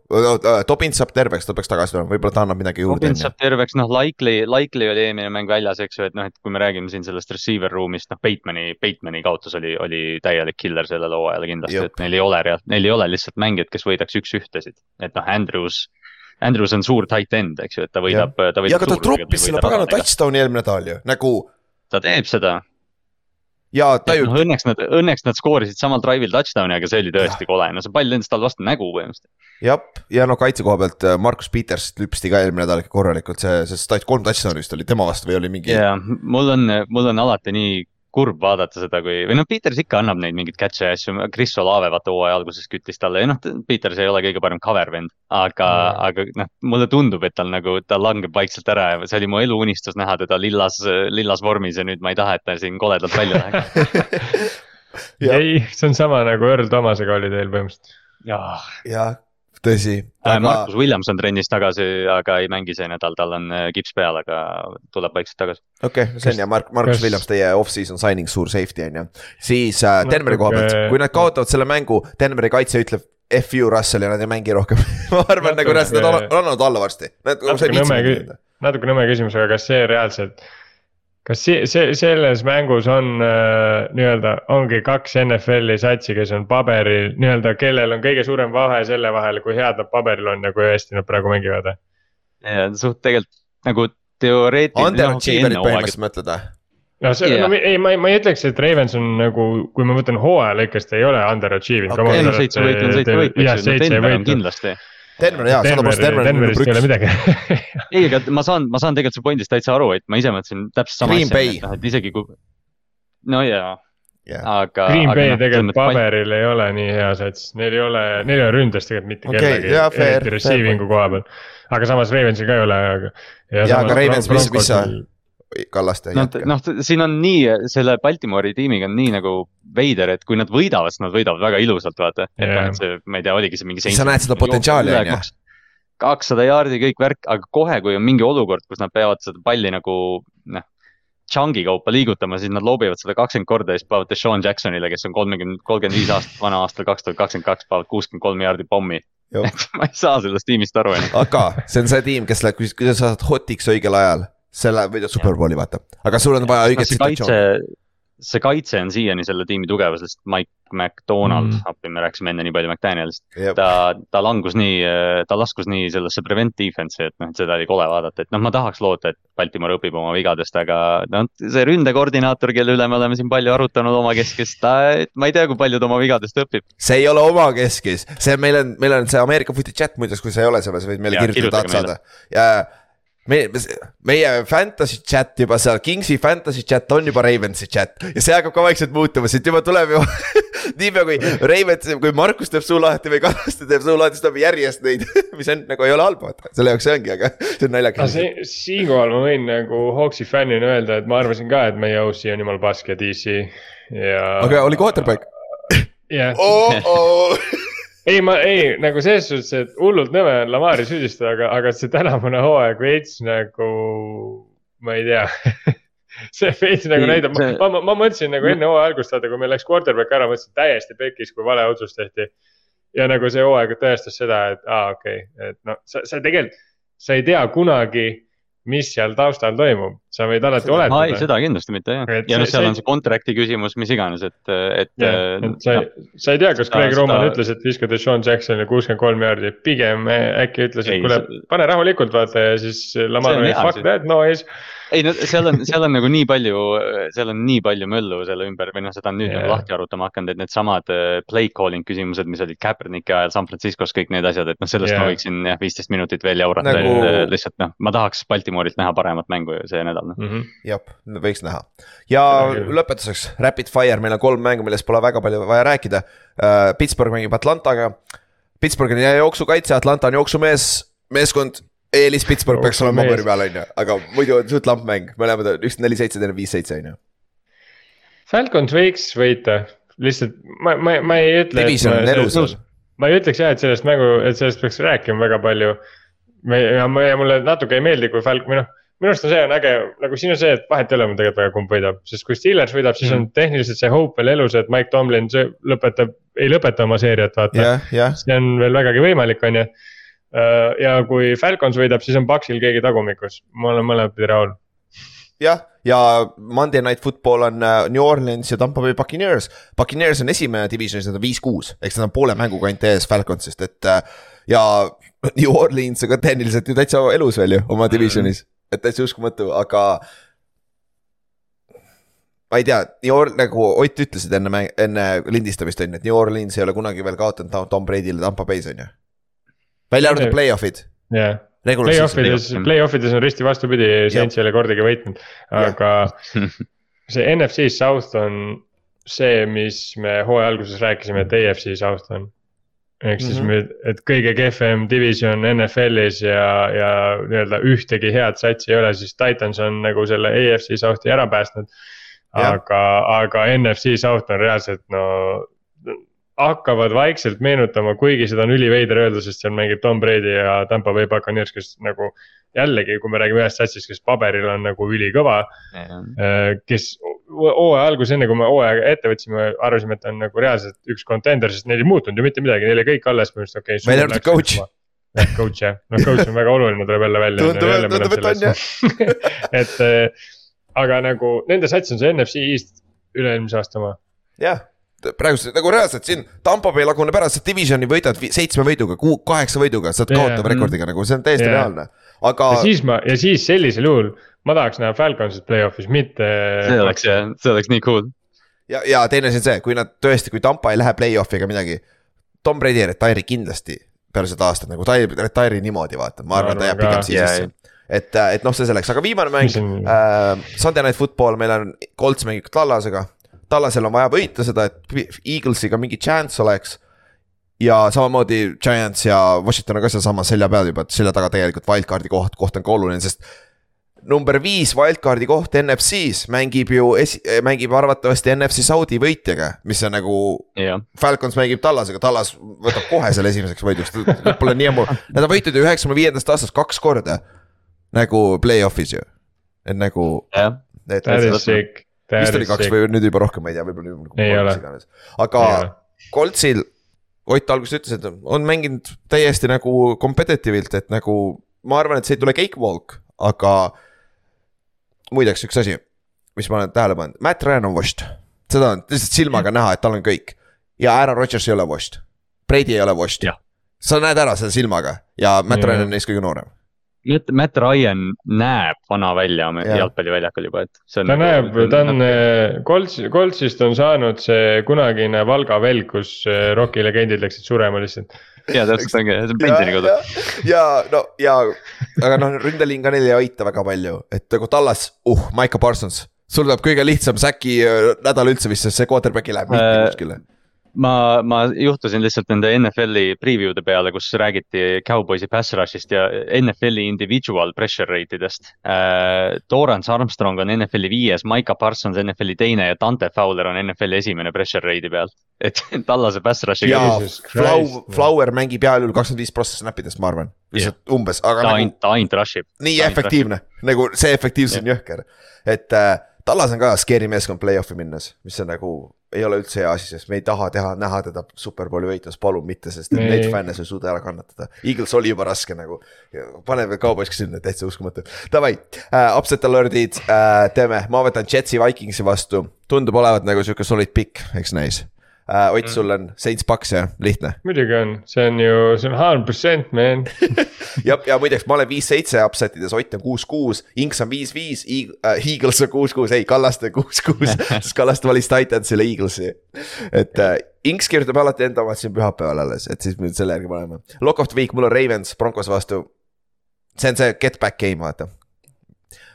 S2: Dobbins saab terveks, ta peaks tagasi tulema, võib-olla ta annab midagi juurde.
S4: Dobbins saab terveks, noh, Likely, Likely oli eelmine mäng väljas, eks ju, et noh, et kui me räägime siin sellest receiver ruumist, noh, Batemani, Batemani kaotus oli, oli täielik killer sellel hooajal kindlasti, et neil ei ole reaalselt, neil ei ole lihtsalt mängijad, kes võidaks üks-ühtesid. et noh, Andrews, Andrews on suur tight end, eks ju, et ta võidab, ta võidab.
S2: ja aga ta troppis selle pagana touchdown'i eelmine nädal ju, nagu.
S4: ta teeb seda
S2: ja ta ju.
S4: noh, õnneks nad, õnneks nad skoorisid samal drive'il touchdown'i, aga see oli tõesti kole, no see pall lendas tal vastu nägu põhimõtteliselt.
S2: jah, ja no kaitse koha pealt äh, Markus Peters lüpsti ka eelmine nädal ikka korralikult, see, see kolm touchdown'i vist oli tema vastu või oli mingi.
S4: ja mul on, mul on alati nii kurb vaadata seda, kui, või noh, Peters ikka annab neid mingeid catch'e ja asju, Chris Olave vaata hooaja alguses küttis talle ja noh, Peters ei ole kõige parem cover vend. aga mm., aga noh, mulle tundub, et tal nagu, ta langeb vaikselt ära ja see oli mu eluunistus näha teda lillas, lillas vormis ja nüüd ma ei taha, et ta siin koledalt välja läheks <laughs>
S3: ei, see on sama nagu Earl Thomasega oli teil põhimõtteliselt.
S2: jah ja, tõsi
S4: äh, aga.... Markus Williams on trennis tagasi, aga ei mängi see nädal, tal on äh, kips peal, aga tuleb vaikselt tagasi.
S2: okei okay,, see on ja Mark, Markus. Williams, teie off-season signing, suur safety on ju. siis äh, Denveri koha pealt, kui nad kaotavad selle mängu, Denveri kaitse ütleb. FU Russell ja nad ei mängi rohkem <laughs> ma arvan nagu nad on andnud alla varsti.
S3: natuke natuke nõme küsimus, aga kas see reaalselt kas see, see, selles mängus on äh, nii-öelda, ongi kaks NFL-i satsi, kes on paberil nii-öelda, kellel on kõige suurem vahe selle vahel, kui head nad paberil on ja kui hästi nad praegu mängivad?
S4: ja suht tegelikult nagu teoreetiliselt.
S2: Underachiever'id põhimõtteliselt mõtled või?
S3: no see yeah., no ei, ma ei, ma ei ütleks, et Ravens on nagu, kui ma mõtlen hooaja lõikes, ta ei ole underachieving
S4: okay.. ei no seitse võitu on seitse võitu, eks ju, kindlasti
S2: Denver jaa, sada prossa Denver
S3: on number üks. <laughs>
S4: ei, aga ma saan, ma saan tegelikult su point'ist täitsa aru, et ma ise mõtlesin täpselt sama
S2: asja, et
S4: noh, et isegi kui. no jaa
S3: yeah., aga. Green Bay no, tegelikult paberil ei ole nii hea sats, neil ei ole, neil ei ole ründes tegelikult mitte okay, kellegi, eriti receiving'u koha peal. aga samas Ravensil ka ei ole, aga.
S2: ja, ja aga Ravens, mis, mis sa Kallaste
S4: no, noh, siin on nii, selle Baltimoori tiimiga on nii nagu veider, et kui nad võidavad, siis nad võidavad väga ilusalt, vaata. et noh, et see, ma ei tea, oligi see mingi.
S2: sa näed seda potentsiaali, on ju.
S4: kakssada jaardi, kõik värk, aga kohe, kui on mingi olukord, kus nad peavad seda palli nagu noh chungi kaupa liigutama, siis nad loobivad seda kakskümmend korda ja siis panevad Deshaun Jacksonile, kes on kolmekümne, kolmkümmend viis aastat vana aastal kaks tuhat kakskümmend kaks, panevad kuuskümmend kolm jaardi pommi. et <laughs> ma ei saa sellest tiimist aru enam.
S2: aga see on see tiim, kes läheb, kui kui sa saad hotiks õigel ajal, see läheb, võidab superbowli, vaata, aga sul on vaja õiget
S4: see kaitse
S2: situatsiooni.,
S4: see kaitse on siiani selle tiimi tugevus, sest Mike McDonald
S3: Mm.
S4: appi me rääkisime enne nii palju McDanielist,
S2: Jep.
S4: ta, ta langus nii, ta laskus nii sellesse prevent defense'i, et noh, et seda oli kole vaadata, et noh, ma tahaks loota, et Baltimore õpib oma vigadest, aga noh, see ründekoordinaator, kelle üle me oleme siin palju arutanud omakeskis, ta, ma ei tea, kui palju ta oma vigadest õpib.
S2: see ei ole omakeskis, see meil on, meil on see Ameerika Footi chat muideks, kui sa ei ole selles, võid meile
S4: Jaa,
S2: kirjutada, tahad saada. ja meie, meie fantasy chat juba seal, Kingsi fantasy chat on juba Ravensi chat ja see hakkab ka vaikselt muutuma, siit juba tuleb ju <laughs> niipea kui Ravens, kui Markus teeb suu lahti või Kallaste teeb suu lahti, siis tuleb järjest neid, <laughs> mis on nagu ei ole halb, vaata, selle jaoks see ongi, aga <laughs> see on naljakas.
S3: siinkohal ma võin nagu Hawksi fännina öelda, et ma arvasin ka, et meie OC on jumala pask ja DC ja.
S2: aga oli quarterback
S3: jah. Ei ma ei nagu selles suhtes, et hullult nõme on Lamari süüdistada, aga, aga see tänavune hooaeg veits nagu, ma ei tea <laughs> see veits nagu näitab, ma, ma, ma, ma mõtlesin nagu enne hooaja algust, vaata kui meil läks quarterback ära, mõtlesin täiesti pekis, kui vale otsus tehti. ja nagu see hooaeg tõestas seda, et aa, okei okay,, et noh, sa, sa tegelikult, sa ei tea kunagi, mis seal taustal toimub, sa võid alati
S4: ei,
S3: oletada.
S4: seda kindlasti mitte jah ja noh, seal
S3: see-
S4: on see contract'i küsimus, mis iganes, et, et.
S3: jah, et sa ei, sa ei tea, kas
S4: seda-
S3: Greg Roman
S4: seda-
S3: ütles, et viska Deshaun Jacksonile kuuskümmend kolm jaardi, pigem eh, äkki ütles, et
S4: Ei,
S3: kuule pane rahulikult vaata ja siis Lamar oli fuck that noise.
S4: Ei no seal on, seal on nagu nii palju, seal on nii palju möllu selle ümber või noh, seda on nüüd
S3: Jaa.
S4: nagu lahti arutama hakanud, et needsamad äh, play calling küsimused, mis olid Kaepernicki ajal San Franciscos, kõik need asjad, et noh, sellest
S3: Jaa.
S4: ma võiksin jah, viisteist minutit veel jaurata
S2: Nagu-
S4: et äh, lihtsalt noh, ma tahaks Baltimoorilt näha paremat mängu see nädal noh.
S3: Mhm.
S2: jah, võiks näha ja lõpetuseks rapid fire, meil on kolm mängu, millest pole väga palju vaja rääkida uh,. Pittsburgh mängib Atlantaga. Pittsburgh on jooksukaitse, Atlanta on jooksumees, meeskond. Eelis Pittsburgh peaks olema paberi peal, on ju, aga muidu on suht lamp mäng, mõlemad on üks neli, seitse, teine viis, seitse, on ju.
S3: Falcons võiks võita, lihtsalt ma, ma, ma ei ütle.
S2: Division on elus.
S3: ma ei ütleks jah, et sellest mängu, et sellest peaks rääkima väga palju. me ja ma- ja mulle natuke ei meeldi, kui Falcon või noh, minu arust on see on äge, nagu siin on see, et vahet ei ole mul tegelikult väga, kumb võidab, sest kui Steelers võidab, siis on tehniliselt see hope veel elus, et Mike Tomlin lõpetab, ei lõpeta oma seeriat, vaata
S2: jah, jah,
S3: see on veel vägagi võimalik, on ju. Ja kui Falcons võidab, siis on Paxil keegi tagumikus, ma olen mõlemat pidi rahul.
S2: jah, ja Monday Night Football on äh, New Orleans ja Tampa Bay Buccaneers. Buccaneers on esimene divisionis, nad on viis-kuus, eks nad on poole mänguga ainult ees Falconsist, et äh, ja <laughs> New Orleans on ka tehniliselt ju täitsa elus veel ju oma divisionis, et täitsa uskumatu, aga. ma ei tea, New Or-, nagu Ott ütlesid enne enne lindistamist on ju, et New Orleans ei ole kunagi veel kaotanud Tom Brady'le Tampa Bay's on ju. Välja arvatud play-off'id,
S3: jah,
S2: regular season,
S3: play-off ides, play-off ides on risti vastupidi, Saints ei ole kordagi võitnud, aga <laughs> see NFC South on see, mis me hooaja alguses rääkisime, et AFC South on. ehk siis mm, -hmm. et kõige kehvem division NFL-is ja, ja nii-öelda ühtegi head satsi ei ole, siis Titans on nagu selle AFC South'i ära päästnud. Aga, aga NFC South on reaalselt no hakkavad vaikselt meenutama, kuigi seda on üliveider öelda, sest seal mängib Tom Brady ja Tampa Bay Buccaneers, kes nagu jällegi, kui me räägime ühest satsist, kes paberil on nagu ülikõva. kes hooaja alguses, enne kui me hooaja ette võtsime, arvasime, et ta on nagu reaalselt üks kontender, sest neil ei muutunud ju mitte midagi, neil oli kõik alles põhimõtteliselt, okei okay,.
S2: Välja arvatud coach..
S3: Coach jah, noh coach on väga oluline, tuleb jälle välja.
S2: Tundub- tundub, et on,
S3: jah. <laughs> et eh, aga nagu nende sats on see NFC East üle-eelmise aasta oma.
S2: jah, praegu nagu reaalselt siin Tampo Bay laguneb ära, sa divisioni võidad seitsme võiduga, kaheksa võiduga, sa oled
S3: Jaa.
S2: kaotava rekordiga nagu see on täiesti
S3: Jaa.
S2: reaalne. aga
S3: ja siis ma, ja siis sellisel juhul ma tahaks näha Falconsit play-off'is, mitte.
S4: see oleks jah, see oleks nii cool.
S2: ja, ja teine asi on see, kui nad tõesti, kui Tampa ei lähe play-off'i ega midagi. Tom Brady ei retire'i kindlasti peale seda aastat nagu ta ei retire'i niimoodi vaata, ma arvan, ta jääb pigem siia sisse. et, et noh, see selleks, aga viimane mäng äh,, Sunday Night Football, meil on Colts mängib Tallasega. Tallasel on vaja võita seda, et Eaglesiga mingi chance oleks. ja samamoodi Giants ja Washington on ka sealsamas selja peal juba, et selja taga tegelikult wildcard'i koht, koht on ka oluline, sest number viis wildcard'i koht NFC-s mängib ju esi-, mängib arvatavasti NFC Saudi võitjaga, mis on nagu
S4: jah,
S2: Falcons mängib Tallasega, Tallas võtab kohe selle esimeseks võiduks, pole nii ammu, nad on võitnud ju üheksakümne viiendast aastast kaks korda. nagu play-off'is ju, et nagu,
S4: jah,
S2: et
S3: That
S2: vist oli kaks või nüüd juba rohkem, ma ei tea, võib-olla nüüd
S3: Ei
S2: kolm iganes. aga Coltsil Ott alguses ütles, et on mänginud täiesti nagu competitive'ilt, et nagu ma arvan, et see ei tule cakewalk, aga muideks üks asi, mis ma olen tähele pannud, Matt Ryan on washed, seda on lihtsalt silmaga näha, et tal on kõik. Ja Aaron Rodgers ei ole washed, Brady ei ole washed. Sa näed ära selle silmaga. Ja Matt
S3: Jah.
S2: Ryan on neist kõige noorem.
S4: Matt, Matt Ryan näeb vana välja me-
S2: Jah.
S4: jalgpalliväljakul juba, et
S3: ta näeb, ta on äh, Colts, Coltsist on saanud see kunagine Valga velg, kus äh, Rocki legendid läksid surema lihtsalt.
S4: ja täpselt ongi, see on pensionikodu.
S2: ja no ja, aga noh, ründeliin ka neil ei aita väga palju, et nagu tallas, uh, Maiko Parsons. sul tuleb kõige lihtsam säki äh, nädal üldse vist, sest see quarterback ei lähe mitte
S4: Äh,
S2: kuskile.
S4: ma, ma juhtusin lihtsalt nende NFL-i preview'de peale, kus räägiti Cowboysi pass rush'ist ja NFL-i individual pressure rate idest äh,. Torrance Armstrong on NFL-i viies, Maika Parsons NFL-i teine ja Dante Fowler on NFL-i esimene pressure rate'i peal. et <laughs> tallase pass rush'iga
S3: noh.
S2: Flower mängib heal juhul kakskümmend viis prossa snap'idest, ma arvan, lihtsalt umbes, aga
S4: ta
S2: nagu
S4: ainult, ta ainult rush ib.
S2: nii efektiivne, nagu see efektiivsus on jõhker. et äh, Tallas on ka scary meeskond play-off'i minnes, mis on nagu, ei ole üldse hea asi, sest me ei taha teha, näha teda superbowli võitmas, palun mitte, sest et
S3: Ei.
S2: neid fänne sa ei suuda ära kannatada. Eagles oli juba raske nagu, pane veel Cowboys ka sinna, täitsa uskumatu. Davai äh,, upset alert'id äh, teeme, ma võtan Jetsi Vikingsi vastu, tundub olevat nagu sihuke solid pikk, eks näis äh,. Ott, sul on Saints Paks jah, lihtne.
S3: muidugi on, see on ju, see on hundred percent man.
S2: ja, ja muideks ma olen viis-seitse upset ides, Ott on kuus-kuus, Inks on viis-viis, Eagles on kuus-kuus, ei Kallaste kuus-kuus, <laughs> sest Kallaste valis Titansile Eaglesi. et äh, Inks kirjutab alati enda omad siin pühapäeval alles, et siis me nüüd selle järgi paneme. Lock of the week, mul on Ravens Broncos vastu. see on see get back game, vaata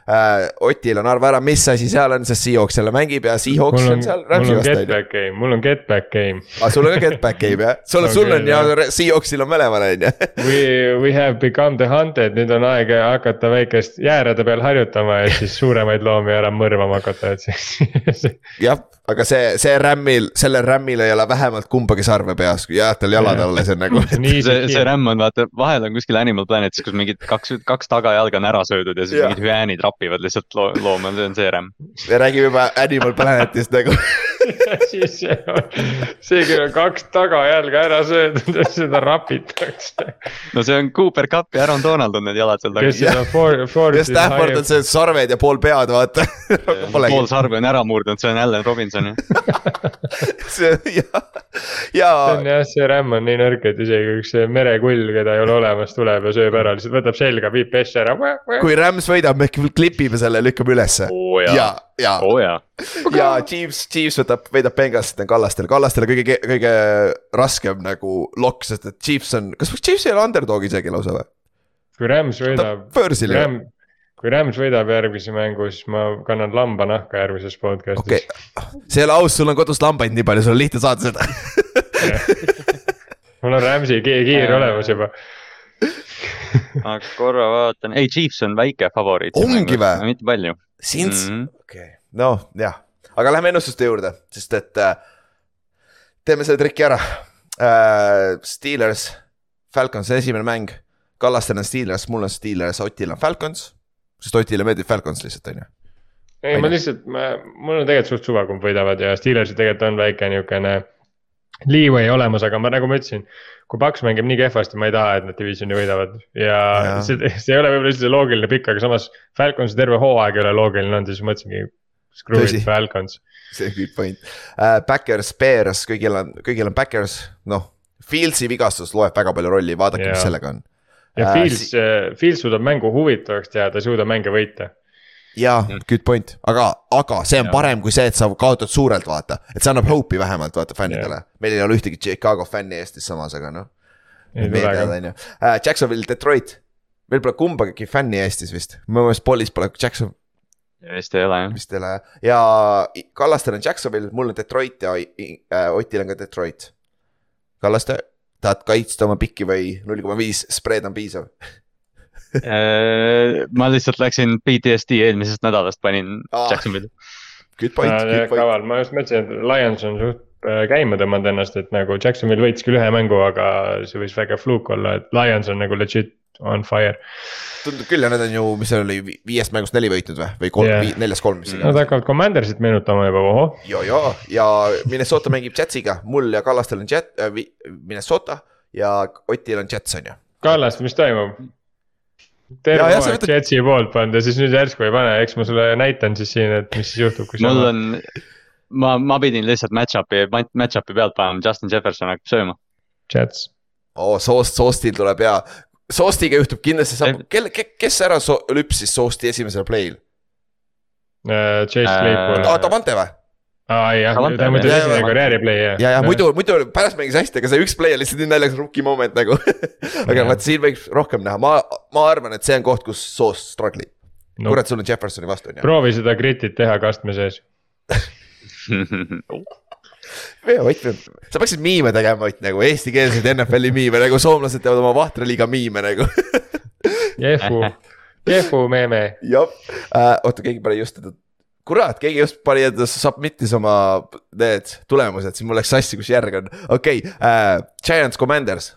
S2: äh,. Otil on arva ära, mis asi seal on, sest Seahawks jälle mängib ja Seahawks on
S3: on,
S2: seal
S3: mul on
S2: vastu
S3: get
S2: on ju.
S3: back game, mul on get back game.
S2: aga sul on ka get back game jah, sul on, sul on ja. Seahawksil on mõlemal on ju. <laughs>
S3: We, we have become the hunted, nüüd on aeg hakata väikest jäärede peal harjutama ja siis suuremaid loomi ära mõrvama hakata, et siis. <laughs>
S2: jah, aga see, see rämmil, sellel rämmil ei ole vähemalt kumbagi sarve peas, kui jääd tal jalad alla, see on nagu.
S3: nii
S4: see, see rämm on vaata, vahel on kuskil Animal Planetis, kus mingid kaks, kaks tagajalga on ära söödud ja siis
S2: Jah.
S4: mingid hüäänid rapivad lihtsalt lo looma, see on see rämm.
S2: me räägime juba Animal Planetist nagu. <laughs>
S3: siis see on, see, kellel on kaks tagajalga ära söödud ja seda rapitakse.
S4: no see on Cooper Cup ja Aaron Donald on need jalad seal
S3: kes
S4: taga.
S3: seda for-, for-.
S2: ja Stafford on see sarved ja pool pead, vaata.
S4: pool sarve on ära murdunud, see on Allan Robinson ju.
S2: see ja, ja
S3: see on jah, see rämm on nii nõrk, et isegi üks merekull, keda ei ole olemas, tuleb ja sööb ära, lihtsalt võtab selga, viib pessi ära.
S2: kui Rams võidab, me klipime selle, lükkame ülesse.
S4: oo
S2: ja ja,
S4: oo jaa.
S2: ja Chiefs, Chiefs võtab, võidab on Kallastel, Kallastel on kõige, kõige raskem nagu lokk, sest et Chiefs on, kas Chiefs ei ole underdog isegi lausa või?
S3: kui Rams võidab,
S2: Börsil
S3: kui Rams võidab järgmise mängu, siis ma kannan lambanahka järgmises podcast'is
S2: okei okay., see ei ole aus, sul on kodus lambaid nii palju, sul on lihtne saada seda. <laughs>
S3: mul on Rams'i ki- kiir olemas juba.
S4: ma korra vaatan, ei Chiefs on väike favoriit.
S2: Ongi vä?
S4: mitte palju.
S2: Sints
S4: Mhm.
S2: okei okay., noh jah, aga lähme ennustuste juurde, sest et äh, teeme selle triki ära äh,. Steelers, Falcons esimene mäng, Kallastel on Steelers, mul on Steelers, Otil on Falcons, sest Otile meeldib Falcons lihtsalt on ju.
S3: ei, ma lihtsalt, ma, mul on tegelikult suht suva, kumb võidavad ja Steelersil tegelikult on väike niukene leeway olemas, aga ma nagu ma ütlesin, kui Paks mängib nii kehvasti, ma ei taha, et nad divisioni võidavad ja, ja. see, see ei ole võib-olla üldse loogiline pikk, aga samas Falconsi terve hooaeg ei ole loogiline olnud, siis mõtlesingi. Screw it Falcons,
S2: see on good point uh,. Backers, Bears, kõigil on, kõigil on Backers, noh. Fieldsi vigastus loeb väga palju rolli, vaadake, mis
S3: Jaa.
S2: sellega on.
S3: Ja
S2: Äh,
S3: Fields
S2: si-,
S3: Fields suudab mängu huvitavaks teha, ta ei suuda mänge võita.
S2: jaa, good point, aga, aga see on
S4: Jaa.
S2: parem kui see, et sa kaotad suurelt, vaata, et see annab hope'i vähemalt vaata fännidele. meil ei ole ühtegi Chicago fänni Eestis samas, aga noh. ju, Jacksonville, Detroit. meil pole kumbagi fänni Eestis vist, mu meelest Polis pole Jackson
S4: vist ei ole jah.
S2: vist ei ole ja Kallastel on Jacksonville, mul on Detroit ja äh, Otil on ka Detroit. Kallaste, tahad kaitsta oma pikki või null koma viis spread on piisav?
S4: Äh, ma lihtsalt läksin PTSD eelmisest nädalast, panin
S2: Aa.
S4: Jacksonville'i.
S2: Good point, good point.
S3: kaval, ma just mõtlesin, et Lions on suht äh, käima tõmmanud ennast, et nagu Jacksonville võitis küll ühe mängu, aga see võis väga fluuk olla, et Lions on nagu legit on fire.
S2: tundub küll ja need on ju, mis seal oli, viiest mängust neli võitnud või, või kolm yeah., neljast kolm, mis
S3: Nad hakkavad Commandersit meenutama juba, ohoh.
S2: ja, ja, ja Minnesota mängib Jetsiga, mul ja Kallastel on Jet äh,, Minnesota ja Otil on Jets on ju.
S3: Kallaste, mis toimub? terve
S2: sa võtad-
S3: Jetsi poolt pannud ja siis nüüd järsku ei pane, eks ma sulle näitan siis siin, et mis siis juhtub, kui sa.
S4: mul on, ma, ma pidin lihtsalt match-up'i, match-up'i pealt panema, Justin Jefferson hakkab sööma.
S3: Jets.
S2: oo, Soost, Soostil tuleb hea. Soostiga juhtub kindlasti sama kelle, kes ära so lüpsis Soosti esimesel play'l?
S3: Äh, Chase
S4: Äh,
S3: Claypool.
S2: aa, Davante või?
S3: aa jah, ta muidu
S2: jah.
S3: esimene
S2: Ja, ja.
S3: karjääriplay jah.
S2: ja, ja muidu, muidu pärast mängis hästi, aga see üks play oli lihtsalt nii naljakas rookie moment nagu. <laughs> aga vaat siin võiks rohkem näha, ma, ma arvan, et see on koht, kus Soost struggle ib.
S3: no,.
S2: kurat, sul on Jeffersoni vastu on ju.
S3: proovi seda grit'it teha kastme sees.
S2: Ott, sa peaksid miime tegema, Ott nagu eestikeelseid NFL-i miime nagu soomlased teevad oma vahtraliiga miime nagu.
S3: Jefu, Jefu meeme.
S2: jah äh,, oota, keegi pani just, kurat, keegi just pani enda submit'is oma need tulemused, siis mul läks sassi, kus järg on, okei okay, äh,, Giants Commanders.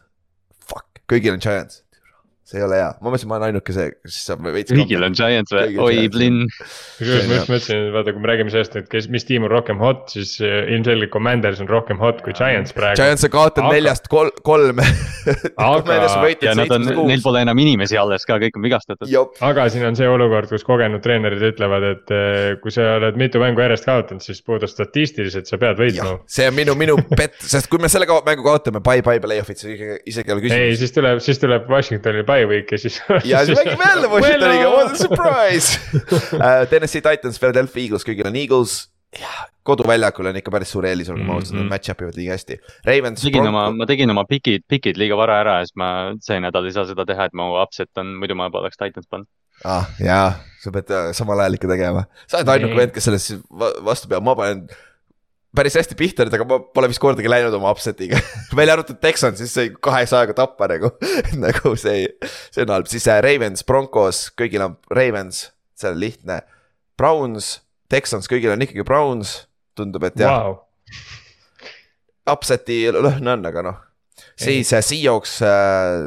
S2: Fuck, kõigil on Giants, see ei ole hea, ma mõtlesin, ma olen ainuke see, kes saab veits.
S4: kõigil on Giants või oi. Blinn.
S3: kusjuures ma just mõtlesin, et vaata, kui me räägime sellest, et kes, mis tiim on rohkem hot, siis äh, ilmselgelt Commanders on rohkem hot kui Giants praegu.
S2: Giants on kaotanud
S3: Aga-
S2: neljast kol-, kolme.
S3: Aga- <laughs>
S4: ja nad on, neil pole enam inimesi alles ka, kõik on vigastatud.
S3: aga siin on see olukord, kus kogenud treenerid ütlevad, et äh, kui sa oled mitu mängu järjest kaotanud, siis puudu statistiliselt sa pead võitma
S2: see on minu, minu pett, <laughs> sest kui me selle mängu kaotame, bye-bye play-off'id, siis isegi, isegi ei ole
S3: ei,
S2: küsimus.
S3: siis tuleb, siis tuleb Washingtonil bye week ja siis. <laughs>
S2: ja siis mängime jälle Washingtoniga, what a surprise uh. <laughs> Tennessee Titans, Philadelphia Eagles, kõigil on Eagles. koduväljakul on ikka päris suur eelis, olgem ausad, nad
S3: Mhm.
S2: match-up ivad liiga hästi. Ravens,
S4: tegin oma, ma tegin oma pikid, pikid liiga vara ära ja siis ma see nädal ei saa seda teha, et mu upset on, muidu ma poleks Titans pannud.
S2: ah,. jaa, sa pead äh, samal ajal ikka tegema, sa oled ainuke vend, kes sellest va- vastu peab, ma panen päris hästi pihta nüüd, aga ma pole vist kordagi läinud oma upset'iga <laughs> välja arvatud Texans, siis sai kahesajaga tappa nagu, <laughs> nagu see, see on halb, siis äh, Ravens, Broncos, kõigil on Ravens, see on lihtne. Browns, Texans, kõigil on ikkagi Browns, tundub, et jah
S3: Wow.
S2: upset'i lõhn on, aga noh. siis äh, Seahawks,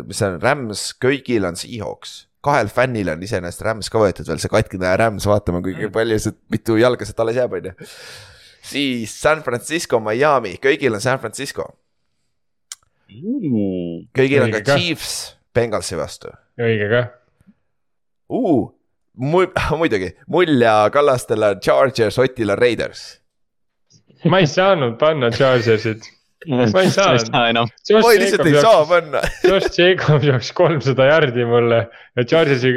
S2: mis see on, Rams, kõigil on Seahawks. kahel fännil on iseenesest Rams ka võetud veel, see katkine Rams, vaatame, kui palju see, mitu jalga sealt alles jääb, on ju. Siis San Francisco, Miami, kõigil on San Francisco, kõigil on ka
S3: ka.
S2: Chiefs Bengalsi vastu
S3: õige ka.
S2: uh,. mul, <laughs> muidugi, mul ja Kallastel on Chargers, Otil on Raiders.
S3: ma ei saanud panna Chargersit. Ma ei <laughs> saa.
S4: ei saa enam.
S2: oi, lihtsalt ei saa panna <laughs>
S3: Josh Jacob jooksis kolmsada jardi mulle ja Chargersi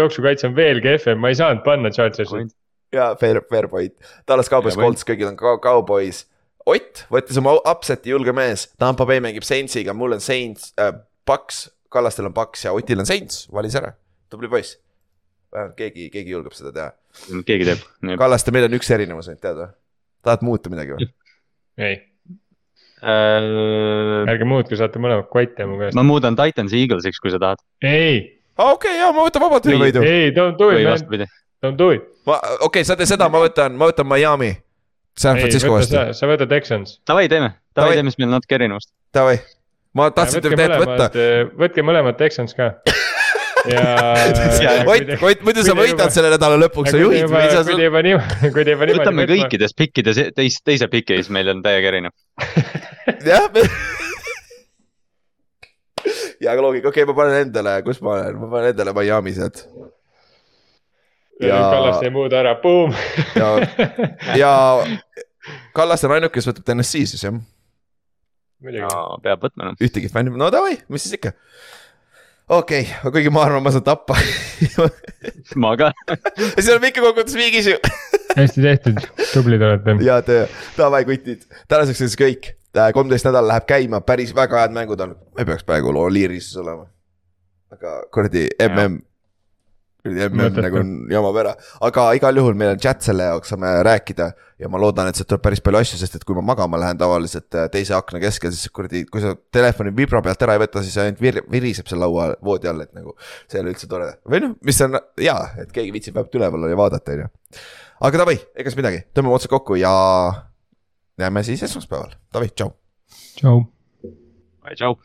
S3: jooksukaitse on veel kehvem, ma ei saanud panna Chargersit.
S2: jaa, fair, fair point. Dallas Cowboys. Colts, kõigil on ka Cowboys. Ott võttis oma upset'i, julge mees. Tampa Bay mängib Saintsiga, mul on Saints äh,, Paks, Kallastel on Paks ja Otil on Saints, valis ära. tubli poiss. vähemalt keegi, keegi julgeb seda teha.
S4: keegi teeb.
S2: Kallaste, meil on üks erinevus ainult teada. tahad muuta midagi või?
S3: ei,
S4: ma
S3: ärge muutke, saate mõlemad kotte mu käest.
S4: muudan Titansi Eaglesiks, kui sa tahad
S3: ei,
S2: okei, jaa, ma võtan vabalt ühe
S4: Või-
S2: võidu.
S3: ei, don't do it
S4: või
S3: man. Don't do it.
S2: ma, okei okay,, sa tee seda, ma võtan, ma võtan Miami. San Francisco vastu
S3: sa, võtad Texans.
S4: Davai, teeme,
S2: Davai.
S4: teeme, siis meil on natuke erinevust.
S2: davai. ma tahtsin tegelikult võtta.
S3: võtke mõlemad Texans ka. <laughs> ja.
S2: Ott, Ott, muidu sa võidad selle nädala lõpuks, sa juhid
S3: kui te <laughs> juba niimoodi, kui te juba niimoodi.
S4: võtame kõikides pikkides, teis-, teise piki siis meil on täiega erinev. <laughs>
S2: jah. ja aga loogika, okei okay,, ma panen endale, kus ma olen, ma panen endale Miami sealt.
S3: ja. Kallast ei muuda ära, boom.
S2: ja, <laughs> ja Kallas on ainuke, kes võtab TNS-i siis jah,
S3: muidugi.
S4: peab võtma noh.
S2: ühtegi fänni, no davai, mis siis ikka. okei okay,, kuigi ma arvan, ma saan tappa <laughs>
S4: ma ka.
S2: siis oleme ikka kokkuvõttes viigis ju.
S3: hästi tehtud, tublid olete. <laughs>
S2: hea töö, davai kutid, tänaseks on siis kõik. kolmteist nädal läheb käima, päris väga head mängud on, me peaks praegu Oliirises olema. aga kuradi mm, mm nagu jamab ära, aga igal juhul meil on chat selle jaoks, saame rääkida ja ma loodan, et sealt tuleb päris palju asju, sest et kui ma magama lähen tavaliselt äh, teise akna keskel, siis kuradi, kui sa telefoni vibra pealt ära ei võta, siis ainult vir-, viriseb seal laua, voodi all, et nagu see ei ole üldse tore. või noh, mis on hea, et keegi viitsib vähemalt üleval olla ja vaadata, on ju. aga davai, ega siis midagi, tõmbame otsad kokku ja näeme siis esmaspäeval, davai, tšau.
S3: tšau.
S4: tšau.